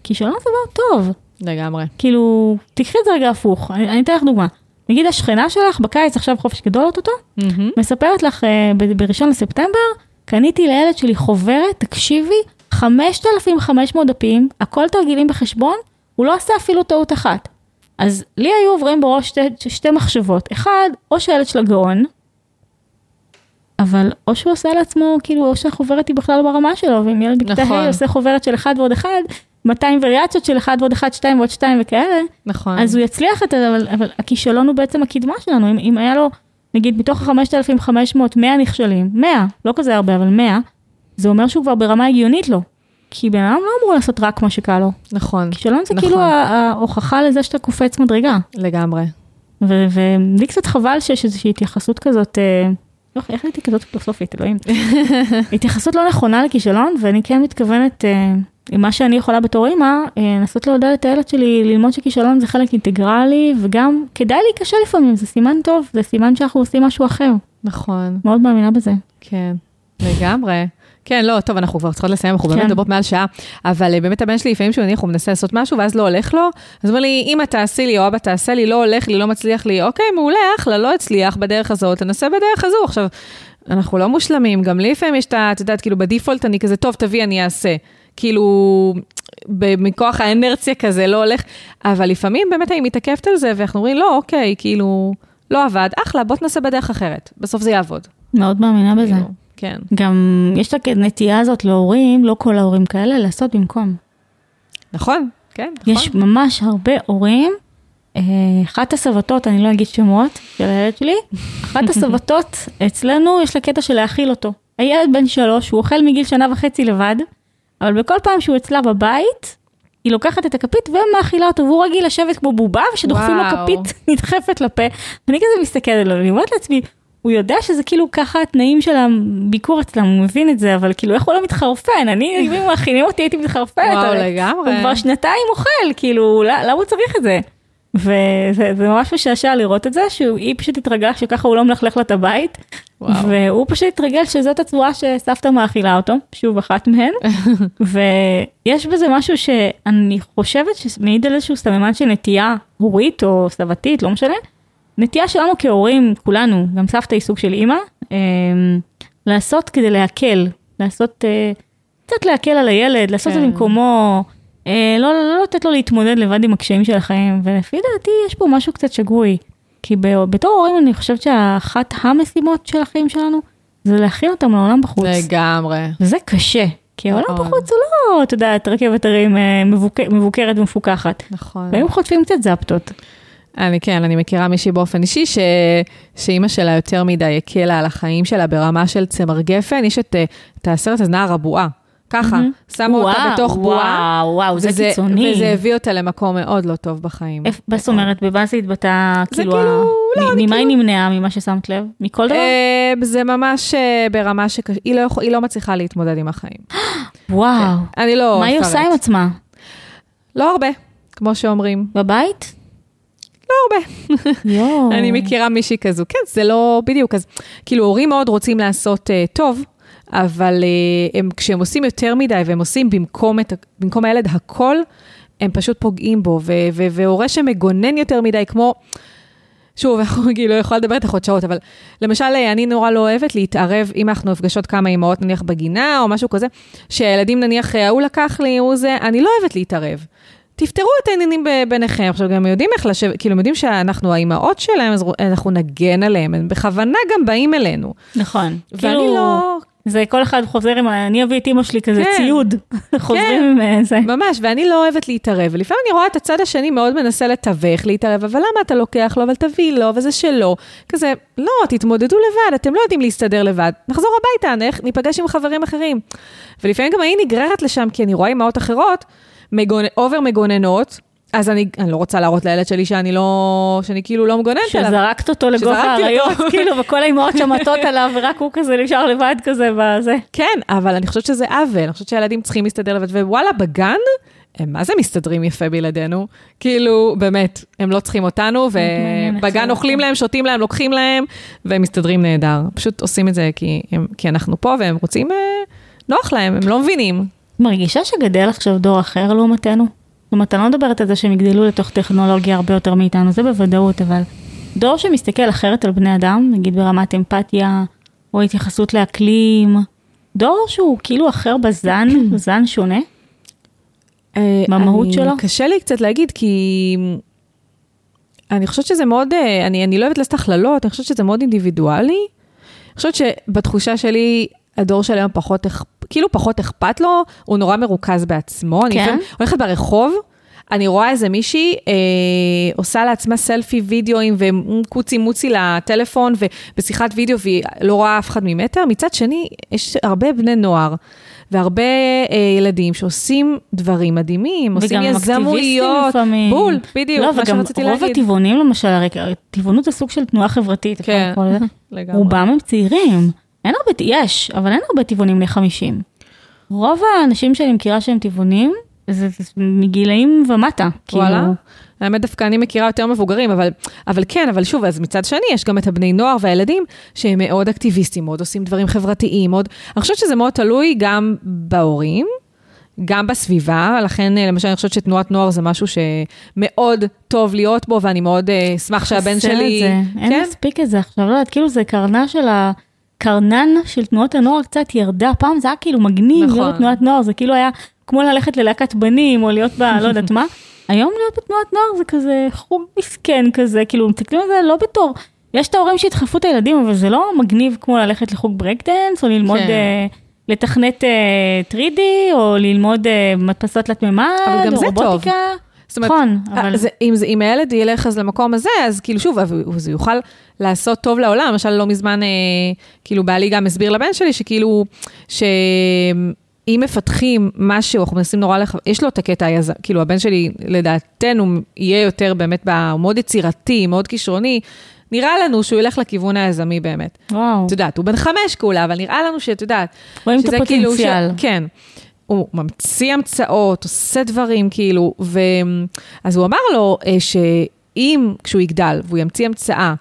כישלון זה דבר טוב. לגמרי. כאילו, תקחי את זה רגע הפוך, אני, אני אתן לך דוגמה. נגיד השכנה שלך בקיץ עכשיו חופש גדול אוטוטו, מהמם. מספרת לך אה, ב- בראשון לספטמבר, קניתי לילד שלי חוברת, תקשיבי, 5,500 דפים, הכל תרגילים בחשבון, הוא לא עשה אפילו טעות אחת. אז לי היו עוברים בראש שתי, שתי מחשבות. אחד, או שהילד שלה גאון, אבל או שהוא עושה לעצמו, כאילו, או שהחוברת היא בכלל לא ברמה שלו, ואם ילד בכיתה נכון. ה' עושה חוברת של אחד ועוד אחד, 200 וריאציות של אחד ועוד אחד, שתיים ועוד שתיים וכאלה, נכון. אז הוא יצליח את זה, אבל, אבל הכישלון הוא בעצם הקדמה שלנו. אם, אם היה לו, נגיד, מתוך ה-5,500, 100 נכשלים, 100, לא כזה הרבה, אבל 100, זה אומר שהוא כבר ברמה הגיונית לו. כי בן אדם לא אמור לעשות רק מה שקל לו. נכון. כישלון זה נכון. כאילו ההוכחה לזה שאתה קופץ מדרגה. לגמרי. ולי קצת חבל שיש איזושהי התייחסות כזאת, אה, לא, איך הייתי כזאת פילוסופית, אלוהים. התייחסות לא נכונה לכישלון, ואני כן מתכוונת, אה, עם מה שאני יכולה בתור אימא, אה, לנסות לעודד את הילד שלי ללמוד שכישלון זה חלק אינטגרלי, וגם כדאי להיכשל לפעמים, זה סימן טוב, זה סימן שאנחנו עושים משהו אחר. נכון. מאוד מאמינה בזה. כן, לגמרי. כן, לא, טוב, אנחנו כבר צריכות לסיים, אנחנו כן. באמת מדברות מעל שעה, אבל אה, באמת הבן שלי, לפעמים שהוא נניח, הוא מנסה לעשות משהו, ואז לא הולך לו, אז הוא אומר לי, אמא תעשי לי, או אבא תעשה לי, לא הולך לי, לא מצליח לי, אוקיי, מעולה, אחלה, לא הצליח בדרך הזאת, תנסה בדרך הזו. עכשיו, אנחנו לא מושלמים, גם לי לפעמים יש את ה... את יודעת, כאילו בדיפולט אני כזה, טוב, תביא, אני אעשה. כאילו, מכוח האנרציה כזה, לא הולך, אבל לפעמים באמת אני מתעכבת על זה, ואנחנו אומרים, לא, אוקיי, כאילו, לא עבד, אחלה, בוא תנסה בדרך אחרת, בסוף זה יעבוד. מאוד מאמינה בזה. כאילו, כן. גם יש את הנטייה הזאת להורים, לא כל ההורים כאלה, לעשות במקום. נכון, כן, נכון. יש ממש הרבה הורים, אה, אחת הסבתות, אני לא אגיד שמות, של הילד שלי, אחת הסבתות אצלנו יש לה קטע של להאכיל אותו. הילד בן שלוש, הוא אוכל מגיל שנה וחצי לבד, אבל בכל פעם שהוא אצלה בבית, היא לוקחת את הכפית ומאכילה אותו, והוא רגיל לשבת כמו בובה, ושדוחפים לו. כפית נדחפת לפה. ואני כזה מסתכלת עליו, אני אומרת לעצמי, הוא יודע שזה כאילו ככה התנאים של הביקור אצלם, הוא מבין את זה, אבל כאילו איך הוא לא מתחרפן, אני, אם היו מאכילים אותי הייתי מתחרפנת. וואו, לגמרי. הוא כבר שנתיים אוכל, כאילו, למה למה הוא צריך את זה? וזה זה ממש משעשע לראות את זה, שהיא פשוט התרגלה שככה הוא לא מלכלך לה את הבית, וואו. והוא פשוט התרגל שזאת הצורה שסבתא מאכילה אותו, שוב אחת מהן, ויש בזה משהו שאני חושבת שמעיד על איזשהו סממן של נטייה הורית או סבתית, לא משנה, נטייה שלנו כהורים, כולנו, גם סבתא היא סוג של אימא, אה, לעשות כדי להקל, לעשות, אה, קצת להקל על הילד, לעשות את זה כן. במקומו, לא, לא, לא לתת לו להתמודד לבד עם הקשיים של החיים, ולפי דעתי יש פה משהו קצת שגוי. כי בתור הורים אני חושבת שאחת המשימות של החיים שלנו זה להכין אותם לעולם בחוץ. לגמרי. וזה קשה, כי העולם מאוד. בחוץ הוא לא, את יודעת, רכבת הרים אה, מבוק... מבוקרת ומפוקחת. נכון. והיום חוטפים קצת זפטות. אני כן, אני מכירה מישהי באופן אישי, ש... שאימא שלה יותר מדי הקלה על החיים שלה ברמה של צמר גפן, יש את, אה, את הסרט הזה, נער הבועה. ככה, שמו אותה וואו, בתוך בועה. וואו, וואו, זה וזה- קיצוני. וזה הביא אותה למקום מאוד לא טוב בחיים. מה זאת אומרת, במה זה התבטא, זה כאילו, כאילו, לא, אני ממה היא כאילו- נמנעה, ממה ששמת לב? מכל דבר? אה, זה ממש אה, ברמה שהיא לא, יכול- היא לא מצליחה להתמודד עם החיים. וואו. אני לא מה היא. עושה עם עצמה? לא הרבה, כמו שאומרים. בבית? לא הרבה. יואו. אני מכירה מישהי כזו, כן, זה לא בדיוק, אז כאילו הורים מאוד רוצים לעשות uh, טוב, אבל uh, הם, כשהם עושים יותר מדי והם עושים במקום, את, במקום הילד הכל, הם פשוט פוגעים בו, והורה שמגונן יותר מדי, כמו, שוב, אנחנו כאילו יכולה לדבר איתך עוד שעות, אבל למשל, אה, אני נורא לא אוהבת להתערב, אם אנחנו נפגשות כמה אימהות נניח בגינה או משהו כזה, שהילדים נניח, ההוא לקח לי, הוא זה, אני לא אוהבת להתערב. תפתרו את העניינים ביניכם. עכשיו, גם יודעים איך לשבת, כאילו, הם יודעים שאנחנו האימהות שלהם, אז אנחנו נגן עליהם, הם בכוונה גם באים אלינו. נכון. ואני כאילו, לא... זה כל אחד חוזר עם, אני אביא את אימא שלי כזה כן. ציוד. חוזרים עם אה, זה. ממש, ואני לא אוהבת להתערב, ולפעמים אני רואה את הצד השני מאוד מנסה לתווך, להתערב, אבל למה אתה לוקח לו, אבל תביא לו, וזה שלו. כזה, לא, תתמודדו לבד, אתם לא יודעים להסתדר לבד. נחזור הביתה, ניפגש עם חברים אחרים. ולפעמים גם אני נגררת לשם, כי אני רואה אימהות אחרות, מגונ... אובר מגוננות, אז אני, אני לא רוצה להראות לילד שלי שאני לא, שאני כאילו לא מגוננת עליו. שזרקת אותו לגובה האריות. כאילו, וכל האימהות שמטות עליו, ורק הוא כזה נשאר לבד כזה בזה. כן, אבל אני חושבת שזה עוול, אני חושבת שהילדים צריכים להסתדר לבד, ווואלה, בגן, הם מה זה מסתדרים יפה בלעדינו? כאילו, באמת, הם לא צריכים אותנו, ובגן אוכלים נכון. להם, שותים להם, לוקחים להם, והם מסתדרים נהדר. פשוט עושים את זה כי, הם, כי אנחנו פה, והם רוצים, אה, נוח להם, הם לא מבינים. מרגישה שגדל עכשיו דור אחר לעומתנו? זאת אומרת, אני לא מדברת על זה שהם יגדלו לתוך טכנולוגיה הרבה יותר מאיתנו, זה בוודאות, אבל דור שמסתכל אחרת על בני אדם, נגיד ברמת אמפתיה, או התייחסות לאקלים, דור שהוא כאילו אחר בזן, זן שונה. במהות אני- שלו? קשה לי קצת להגיד, כי אני חושבת שזה מאוד, אה, אני, אני לא אוהבת לעשות הכללות, אני חושבת שזה מאוד אינדיבידואלי. אני חושבת שבתחושה שלי, הדור של היום פחות, כאילו פחות אכפת לו, הוא נורא מרוכז בעצמו. אני כן? לפעמים הולכת ברחוב, אני רואה איזה מישהי אה, עושה לעצמה סלפי וידאוים וקוצי מוצי לטלפון ובשיחת וידאו והיא לא רואה אף אחד ממטר. מצד שני, יש הרבה בני נוער והרבה אה, ילדים שעושים דברים מדהימים, עושים וגם הם אקטיביסטים יזמויות. לפעמים. בול, בדיוק, לא, מה וגם שרציתי רוב להגיד. הטבעונים למשל, הרי טבעונות זה סוג של תנועה חברתית, כן. לגמרי. רובם הם צעירים. אין הרבה, יש, אבל אין הרבה טבעונים בני 50. רוב האנשים שאני מכירה שהם טבעונים, זה, זה מגילאים ומטה. וואלה. כאילו, האמת דווקא אני מכירה יותר מבוגרים, אבל, אבל כן, אבל שוב, אז מצד שני, יש גם את הבני נוער והילדים שהם מאוד אקטיביסטים, מאוד עושים דברים חברתיים, מאוד... אני חושבת שזה מאוד תלוי גם בהורים, גם בסביבה, לכן אה, למשל אני חושבת שתנועת נוער זה משהו שמאוד טוב להיות בו, ואני מאוד אה, אשמח שהבן חסר שלי... את זה. אין כן? מספיק את זה עכשיו, לא יודעת, כאילו זה קרנה של ה... קרנן של תנועות הנוער קצת ירדה, פעם זה היה כאילו מגניב, נכון. להיות בתנועת נוער, זה כאילו היה כמו ללכת ללהקת בנים, או להיות ב... לא יודעת מה. היום להיות בתנועת נוער זה כזה חוג מסכן כזה, כאילו מסתכלים על זה לא בתור, יש את ההורים שידחפו את הילדים, אבל זה לא מגניב כמו ללכת לחוג ברייק דנס, או ללמוד כן. אה, לתכנת אה, 3D, או ללמוד אה, מדפסות תלת מימד, אבל גם או זה טוב. זאת אומרת, נכון, אבל... זה, אם, זה, אם הילד ילך אז למקום הזה, אז כאילו שוב, הוא יוכל לעשות טוב לעולם. למשל, לא מזמן, אה, כאילו, בעלי גם הסביר לבן שלי שכאילו, שאם מפתחים משהו, אנחנו מנסים נורא לך, יש לו את הקטע היזם, כאילו, הבן שלי, לדעתנו, יהיה יותר באמת, הוא מאוד יצירתי, מאוד כישרוני. נראה לנו שהוא ילך לכיוון היזמי באמת. וואו, את יודעת, הוא בן חמש כולה, אבל נראה לנו שאת יודעת, רואים את שזה כאילו הפוטנציאל. ש... כן. הוא ממציא המצאות, עושה דברים, כאילו, ו... אז הוא אמר לו אה, שאם, כשהוא יגדל, והוא ימציא המצאה,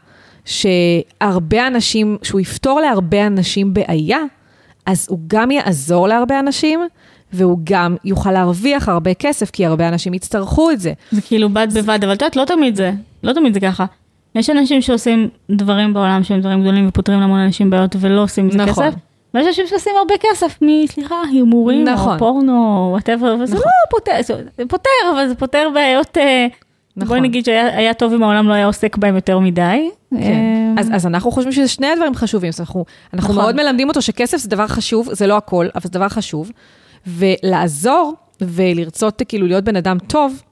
שהרבה אנשים, שהוא יפתור להרבה אנשים בעיה, אז הוא גם יעזור להרבה אנשים, והוא גם יוכל להרוויח הרבה כסף, כי הרבה אנשים יצטרכו את זה. זה כאילו בד בבד, אבל את יודעת, לא תמיד זה, לא תמיד זה ככה. יש אנשים שעושים דברים בעולם שהם דברים גדולים ופותרים להמון אנשים בעיות ולא עושים מזה נכון. כסף. ויש אנשים שעושים הרבה כסף מסליחה, הימורים, נכון. או פורנו, וואטאבר, וזה נכון. לא פותר, זה פותר, אבל זה פותר בעיות, אה, נכון. בואי נגיד שהיה היה טוב אם העולם לא היה עוסק בהם יותר מדי. כן. אה, אז, אז אנחנו חושבים שזה שני הדברים חשובים. אנחנו, אנחנו נכון. מאוד מלמדים אותו שכסף זה דבר חשוב, זה לא הכל, אבל זה דבר חשוב. ולעזור ולרצות כאילו להיות בן אדם טוב,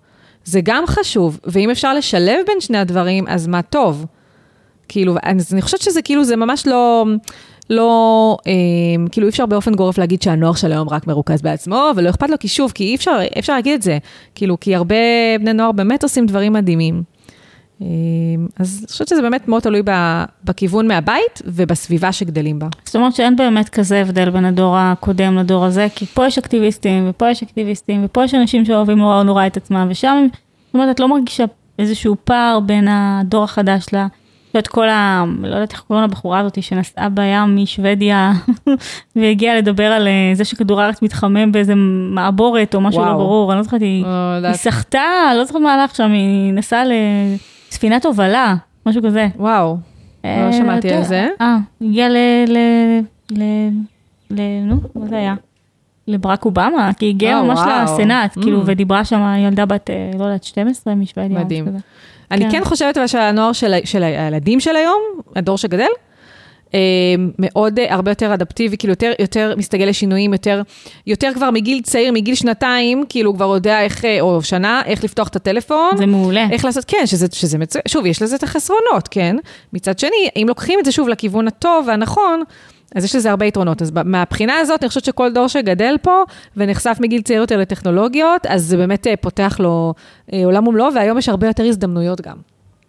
זה גם חשוב. ואם אפשר לשלב בין שני הדברים, אז מה טוב. כאילו, אז אני חושבת שזה כאילו, זה ממש לא... לא, אה, כאילו אי אפשר באופן גורף להגיד שהנוער של היום רק מרוכז בעצמו, ולא אכפת לו, כי שוב, כי אי אפשר, אפשר להגיד את זה. כאילו, כי הרבה בני נוער באמת עושים דברים מדהימים. אה, אז אני חושבת שזה באמת מאוד תלוי בכיוון מהבית ובסביבה שגדלים בה. זאת אומרת שאין באמת כזה הבדל בין הדור הקודם לדור הזה, כי פה יש אקטיביסטים, ופה יש אקטיביסטים, ופה יש אנשים שאוהבים נורא נורא את עצמם, ושם, זאת אומרת, את לא מרגישה איזשהו פער בין הדור החדש ל... את כל ה... לא יודעת איך קוראים לבחורה הזאת שנסעה בים משוודיה והגיעה לדבר על אה, זה שכדור הארץ מתחמם באיזה מעבורת או משהו לא וואו. ברור, אני לא זוכרת, היא, לא היא יודעת. סחטה, לא זוכרת מה הלך שם, היא נסעה לספינת הובלה, משהו כזה. וואו, לא שמעתי אה, על זה. אה, הגיע ל... ל... ל... ל... נו, מה זה היה? לברק אובמה, כי היא הגיעה אה, ממש. לסנאט, Mm. כאילו, ודיברה שם ילדה בת, אה, לא יודעת, 12 משוודיה. מדהים. אני כן. כן חושבת אבל שהנוער של, של הילדים של היום, הדור שגדל, אה, מאוד אה, הרבה יותר אדפטיבי, כאילו יותר, יותר מסתגל לשינויים, יותר, יותר כבר מגיל צעיר, מגיל שנתיים, כאילו הוא כבר יודע איך, אה, או שנה, איך לפתוח את הטלפון. זה מעולה. איך לעשות, כן, שזה, שזה מצוין, שוב, יש לזה את החסרונות, כן? מצד שני, אם לוקחים את זה שוב לכיוון הטוב והנכון, אז יש לזה הרבה יתרונות. אז מהבחינה הזאת, אני חושבת שכל דור שגדל פה ונחשף מגיל צעיר יותר לטכנולוגיות, אז זה באמת אה, פותח לו אה, עולם ומלואו, והיום יש הרבה יותר הזדמנויות גם.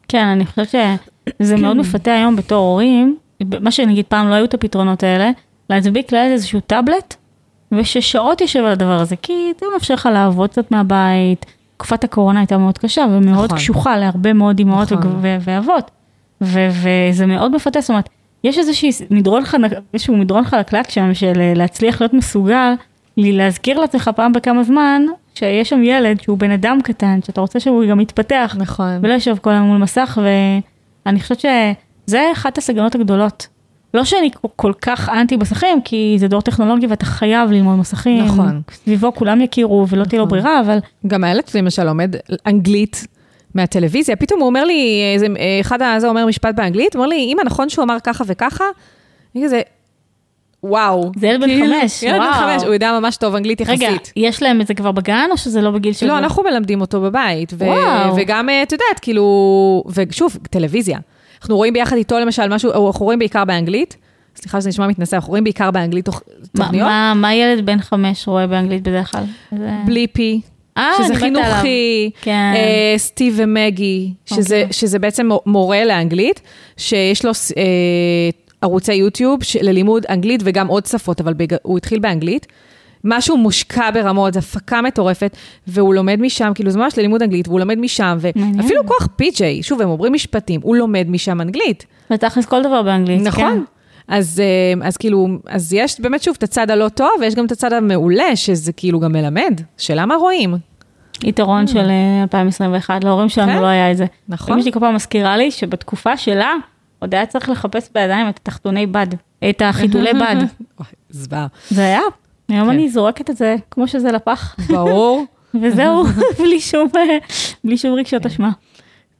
כן, אני חושבת שזה מאוד מפתה היום בתור הורים, מה שנגיד פעם לא היו את הפתרונות האלה, להדביק לילד איזשהו טאבלט, וששעות יושב על הדבר הזה, כי זה מאפשר לך לעבוד קצת מהבית. תקופת הקורונה הייתה מאוד קשה ומאוד נכון. קשוחה להרבה מאוד אמהות נכון. ואבות, וזה מאוד מפתה, זאת אומרת, יש איזשהו מדרון, חנק, איזשהו מדרון חלקלק שם של אה, להצליח להיות מסוגל, לי להזכיר לעצמך פעם בכמה זמן, שיש שם ילד שהוא בן אדם קטן, שאתה רוצה שהוא גם יתפתח, נכון. ולא יושב כל היום מול מסך, ואני חושבת שזה אחת הסגנות הגדולות. לא שאני כל- כך אנטי מסכים, כי זה דור טכנולוגי ואתה חייב ללמוד מסכים. נכון. סביבו כולם יכירו ולא תהיה לו נכון. ברירה, אבל גם הילד שלי למשל לומד אנגלית מהטלוויזיה, פתאום הוא אומר לי, איזה, אחד הזה אומר משפט באנגלית, הוא אומר לי, אמא, נכון שהוא אמר ככה וככה? אני כזה, וואו. זה ילד בן כאילו, חמש, ילד בן וואו. חמש, הוא יודע ממש טוב אנגלית יחסית. רגע, יש להם את זה כבר בגן או שזה לא בגיל שלו? לא, אנחנו מלמדים אותו בבית. ו- וואו. וגם, אה, את יודעת, כאילו, ושוב, טלוויזיה. אנחנו רואים ביחד איתו למשל משהו, אנחנו רואים בעיקר באנגלית, סליחה שזה נשמע מתנשא, אנחנו רואים בעיקר באנגלית תוכ- מה- תוכניות, מה- מה ילד בן חמש רואה באנגלית בדרך כלל? זה- בליפי, אה, שזה אני עליו. חינוכי, כן. אה, סטיב ומגי, שזה, אוקיי. שזה בעצם מורה לאנגלית, שיש לו אה, ערוצי יוטיוב ללימוד אנגלית וגם עוד שפות, אבל בג... הוא התחיל באנגלית. משהו מושקע ברמות, הפקה מטורפת, והוא לומד משם, כאילו זה ממש ללימוד אנגלית, והוא לומד משם. ואפילו כוח פי.ג'יי, שוב, הם אומרים משפטים, הוא לומד משם אנגלית. ותכלס כל דבר באנגלית, כן. אז, אה, אז כאילו, אז יש באמת שוב את הצד הלא טוב, ויש גם את הצד המעולה, שזה כאילו גם מלמד. שאלה מה רואים. יתרון של אה, 2021, להורים שלנו כן. לא היה את זה. נכון. אמא שלי כל פעם מזכירה לי שבתקופה שלה, עוד היה צריך לחפש בידיים את התחתוני בד, את החיתולי בד. זוועה. זה היה. היום כן. אני זורקת את זה כמו שזה לפח, ברור. וזהו, אה, בלי שום רגשות אשמה.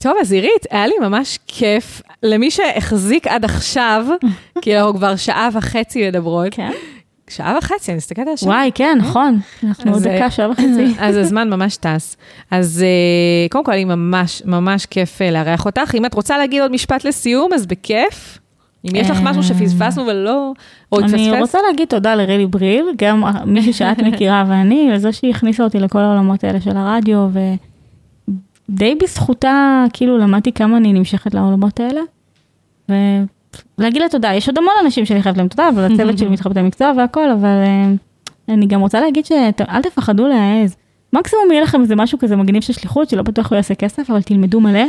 טוב, אז עירית, היה לי ממש כיף. למי שהחזיק עד עכשיו, כי אנחנו כבר שעה וחצי מדברות. כן. שעה וחצי, אני מסתכלת על השעה. וואי, כן, נכון. אנחנו עוד אז, אה, דקה, שעה וחצי. אז הזמן ממש טס. אז אה, קודם כל, לי ממש, ממש כיף אה, לארח אותך. אם את רוצה להגיד עוד משפט לסיום, אז בכיף. אם יש לך אה, משהו שפספסנו ולא, או התפספס. אני רוצה להגיד תודה לרלי בריל, גם מישהי שאת מכירה ואני, לזה שהיא הכניסה אותי לכל העולמות האלה של הרדיו, ודי בזכותה, כאילו למדתי כמה אני נמשכת לעולמות האלה. ולהגיד לה תודה, יש עוד המון אנשים שאני חייבת להם תודה, אבל הצוות שלי מתחבט המקצוע והכל, אבל אה, אני גם רוצה להגיד שאל תפחדו להעז. מקסימום יהיה לכם איזה משהו כזה מגניב של שליחות, שלא בטוח הוא יעשה כסף, אבל תלמדו מלא,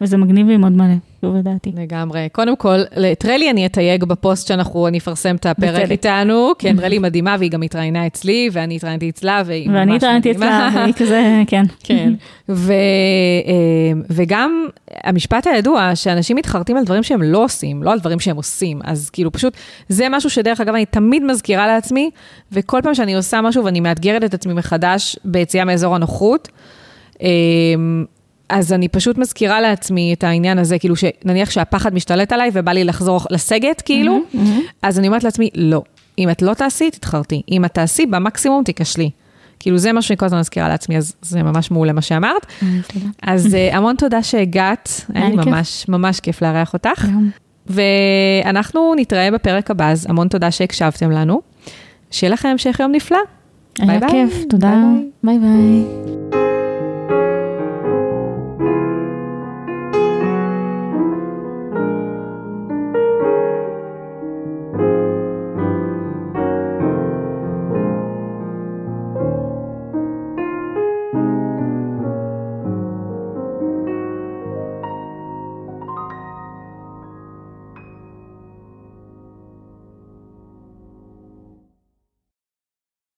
וזה מגניב ללמוד מלא, שוב לדעתי. לגמרי. קודם כל, את רלי אני אתייג בפוסט שאנחנו נפרסם את הפרק בצדק. איתנו, כן, רלי מדהימה והיא גם התראיינה אצלי, ואני התראיינתי אצלה, והיא ממש ואני התראיינתי אצלה, מדהימה. והיא כזה, כן. כן, ו, אה, וגם המשפט הידוע, שאנשים מתחרטים על דברים שהם לא עושים, לא על דברים שהם עושים, אז כאילו פשוט, זה משהו שדרך אגב אני תמיד מזכירה לעצמי, וכל פעם שאני עושה משהו ואני מאתגרת את עצמי מחדש ביציאה מאזור הנוחות, אה, אז אני פשוט מזכירה לעצמי את העניין הזה, כאילו שנניח שהפחד משתלט עליי ובא לי לחזור לסגת, כאילו, אז אני אומרת לעצמי, לא, אם את לא תעשי, תתחרטי. אם את תעשי, במקסימום תיכשלי. כאילו זה מה שאני כל הזמן מזכירה לעצמי, אז זה ממש מעולה מה שאמרת. תודה. אז אה, המון תודה שהגעת, היה לי. ממש ממש כיף לארח אותך. ואנחנו נתראה בפרק הבא, אז המון תודה שהקשבתם לנו. שיהיה לכם המשך יום נפלא. ביי היה. כיף, תודה. ביי ביי.